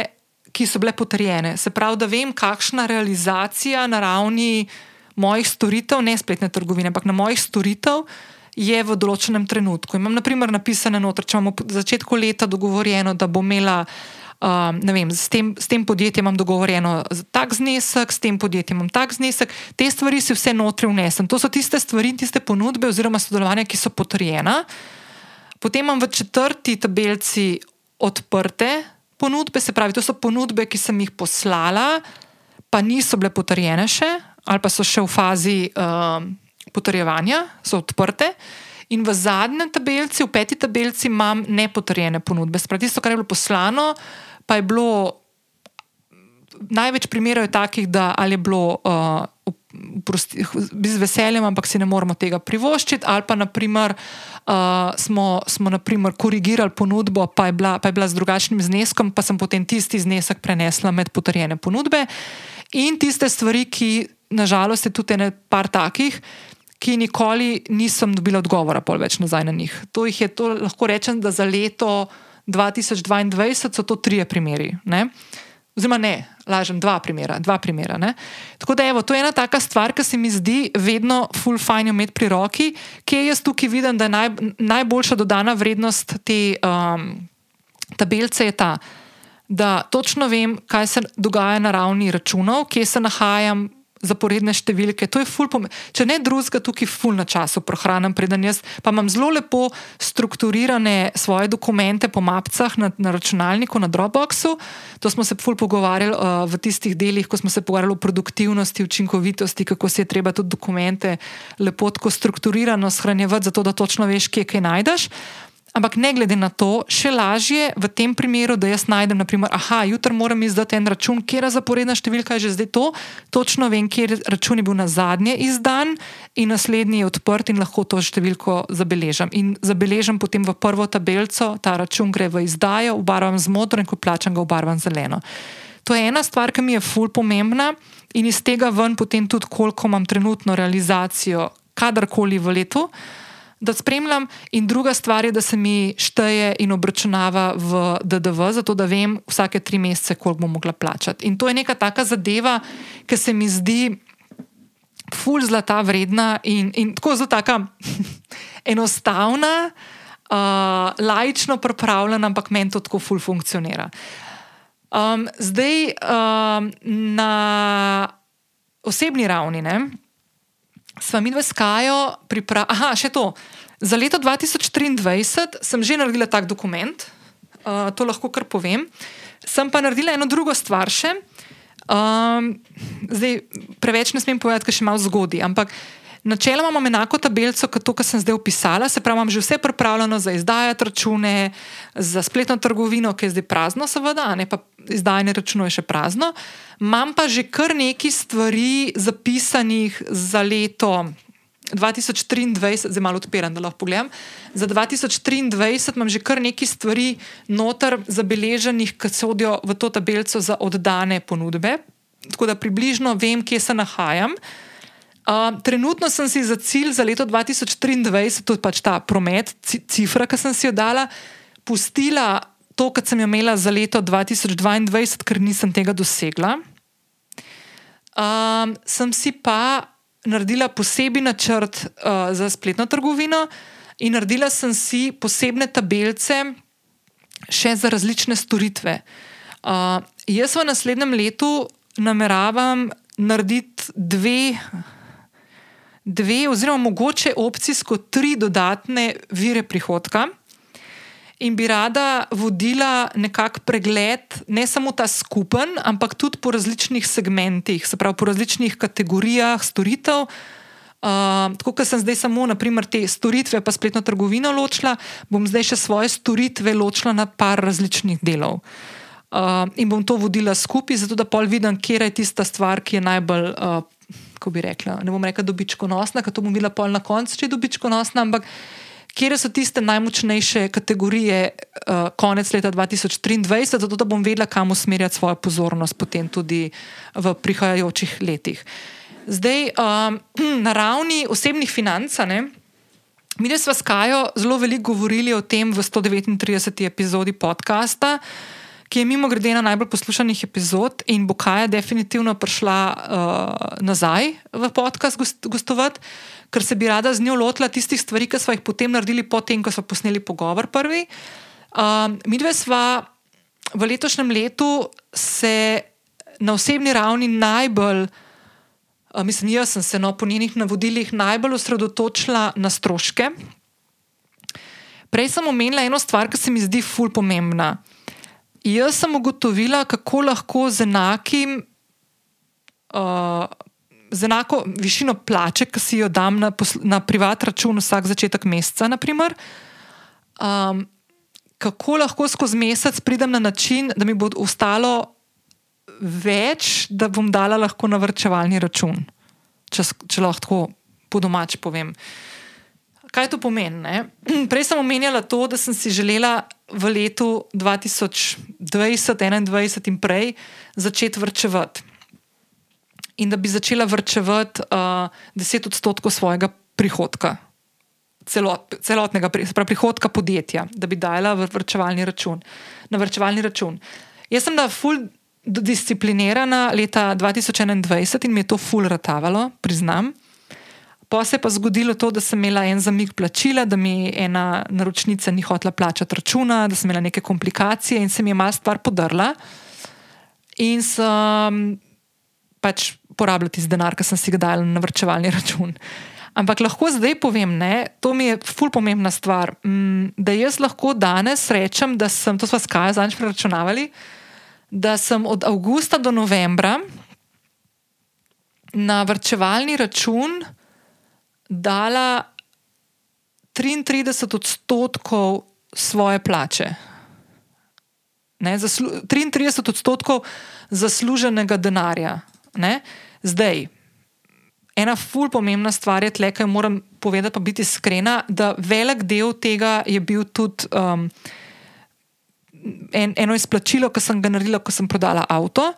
ki so bile potrjene. Se pravi, da vem, kakšna realizacija na ravni mojih storitev, ne spletne trgovine, ampak na mojih storitev, je v določenem trenutku. Imam naprimer napisane noter, če imamo v začetku leta dogovorjeno, da bo imela. Uh, vem, s, tem, s tem podjetjem imam dogovorjeno tak znesek, s tem podjetjem imam tak znesek, te stvari si vse notri vnesem. To so tiste stvari, tiste ponudbe oziroma sodelovanja, ki so potrjena. Potem imam v četrti tabelci odprte ponudbe, se pravi, to so ponudbe, ki sem jih poslala, pa niso bile potrjene še, ali pa so še v fazi uh, potrjevanja, so odprte. In v zadnjem tabelci, v peti tabelci, imam nepotrjene ponudbe. Spravi, tisto, kar je bilo poslano, pa je bilo. Največ primerov takih, da ali je bilo uh, z veseljem, ampak si ne moremo tega privoščiti, ali pa naprimer, uh, smo, smo naprimer, korigirali ponudbo, pa je, bila, pa je bila z drugačnim zneskom, pa sem potem tisti znesek prenesla med potrjene ponudbe. In tiste stvari, ki nažalost je tudi nekaj takih, ki nikoli nisem dobila odgovora, pol več nazaj na njih. To jih je, to lahko rečem, da za leto 2022 so to trije primeri. Ne? Oziroma, ne, lažem, dva primera. Dva primera Tako da, evo, to je ena taka stvar, ki se mi zdi vedno full fine imeti pri roki, ki jaz tukaj vidim, da je naj, najboljša dodana vrednost te um, tabelce je ta, da točno vem, kaj se dogaja na ravni računov, kje se nahajam zaporedne številke. To je ful pomembno. Če ne drugega, tukaj ful na času prohranim, preden jaz pa imam zelo lepo strukturirane svoje dokumente po mapcah na, na računalniku, na Dropboxu. To smo se ful pogovarjali uh, v tistih delih, ko smo se pogovarjali o produktivnosti, učinkovitosti, kako si je treba tudi dokumente lepo tako strukturirano shranjevati, zato da točno veš, kje kaj najdeš. Ampak ne glede na to, še lažje v tem primeru, da jaz najdem, naprimer, aha, jutri moram izdati en račun, kje je zaporedna številka, je že zdaj to, točno vem, kje račun je bil na zadnje izdan in naslednji je odprt in lahko to številko zabeležim. In zabeležim potem v prvo tabelico, ta račun gre v izdajo, obarvam z modro in ko plačam ga, obarvam zeleno. To je ena stvar, ki mi je ful pomembna in iz tega ven potem tudi, koliko imam trenutno realizacijo, kadarkoli v letu da spremljam, in druga stvar je, da se mi šteje in obračunava v DDV, zato da vem vsake tri mesece, koliko bom mogla plačati. In to je neka taka zadeva, ki se mi zdi ful zlata vredna in, in tako zelo taka enostavna, uh, lajično pripravljena, ampak meni to tako ful funkcionira. Um, zdaj um, na osebni ravni. Ne? Sva mi dve skajo pripravili. Aha, še to. Za leto 2023 sem že naredila tak dokument, uh, to lahko kar povem. Sem pa naredila eno drugo stvar še. Um, zdaj, preveč ne smem povedati, ker še malo zgodi, ampak načeloma imam enako tabelico kot to, kar sem zdaj opisala. Se pravi, imam že vse pripravljeno za izdajati račune, za spletno trgovino, ki je zdaj prazno, seveda, ne pa izdajanje računov je še prazno. Imam pa že kar nekaj stvari zapisanih za leto 2023, zdaj malo odpiram, da lahko pogledam. Za 2023 imam že kar nekaj stvari noter zabeleženih, ki sodijo v to tabelico za oddane ponudbe. Tako da približno vem, kje se nahajam. Uh, trenutno sem si za cilj za leto 2023, to je pač ta promet, cifra, ki sem si jo dala, pustila to, kar sem imela za leto 2022, ker nisem tega dosegla. Um, sem si pa naredila posebni načrt uh, za spletno trgovino in naredila sem si posebne tabelece še za različne storitve. Uh, jaz v naslednjem letu nameravam narediti dve. Dve, oziroma mogoče opcijsko tri dodatne vire prihodka in bi rada vodila nekakšen pregled, ne samo ta skupen, ampak tudi po različnih segmentih, se pravi po različnih kategorijah storitev. Uh, tako kot sem zdaj samo naprimer, te storitve, pa spletno trgovino ločila, bom zdaj še svoje storitve ločila na par različnih delov. Uh, in bom to vodila skupaj, zato da pol vidim, kje je tista stvar, ki je najbolj, uh, kako bi rekla, ne bom rekla, dobičkonosna, ker to bom videla pol na koncu, če je dobičkonosna, ampak kje so tiste najmočnejše kategorije uh, konec leta 2023, zato da bom vedela, kam usmerjati svojo pozornost potem tudi v prihajajočih letih. Zdaj, um, na ravni osebnih financ, mi smo s Kajo zelo veliko govorili o tem v 139. epizodi podcasta. Ki je mimo grede na najbolj poslušanih epizod, in bo Kaja definitivno prišla uh, nazaj v podcast gostovati ker se bi rada z njo lotila tistih stvari, ki smo jih potem naredili, potem, ko smo posneli pogovor prvi. Um, mi dve sva v letošnjem letu se na osebni ravni najbolj, uh, mislim, jaz sem se no, po njenih navodilih najbolj osredotočila na stroške. Prej sem omenila eno stvar, ki se mi zdi ful pomembna. Jaz sem ugotovila, kako lahko z enakim uh, z enako višino plače, ki si jo dam na, na privat račun vsak začetek meseca, naprimer, um, kako lahko skozi mesec pridem na način, da mi bo ostalo več, da bom dala lahko na vrčevalni račun, če, če lahko po domač povem. Kaj to pomeni? Ne? Prej sem omenjala to, da sem si želela v letu 2020, 2021 in prej začeti vrčevati in da bi začela vrčevati uh, 10 odstotkov svojega prihodka, celot, celotnega pravi, prihodka podjetja, da bi dala v vrčevalni račun. Na vrčevalni račun. Jaz sem da ful disciplinirana leta 2021 in mi je to ful ratavalo, priznam. Pa se je pa zgodilo to, da sem imela en zamik plačila, da mi ena naročnica ni hotela plačati računa, da sem imela neke komplikacije in se mi je malo stvar podrla. In sem pač porabljati z denar, ki sem si ga dal na vrčevalni račun. Ampak lahko zdaj povem, ne, to mi je ful pomembna stvar, mm, da jaz lahko danes rečem, da sem, to smo skaj zadnjič preračunavali, da sem od avgusta do novembra na vrčevalni račun dala 33 odstotkov svoje plače. Ne, zaslu, 33 odstotkov zasluženega denarja. Ne. Zdaj, ena ful pomembna stvar je tle, kaj moram povedati, pa biti iskrena, da velik del tega je bil tudi um, en, eno izplačilo, ki sem ga naredila, ko sem prodala avto.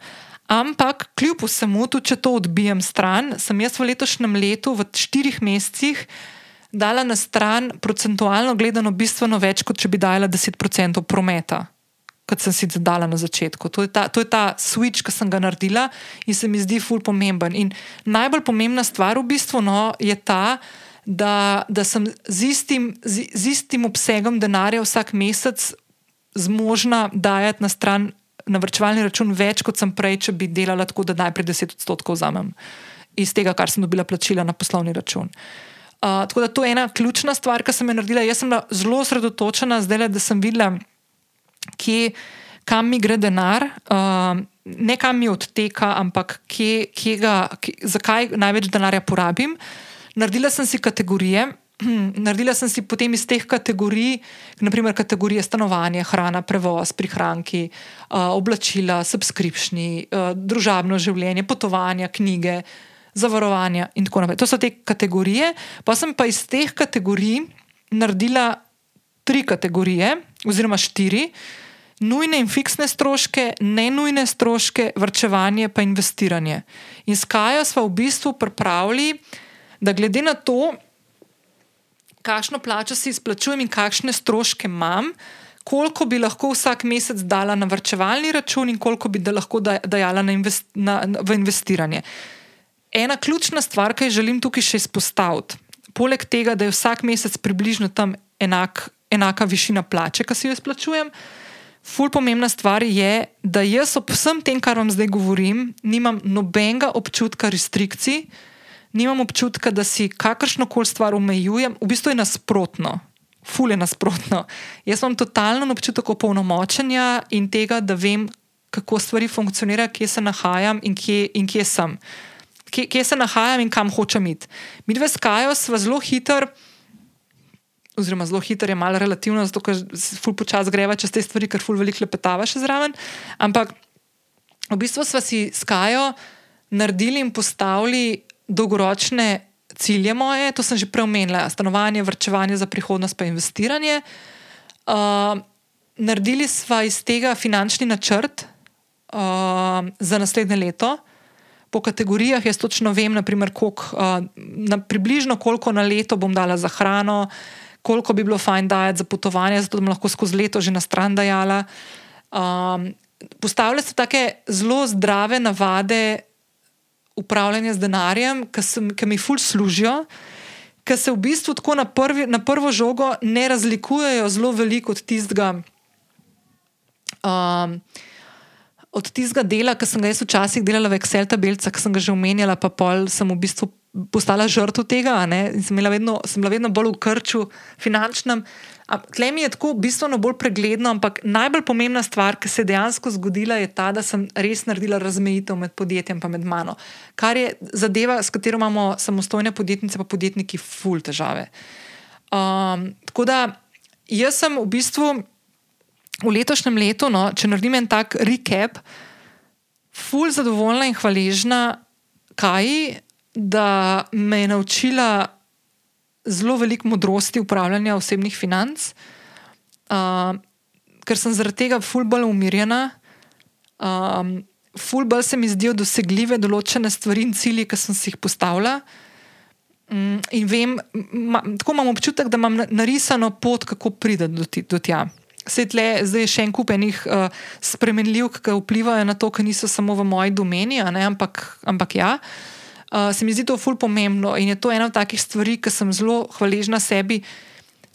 Ampak, kljub vsemu, tudi če to odbijem stran, sem jaz v letošnjem letu, v štirih mesecih, dala na stran procentualno gledano bistveno več, kot če bi dala 10% prometa kot sem si zadala na začetku. To je, ta, to je ta switch, ki sem ga naredila in se mi zdi ful pomemben. In najbolj pomembna stvar v bistvu no, je ta, da, da sem z istim, z, z istim obsegom denarja vsak mesec zmožna dajati na stran. Na vrčevalni račun več, kot sem prej, če bi delala tako, da najprej 10 odstotkov vzamem iz tega, kar sem dobila plačila na poslovni račun. Uh, tako da to je ena ključna stvar, ki sem jo naredila. Jaz sem bila zelo osredotočena, zdaj le, da sem videla, kje, kam mi gre denar, uh, ne kam mi odteka, ampak kje, kje ga, kje, zakaj največ denarja porabim. Naredila sem si kategorije. Naredila sem si potem iz teh kategorij, naprimer kategorije stanovanja, hrana, prevoz, prihranki, uh, oblačila, subskripšni, uh, družabno življenje, potovanja, knjige, zavarovanja in tako naprej. To so te kategorije. Pa sem pa iz teh kategorij naredila tri kategorije, oziroma štiri, nujne in fiksne stroške, ne nujne stroške, vrčevanje pa investiranje. In s Kajo smo v bistvu pripravili, da glede na to, kakšno plačo si izplačujem in kakšne stroške imam, koliko bi lahko vsak mesec dala na vrčevalni račun in koliko bi da lahko dajala na invest, na, v investiranje. Ena ključna stvar, ki jo želim tukaj še izpostaviti, poleg tega, da je vsak mesec približno tam enak, enaka višina plače, ki si jo izplačujem, Ful pomembna stvar je, da jaz ob vsem tem, kar vam zdaj govorim, nimam nobenega občutka restrikcij, nimam občutka, da si kakršno koli stvar omejujem, v bistvu je nasprotno. Ful je nasprotno. Jaz imam totalen občutek opolnomočenja in tega, da vem, kako stvari funkcionirajo, kje se nahajam in kje, in kje sem. Kje, kje se nahajam in kam hočem iti. Mi dve skajo sva zelo hitro oziroma zelo hiter je malo relativno, zato ker se ful počasi greva čez te stvari, ker ful veliko lepetava še zraven. Ampak v bistvu smo si s Kajo naredili in postavili dolgoročne cilje moje, to sem že preomenila, stanovanje, vrčevanje za prihodnost, pa investiranje. Uh, naredili smo iz tega finančni načrt uh, za naslednje leto. Po kategorijah jaz točno vem, naprimer, koliko, uh, na, približno koliko na leto bom dala za hrano, koliko bi bilo fajn dajati za potovanje, zato da bi lahko skozi leto že na stran dajala. Um, postavljajo se tako zelo zdrave navade upravljanja z denarjem, ki mi ful služijo. Ker se v bistvu tako na, prvi, na prvo žogo ne razlikujejo zelo veliko od tistega, um, od tistega dela, ki sem ga jaz včasih delala v Excel tabelcah, ki sem ga že omenjala, pa pol sem v bistvu postala žrtev tega. Sem, vedno, sem bila vedno bolj v krču finančnem. Tle mi je tako bistveno bolj pregledno, ampak najbolj pomembna stvar, ki se je dejansko zgodila, je ta, da sem res naredila razmejitev med podjetjem in mano. Kar je zadeva, s katero imamo samostojne podjetnice in podjetniki, ful težave. Um, tako da jaz sem v bistvu v letošnjem letu, no, če naredim en tak recap, ful zadovoljna in hvaležna, kaj da me je naučila zelo veliko modrosti upravljanja osebnih financ, uh, ker sem zaradi tega ful bolj umirjena. Um, ful bolj se mi zdijo dosegljive določene stvari in cilji, ki sem si jih postavila. Um, in vem, ma, tako imam občutek, da imam narisano pot, kako prideti do, do tja. Svet le, zdaj je še en kup enih uh, spremenljivk, ki vplivajo na to, ki niso samo v moji domeni, ampak, ampak ja. Uh, uh, se mi zdi to ful pomembno in je to ena od takih stvari, ki sem zelo hvaležna sebi.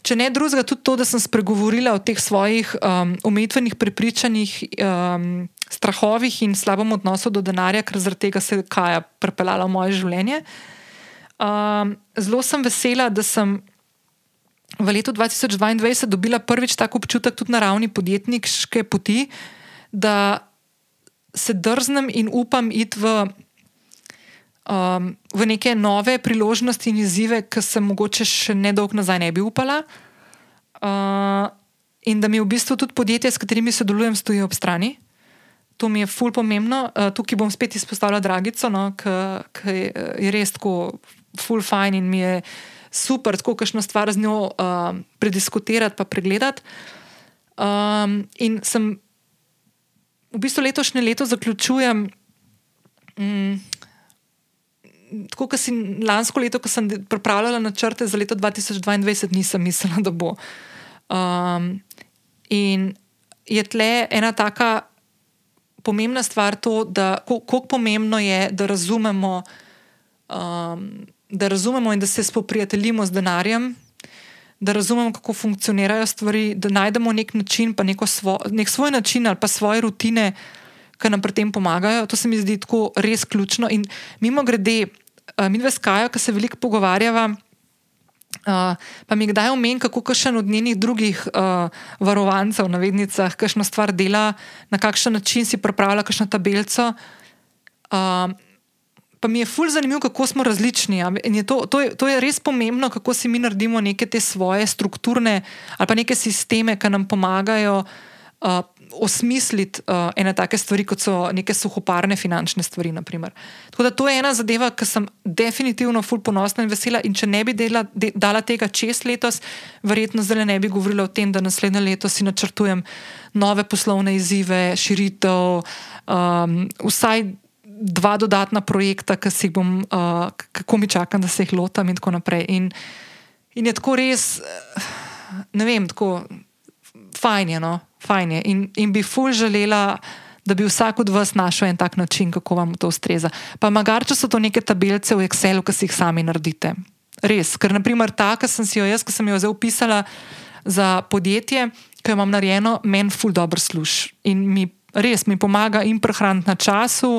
če ne drugega, tudi to, da sem spregovorila o teh svojih um, omejitvenih prepričanjih, um, strahovih in slabem odnosu do denarja, ker zaradi tega se je Kaja pripeljala v moje življenje. Um, zelo sem vesela, da sem v letu 2022 dobila prvič tako občutek tudi na ravni podjetniške poti, da se drznem in upam iti v, um, v neke nove priložnosti in izzive, ki sem mogoče še nedolgo nazaj ne bi upala. Uh, in da mi v bistvu tudi podjetja, s katerimi sodelujem, stojijo ob strani. To mi je ful pomembno. Uh, tukaj bom spet izpostavila Dragico, no, ki je res tako ful fajn in mi je super, tako kakšno stvar z njo uh, prediskutirati, pa pregledati. Um, in sem v bistvu letošnje leto zaključujem. Um, Tako kot si lansko leto, ko sem pripravljala načrte za leto 2022, nisem mislila, da bo. Um, in je tle ena taka pomembna stvar, to, da kako pomembno je, da razumemo, um, da razumemo in da se spoprijateljimo z denarjem, da razumemo, kako funkcionirajo stvari, da najdemo nek način, pa svo, nek svoj način ali pa svoje rutine, ki nam pri tem pomagajo. To se mi zdi tako res ključno. In mimo grede, uh, mi dve skajo, ki se veliko pogovarjava. Uh, pa mi kdaj omen, kako kakšen od njenih drugih uh, varovancev, na vednicah, kakšno stvar dela, na kakšen način si pripravlja kakšno tabelico. Uh, pa mi je fulj zanimivo, kako smo različni. Je to, to, je, to je res pomembno, kako si mi naredimo neke te svoje strukturne ali pa neke sisteme, ki nam pomagajo uh, osmisliti uh, ene take stvari, kot so neke suhoparne finančne stvari. Naprimer. Tako da to je ena zadeva, ki sem definitivno fulj ponosna in vesela. In če ne bi dela, de, dala tega čez letos, verjetno zdaj ne bi govorila o tem, da naslednje leto si načrtujem nove poslovne izzive, širitev, um, vsaj dva dodatna projekta, ki si jih bom, uh, kako mi čakam, da se jih lotam, in tako naprej. In, in je tako res, ne vem, tako fajn je. No? Fajn je. In, in bi ful želela, da bi vsak od vas našel en tak način, kako vam to ustreza. Pa magar, če so to neke tabelice v Excelu, ki si jih sami naredite. Res, ker naprimer ta, ki sem si jo jaz, ki sem jo zdaj upisala za podjetje, ki jo imam narejeno, meni ful dobro služi. In mi res mi pomaga in prehraniti na času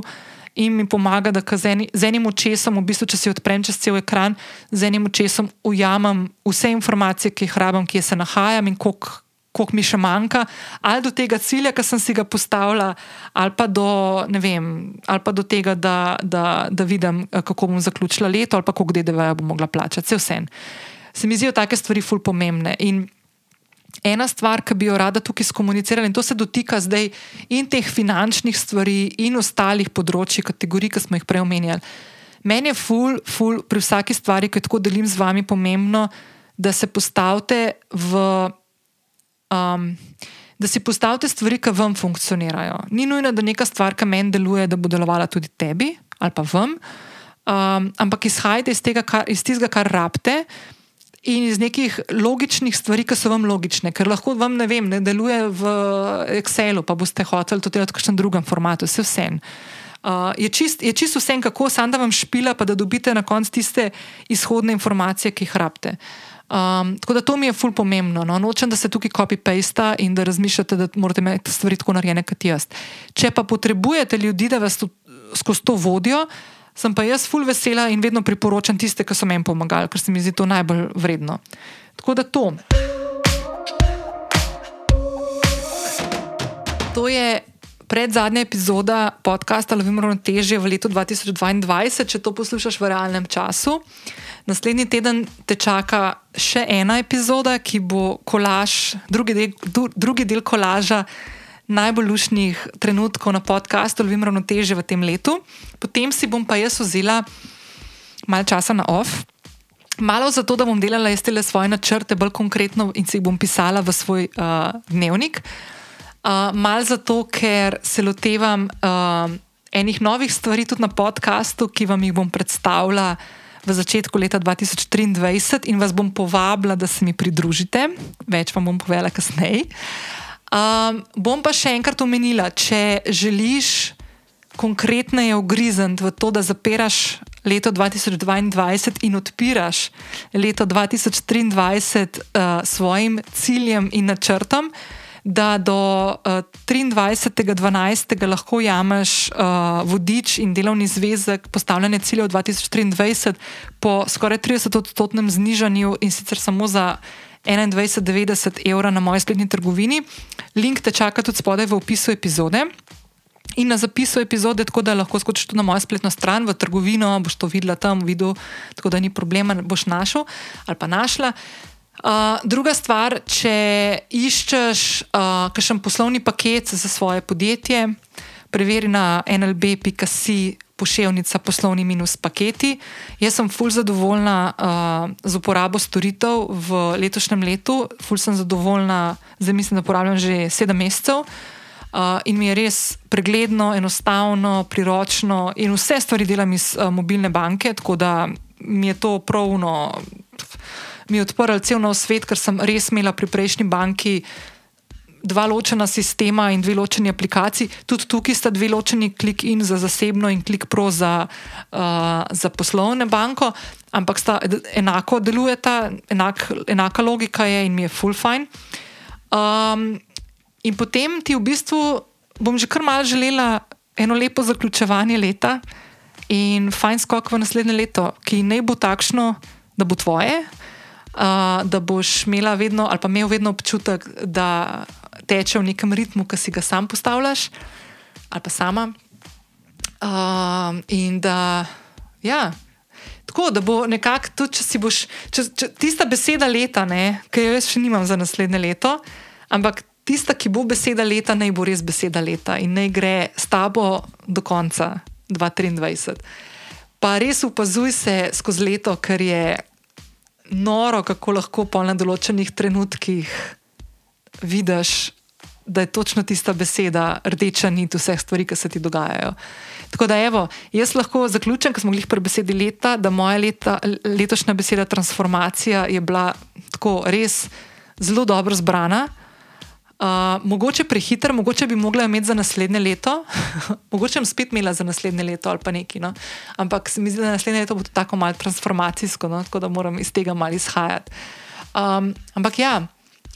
in mi pomaga, da z, eni, z enim očesom, v bistvu, če si odprem čez cel ekran, z enim očesom ujamem vse informacije, ki jih rabim, kje se nahajam in koliko. Koliko mi še manjka, ali do tega cilja, ki sem si ga postavila, ali pa do, vem, ali pa do tega, da, da, da vidim, kako bom zaključila leto, ali pa koliko DDV-ja bom mogla plačati. Vse vse. Se mi zdijo take stvari ful pomembne. In ena stvar, ki bi jo rada tukaj skomunicirala, in to se dotika zdaj in teh finančnih stvari, in ostalih področji, kategorij, ki smo jih prej omenjali. Meni je ful, ful, pri vsaki stvari, ki jo tako delim z vami, pomembno, da se postavite v. Um, Da si postavite stvari, ki vam funkcionirajo. Ni nujno, da neka stvar, ki meni deluje, da bo delovala tudi tebi ali pa vam, um, ampak izhajajte iz tega, kar, iz tistega, kar rabite, in iz nekih logičnih stvari, ki so vam logične, ker lahko vam ne, vem, ne deluje v Excelu, pa boste hoteli to delati v kakšnem drugem formatu, vse vse. Uh, je čisto čist vse, kako sam da vam špila, pa da dobite na koncu tiste izhodne informacije, ki jih rabite. Um, tako da to mi je ful pomembno. No? Nočem, da se tukaj copy-paste in da razmišljate, da morate imeti stvari tako narejene kot jaz. Če pa potrebujete ljudi, da vas skozi to vodijo, sem pa jaz ful vesela in vedno priporočam tiste, ki so meni pomagali, ker se mi zdi to najbolj vredno. Tako da to. To je pred zadnja epizoda podcasta Lovim ravnotežje v letu 2022, če to poslušaš v realnem času. Naslednji teden te čaka še ena epizoda, ki bo kolaž, drugi del, drugi del kolaža najbolj lušnih trenutkov na podkastu, lovim ravnoteže v tem letu. Potem si bom pa jaz vzela malo časa na off. Malo zato, da bom delala jaz te svoje načrte bolj konkretno in si jih bom pisala v svoj uh, dnevnik. Uh, malo zato, ker se lotevam uh, enih novih stvari tudi na podkastu, ki vam jih bom predstavila v začetku leta 2023 in vas bom povabila, da se mi pridružite. Več vam bom povedala kasneje. Um, bom pa še enkrat omenila, če želiš konkretneje ugrizniti v to, da zapiraš leto 2022 in odpiraš leto 2023 uh, svojim ciljem in načrtom, da do uh, 23.12. lahko jameš uh, vodič in delovni zvezek postavljanja ciljev 2023 po skoraj 30-odstotnem znižanju in sicer samo za 21,90 evra na moji spletni trgovini. Link te čaka tudi spodaj v opisu epizode. In na zapisu epizode, tako da lahko skočiš tudi na mojo spletno stran, v trgovino, boš to videla tam, videl, tako da ni problema, boš našel ali pa našla. Uh, druga stvar, če iščeš uh, kakšen poslovni paket za svoje podjetje, preveri na nlb.si pošiljka poslovni minus paketi. Jaz sem fulj zadovoljna uh, z uporabo storitev v letošnjem letu, fulj sem zadovoljna, zdaj mislim, da uporabljam že sedem mesecev. Uh, in mi je res pregledno, enostavno, priročno, in vse stvari delam iz uh, mobilne banke, tako da mi je to pravno mi je odprl cel nov svet, ker sem res imela pri prejšnji banki dva ločena sistema in dve ločeni aplikaciji. Tudi tukaj sta dve ločeni, klik in za zasebno in klik pro za, uh, za poslovne banko, ampak sta enako delujeta, enak, enaka logika je in mi je full fine. Um, in potem ti v bistvu bom že kar malo želela eno lepo zaključevanje leta in fajn skok v naslednje leto, ki ne bo takšno, da bo tvoje uh, da boš imela vedno, ali pa imel vedno občutek, da teče v nekem ritmu, ki si ga sam postavljaš, ali pa sama. Uh, in da, ja. Tako da bo nekako tudi, če si boš, če, če, tista beseda leta, ne, ki jo jaz še nimam za naslednje leto, ampak tista, ki bo beseda leta, naj bo res beseda leta in naj gre s tabo do konca 2023. Pa res opazuj se skozi leto, ker je noro, kako lahko pa na določenih trenutkih vidiš, da je točno tista beseda rdeča nit vseh stvari, ki se ti dogajajo. Tako da, evo, jaz lahko zaključim, ker smo jih pri besedi leta, da moja leta, letošnja beseda transformacija je bila tako res zelo dobro zbrana. Uh, mogoče prehiter, mogoče bi mogla imeti za naslednje leto, mogoče bom spet imela za naslednje leto ali pa nekaj. No? Ampak se mi zdi, da naslednje leto bo to tako malce transformacijsko, no? tako da moram iz tega malo izhajati. Um, ampak ja,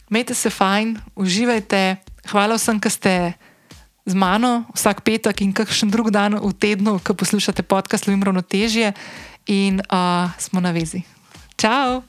imejte se fajn, uživajte. Hvala vsem, ki ste z mano vsak petek in kakšen drug dan v tednu, ko poslušate podcast Lovim Ravnotežje in uh, smo na vezi. Ciao!